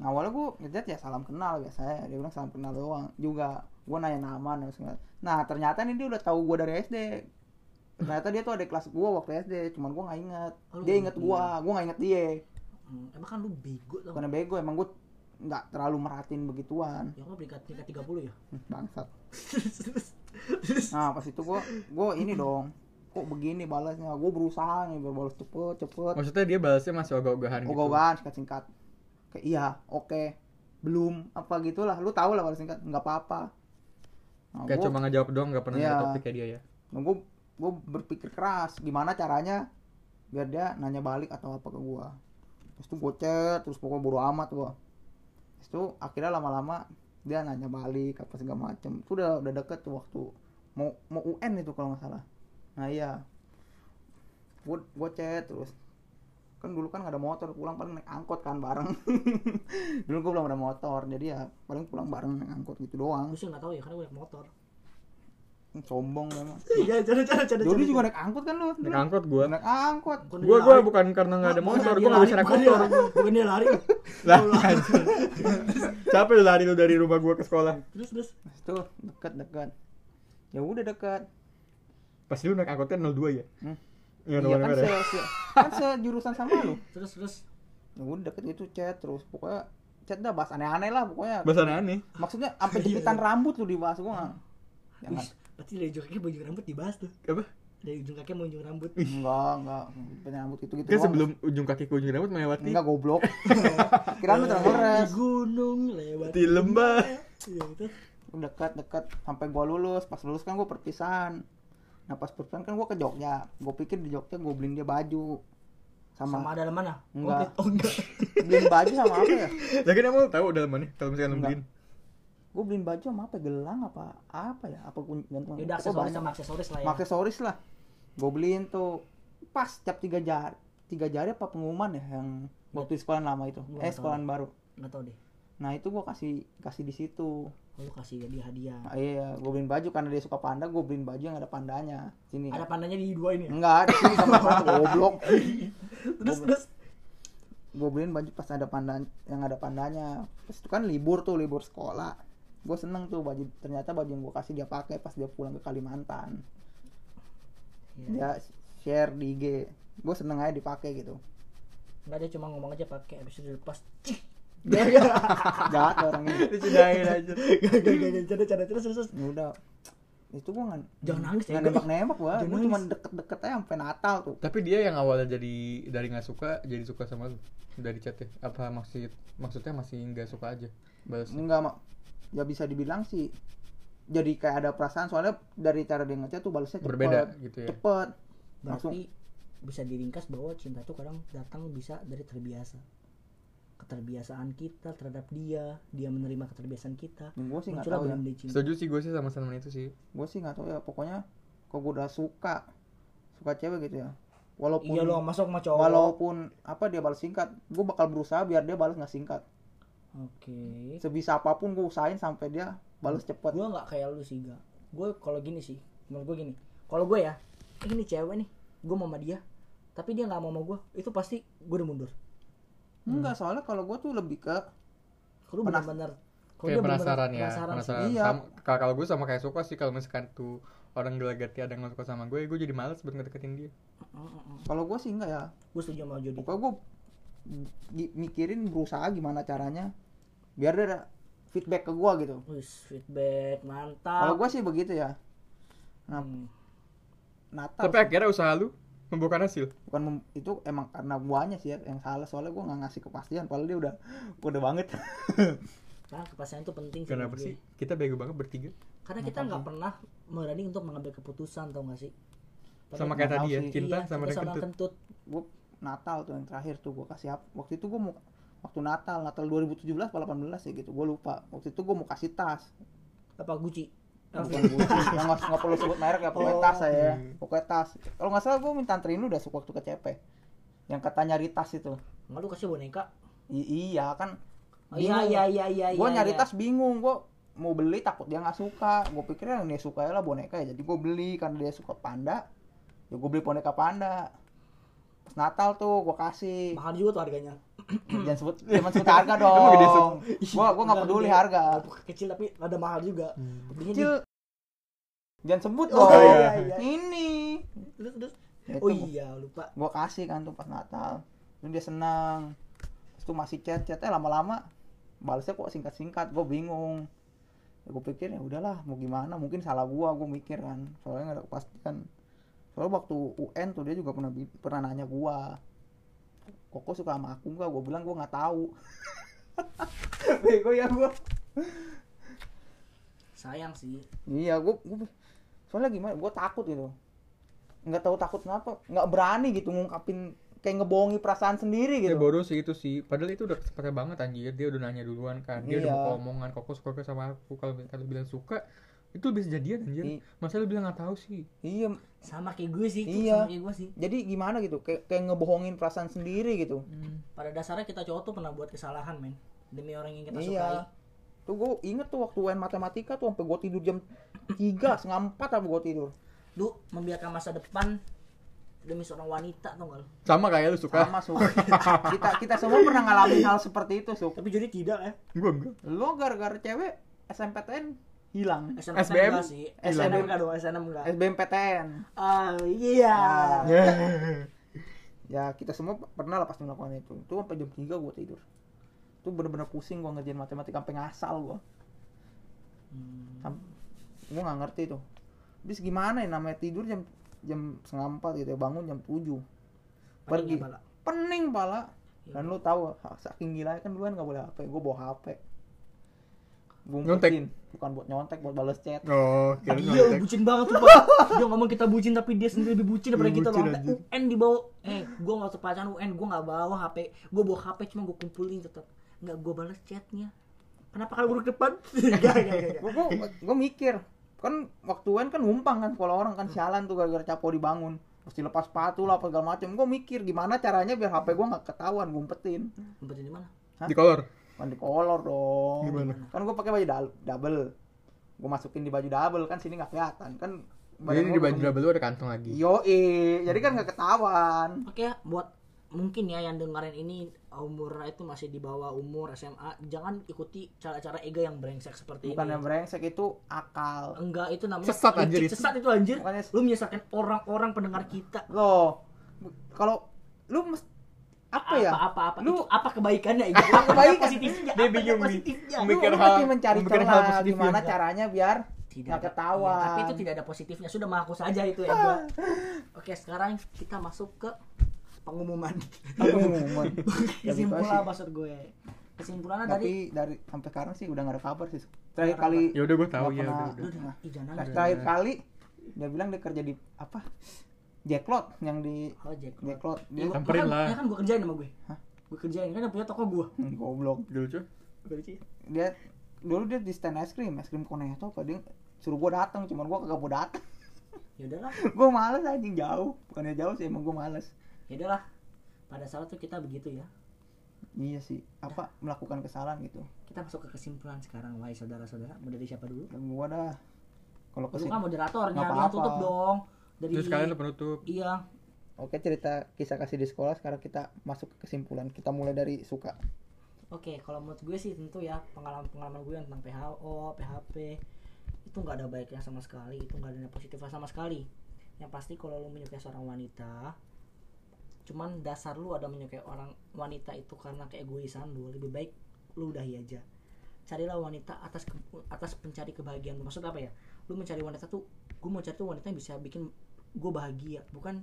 Nah, awalnya gue ngechat ya salam kenal biasanya. Dia bilang salam kenal doang. Juga gue nanya nama dan segala. Nah ternyata nih dia udah tahu gue dari SD ternyata dia tuh ada kelas gue waktu SD cuman gue nggak inget. Oh, dia inget gue gue nggak inget dia. Hmm, emang kan lu bego tau. bukan bego emang gue nggak terlalu merhatiin begituan. Ya kok peringkat tingkat 30 ya? Hmm, bangsat. Nah pas itu gue gue ini dong. Kok begini balasnya? Gue berusaha nih biar balas cepet cepet. Maksudnya dia balasnya masih ogah-ogahan gitu. ogah-ogahan singkat singkat kayak iya oke. Belum apa gitulah. Lu tau lah balas singkat. Nggak apa-apa. Nah, Kayak gua- cuma ngejawab doang nggak pernah nanya topik kayak dia ya. Nah, gue gue berpikir keras gimana caranya biar dia nanya balik atau apa ke gue terus tuh gue chat terus pokoknya bodo amat gue terus tuh akhirnya lama-lama dia nanya balik apa segala macem. Itu udah udah deket tuh waktu mau mau UN itu kalau nggak salah. Nah iya. Gue gue chat terus kan dulu kan nggak ada motor pulang paling naik angkot kan bareng dulu gue belum ada motor jadi ya paling pulang bareng naik angkot gitu doang Lu sih nggak tahu ya karena gue naik motor. sombong memang Iya, cara cara cara. Dodi juga naik angkot kan lu? Naik angkot gua. Naik angkot. Gua gua bukan karena nggak ada motor, gua nggak bisa naik motor. Bukan dia lari. Lah. Capek lu lari lu dari rumah gua ke sekolah. Terus terus. Itu dekat dekat. Ya udah dekat. Pas lu naik angkotnya 02 ya? Hmm. Iya, Iya kan se, se, kan sejurusan sama lu. Terus terus. Ya udah deket itu chat terus pokoknya chat dah bahas aneh-aneh lah pokoknya. Bahasa aneh. Maksudnya sampai jepitan rambut lu dibahas gua nggak. Jangan. Wih, berarti dari ujung kaki mau ujung rambut dibahas tuh. Apa? Dari ujung kaki mau ujung rambut. Enggak, enggak. Jepitan rambut itu gitu. Kan sebelum ujung kaki ke ujung rambut melewati enggak goblok. Kirain lu terlalu gunung lewat di lembah. Iya itu. Dekat dekat sampai gua lulus. Pas lulus kan gua perpisahan. Nah pas perpisahan kan gua ke Jogja. Gua pikir di Jogja gua beliin dia baju. Sama, Sama, dalam mana? Enggak. Oh enggak. beliin baju sama apa ya? Lagi emang lu tahu dalam mana kalau misalkan beliin. gue beliin baju sama apa gelang apa apa ya apa kun gantung Ya udah aksesoris sama aksesoris lah ya. Aksesoris lah gue beliin tuh pas cap tiga jari tiga jari apa pengumuman ya yang waktu di sekolah lama itu Gua eh nggak sekolah baru Enggak tahu deh. nah itu gue kasih kasih di situ Oh, lu kasih dia hadiah. nah, iya gue beliin baju karena dia suka panda gue beliin baju yang ada pandanya. Sini. Ada pandanya di dua ini ya? enggak di sini sama panda goblok. Terus terus. gue beliin baju pas ada panda yang ada pandanya. Terus itu kan libur tuh libur sekolah. Gue seneng tuh baju ternyata baju yang gue kasih dia pakai pas dia pulang ke Kalimantan. Iya. dia share di IG gue seneng aja dipakai gitu. Enggak dia cuma ngomong aja pakai habis itu jahat orang ini. Aja. Gak gak gak gak cara cara terus udah itu gua nggak Jangan nangis ya, nggak gua. nembak nembak gua cuma deket-deket aja sampai Natal tuh. Tapi dia yang awalnya jadi dari nggak suka jadi suka sama lu? Dari chatnya. Apa maksud maksudnya masih nggak suka aja? Balasnya? enggak mak. Ya bisa dibilang sih jadi kayak ada perasaan. Soalnya dari cara dia ngechat tuh balasnya cepet. Berbeda gitu ya. cepet. Langsung. berarti bisa diringkas bahwa cinta itu kadang datang bisa dari terbiasa keterbiasaan kita terhadap dia dia menerima keterbiasaan kita. Gue sih nggak tahu ya. cinta Setuju sih gue sih sama sama itu sih. gue sih nggak tahu ya pokoknya kok gue udah suka suka cewek gitu ya. Walaupun iya lo masuk sama cowok. walaupun apa dia balas singkat gue bakal berusaha biar dia balas nggak singkat. Oke. Sebisa apa pun gue usahain sampai dia balas cepet. Gue nggak kayak lu sih gak gue kalau gini sih menurut gue gini. Kalau gue ya eh, ini cewek nih gue mau sama dia tapi dia nggak mau sama gue itu pasti gue udah mundur enggak soalnya kalau gue tuh lebih ke kalau Penas- benar-benar kalau Kayak penasaran ya, penasaran penasaran. Iya. Sama- Kalau kalau gue sama kayak suka sih kalau misalkan tuh orang gelagati ada yang nggak suka sama gue, gue jadi males buat ngedeketin dia. kalau gue sih enggak ya. Gue setuju sama Jody. Pokoknya gue mikirin berusaha gimana caranya biar dia ada feedback ke gue gitu. Wis, feedback kalau mantap gue sih begitu ya. Nah Hmm. Natal Tapi akhirnya usaha lu membuahkan hasil. bukan mem- itu emang karena guanya sih ya yang salah soalnya gue nggak ngasih kepastian padahal dia udah udah banget Nah, kepastian itu penting sih. Kenapa sih? gue. Kita bego banget bertiga. Karena kita nggak pernah berani untuk mengambil keputusan, tau gak sih? Sama nggak kayak tadi ya, sih. cinta Iya, sama dengan kentut. kentut. gue Natal tuh yang terakhir tuh gue kasih apa waktu itu gue mau waktu Natal Natal 2017 atau 18 ya gitu gue lupa waktu itu gue mau kasih tas Apa Gucci? Bukan Gucci yang nggak nggak perlu sebut merek ya pokoknya Oh. tas saya Hmm. pokoknya tas kalau nggak salah gue minta anterin lu udah suka waktu ke CP yang kata nyari tas itu Enggak lu kasih boneka? I- iya kan Oh, iya iya iya iya. gue iya, nyari iya. tas bingung gue mau beli takut dia nggak suka gue pikirnya yang dia suka ya lah boneka ya jadi gue beli karena dia suka panda ya gue beli boneka panda pas Natal tuh gue kasih Mahal juga tuh harganya. Jangan sebut jangan sebut harga gede dong. Gue gue nggak peduli gede. harga. Kecil tapi ada mahal juga. Belinya kecil. jangan sebut di- Oh dong. iya iya. ini. Terus terus. Ya, Oh itu iya, lupa. gue kasih kan tuh pas Natal. Terus dia senang. Terus tuh masih chat chatnya lama-lama balasnya kok singkat-singkat. Gue bingung. Ya gue pikir ya udahlah mau gimana? Mungkin salah gue gue mikir kan. Soalnya nggak ada kepastian. Soalnya waktu UN tuh dia juga pernah pernah nanya gue kok suka sama aku nggak gue bilang gue nggak tahu bego ya gue Sayang sih. iya gue soalnya gimana gue takut gitu nggak tahu takut kenapa nggak berani gitu ngungkapin kayak ngebohongi perasaan sendiri Ya gitu bodoh sih itu sih. Padahal itu udah kesempatan banget anjir. Dia udah nanya duluan kan. Dia udah Iya. mau omongan kok suka sama aku. Kalau kalau bilang suka itu bisa jadian anjir. I- Masa lu bilang nggak tahu sih? iya Sama kayak gue sih, Iya. sama kayak gue sih. jadi gimana gitu kayak kayak ngebohongin perasaan sendiri gitu Pada dasarnya kita cowok tuh pernah buat kesalahan, men. Demi orang yang kita sukai. iya tuh gue inget tuh waktu UN matematika tuh sampai gue tidur jam tiga setengah empat apa gue tidur Lu membiarkan masa depan demi seorang wanita tau gak lu? Sama kayak lu suka. sama su kita kita semua pernah ngalamin hal seperti itu su Tapi jadi tidak ya. Gua enggak. lo gara-gara cewek SMPTN hilang SNM SBM? enggak sih. Hilang. SNM enggak dong, SNM enggak. SBMPTN Ah, iya. ya kita semua pernah lah pasti melakukan itu itu sampai jam 3 gue tidur itu bener-bener pusing gue ngerjain matematika sampai ngasal gue Hmm. gue nggak ngerti tuh bis gimana ya namanya tidur jam jam setengah empat gitu ya bangun jam tujuh pergi Lah? pening pala Iya. dan lu tahu saking gila kan duluan nggak boleh HP gue bawa HP gue Nyontek. umpetin bukan buat nyontek buat balas chat Oh, kira Dia bucin banget tuh, Pak. Dia ngomong kita bucin tapi dia sendiri lebih bucin daripada Lebih kita loh. UN dibawa. Eh, gua enggak waktu pacaran UN, gua enggak bawa HP. Gua bawa HP cuma gua kumpulin tetap. Enggak gua balas chatnya. Kenapa kalau buruk depan? Gue gue mikir kan waktu UN kan numpang kan kalau orang kan sialan tuh gara-gara capo dibangun pasti lepas sepatu lah apa segala macam gue mikir gimana caranya biar HP gue nggak ketahuan gue umpetin Umpetin di mana? Di kolor. Kan di kolor dong Gimana? kan gue pakai baju double gue masukin di baju double kan sini nggak kelihatan kan Jadi di baju double lu ada kantong lagi. yo jadi kan nggak ketahuan Oke buat mungkin ya yang dengerin ini umur itu masih di bawah umur SMA, jangan ikuti cara-cara ego yang brengsek seperti bukan ini. yang brengsek itu akal Enggak, itu namanya Sesat, anjir, itu. Sesat itu anjir. Makanya- Lu menyesatkan orang-orang pendengar kita. loh kalau lu apa, ya Apa apa, Lu- itu apa kebaikannya itu? Apa kebaikan? positifnya? Dia bingung nih. positifnya? Mikir hal- mencari mikir hal celah positif gimana ya. caranya biar tidak iya, tapi itu tidak ada positifnya sudah mengaku saja itu ya gua. oke sekarang kita masuk ke pengumuman Pengumuman. Kesimpulan maksud gue kesimpulannya dari tapi dari sampai sekarang sih udah gak ada kabar sih terakhir kali Ya udah gue tahu ya udah, udah. Nah, terakhir kali dia bilang dia kerja di apa Jacklot yang di oh Jack Jacklot dia Ya, Samperin kan- lah. ya kan gue kerjain sama gue. Hah? gue kerjain kan yang punya toko gue Hmm, goblok. Dulu cuy. dia dulu dia di stand es krim es krim Koneto apa dia suruh gua datang cuman gua kagak mau datang ya udahlah. Gua males anjing. Jauh. Bukannya jauh sih emang gua males. Ya udahlah. Pada saat itu kita begitu ya. Iya sih. Apa melakukan kesalahan gitu. Kita masuk ke kesimpulan sekarang wahai saudara-saudara. Mau dari siapa dulu? Gua dah. Kalau lu kesim kan moderatornya dia apa-apa. tutup dong dari Terus kalian penutup. iya oke cerita kisah kasih di sekolah sekarang kita masuk ke kesimpulan kita mulai dari suka Oke, kalau menurut gue sih tentu ya pengalaman-pengalaman gue yang tentang PHO, PHP itu nggak ada baiknya sama sekali, itu nggak ada positifnya sama sekali. Yang pasti kalau lu menyukai seorang wanita, cuman dasar lu ada menyukai orang wanita itu karena keegoisan lu, lebih baik lu udahi aja. Carilah wanita atas ke- atas pencari kebahagiaan lu. Maksud apa ya? Lu mencari wanita tuh, gue mau cari tuh wanita yang bisa bikin gue bahagia, bukan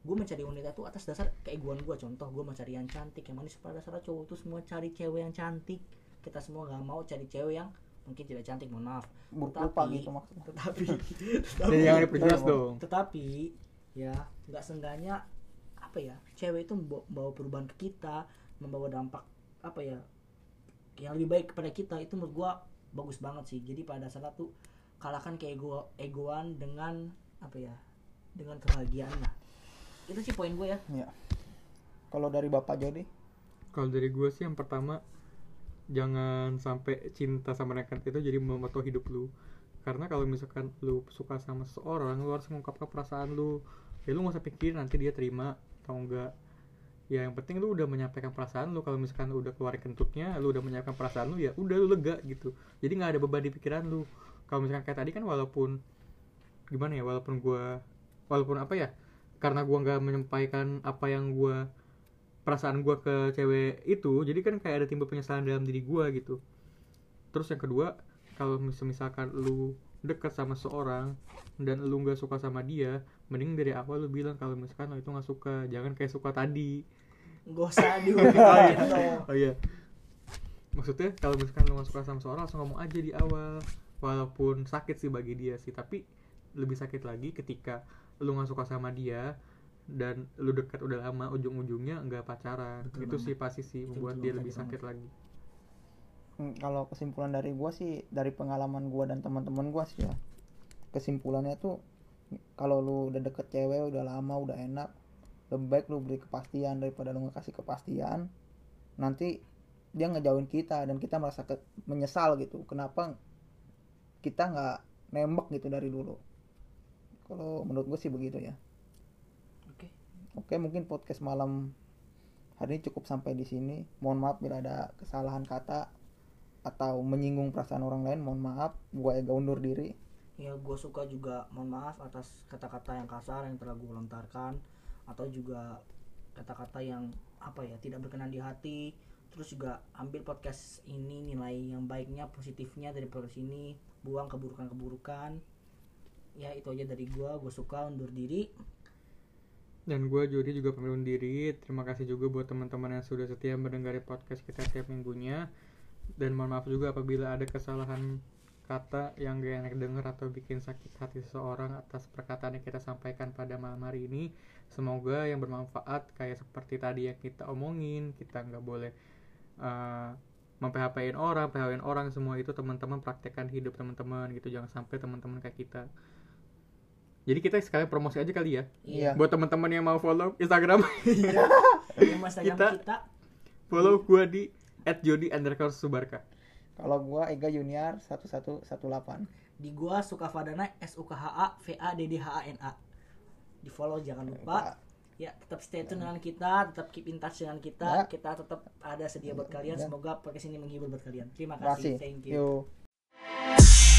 gue mencari wanita tuh atas dasar keegoan gue contoh gue mau cari yang cantik yang manis pada dasar cowok tuh semua cari cewek yang cantik. Kita semua nggak mau cari cewek yang mungkin tidak cantik mohon maaf. Tetapi- lupa gitu maksudnya. tetapi diperjelas dong. tetapi ya nggak seenggaknya apa ya cewek itu membawa, membawa perubahan ke kita membawa dampak apa ya yang lebih baik kepada kita. Itu menurut gua bagus banget sih. Jadi pada saat tuh kalahkan keego egoan dengan apa ya dengan kebahagiaan lah itu sih poin gue ya ya kalau dari bapak Jody Kalau dari gue sih yang pertama jangan sampai cinta sama nekat itu jadi memoto hidup lu. Karena kalau misalkan lu suka sama seseorang, lu harus mengungkapkan perasaan lu. Ya lu gak usah pikirin nanti dia terima atau enggak. Ya yang penting lu udah menyampaikan perasaan lu. Kalau misalkan lu udah keluar kentutnya, lu udah menyampaikan perasaan lu, ya udah lu lega gitu. Jadi nggak ada beban di pikiran lu. Kalau misalkan kayak tadi kan walaupun gimana ya, walaupun gua walaupun apa ya, karena gua nggak menyampaikan apa yang gua perasaan gua ke cewek itu jadi kan kayak ada timbul penyesalan dalam diri gua gitu. Terus yang kedua kalau mis- misalkan lu deket sama seorang dan lu nggak suka sama dia mending dari awal lu bilang kalau misalkan lu itu nggak suka. Jangan kayak suka tadi. Gak usah diulang dong oh iya. Maksudnya kalau misalkan lu nggak suka sama seorang langsung ngomong aja di awal. Walaupun sakit sih bagi dia sih tapi lebih sakit lagi ketika lu nggak suka sama dia dan lu dekat udah lama ujung-ujungnya nggak pacaran. Betul itu banget. sih pasti sih membuat betul dia banget, lebih sakit sakit lagi. Hmm, kalau kesimpulan dari gua sih dari pengalaman gua dan teman-teman gua sih ya kesimpulannya tuh kalau lu udah deket cewek udah lama udah enak lebih baik lu beri kepastian daripada lu nggak kasih kepastian. Nanti dia ngejauhin kita dan kita merasa ke- menyesal gitu. Kenapa kita nggak nembak gitu dari dulu kalau menurut gue sih begitu ya. Oke. Oke mungkin podcast malam hari ini cukup sampai di sini. Mohon maaf bila ada kesalahan kata atau menyinggung perasaan orang lain mohon maaf. Gua Ega undur diri. Ya gue suka juga mohon maaf atas kata-kata yang kasar yang telah gue lontarkan atau juga kata-kata yang apa ya tidak berkenan di hati. Terus juga ambil podcast ini nilai yang baiknya positifnya dari podcast ini. Buang keburukan-keburukan ya itu aja dari gue gue suka undur diri. Dan gue Jody juga pamit undur diri. Terima kasih juga buat teman-teman yang sudah setia mendengar podcast kita setiap minggunya. Dan mohon maaf juga apabila ada kesalahan kata yang gak enak denger atau bikin sakit hati seseorang atas perkataan yang kita sampaikan pada malam hari ini. Semoga yang bermanfaat kayak seperti tadi yang kita omongin kita nggak boleh uh, memphp-in orang, php-in orang semua itu teman-teman praktekkan hidup teman-teman gitu. Jangan sampai teman-teman kayak kita jadi kita sekalian promosi aja kali ya. Iya. buat teman-teman yang mau follow Instagram. Yang Instagram Kita- kita, follow gua di @jody underscore subarka kalau gua Ega Junior 1118 di gua suka Fadana S U K H A V A D D H A N A. Di follow jangan lupa. Ya tetap stay tune dengan kita tetap keep in touch dengan kita. Ya. kita tetap ada sedia buat kalian. Ya. semoga podcast ini menghibur buat kalian. Terima Terima kasih. kasih. Thank you. Yuk.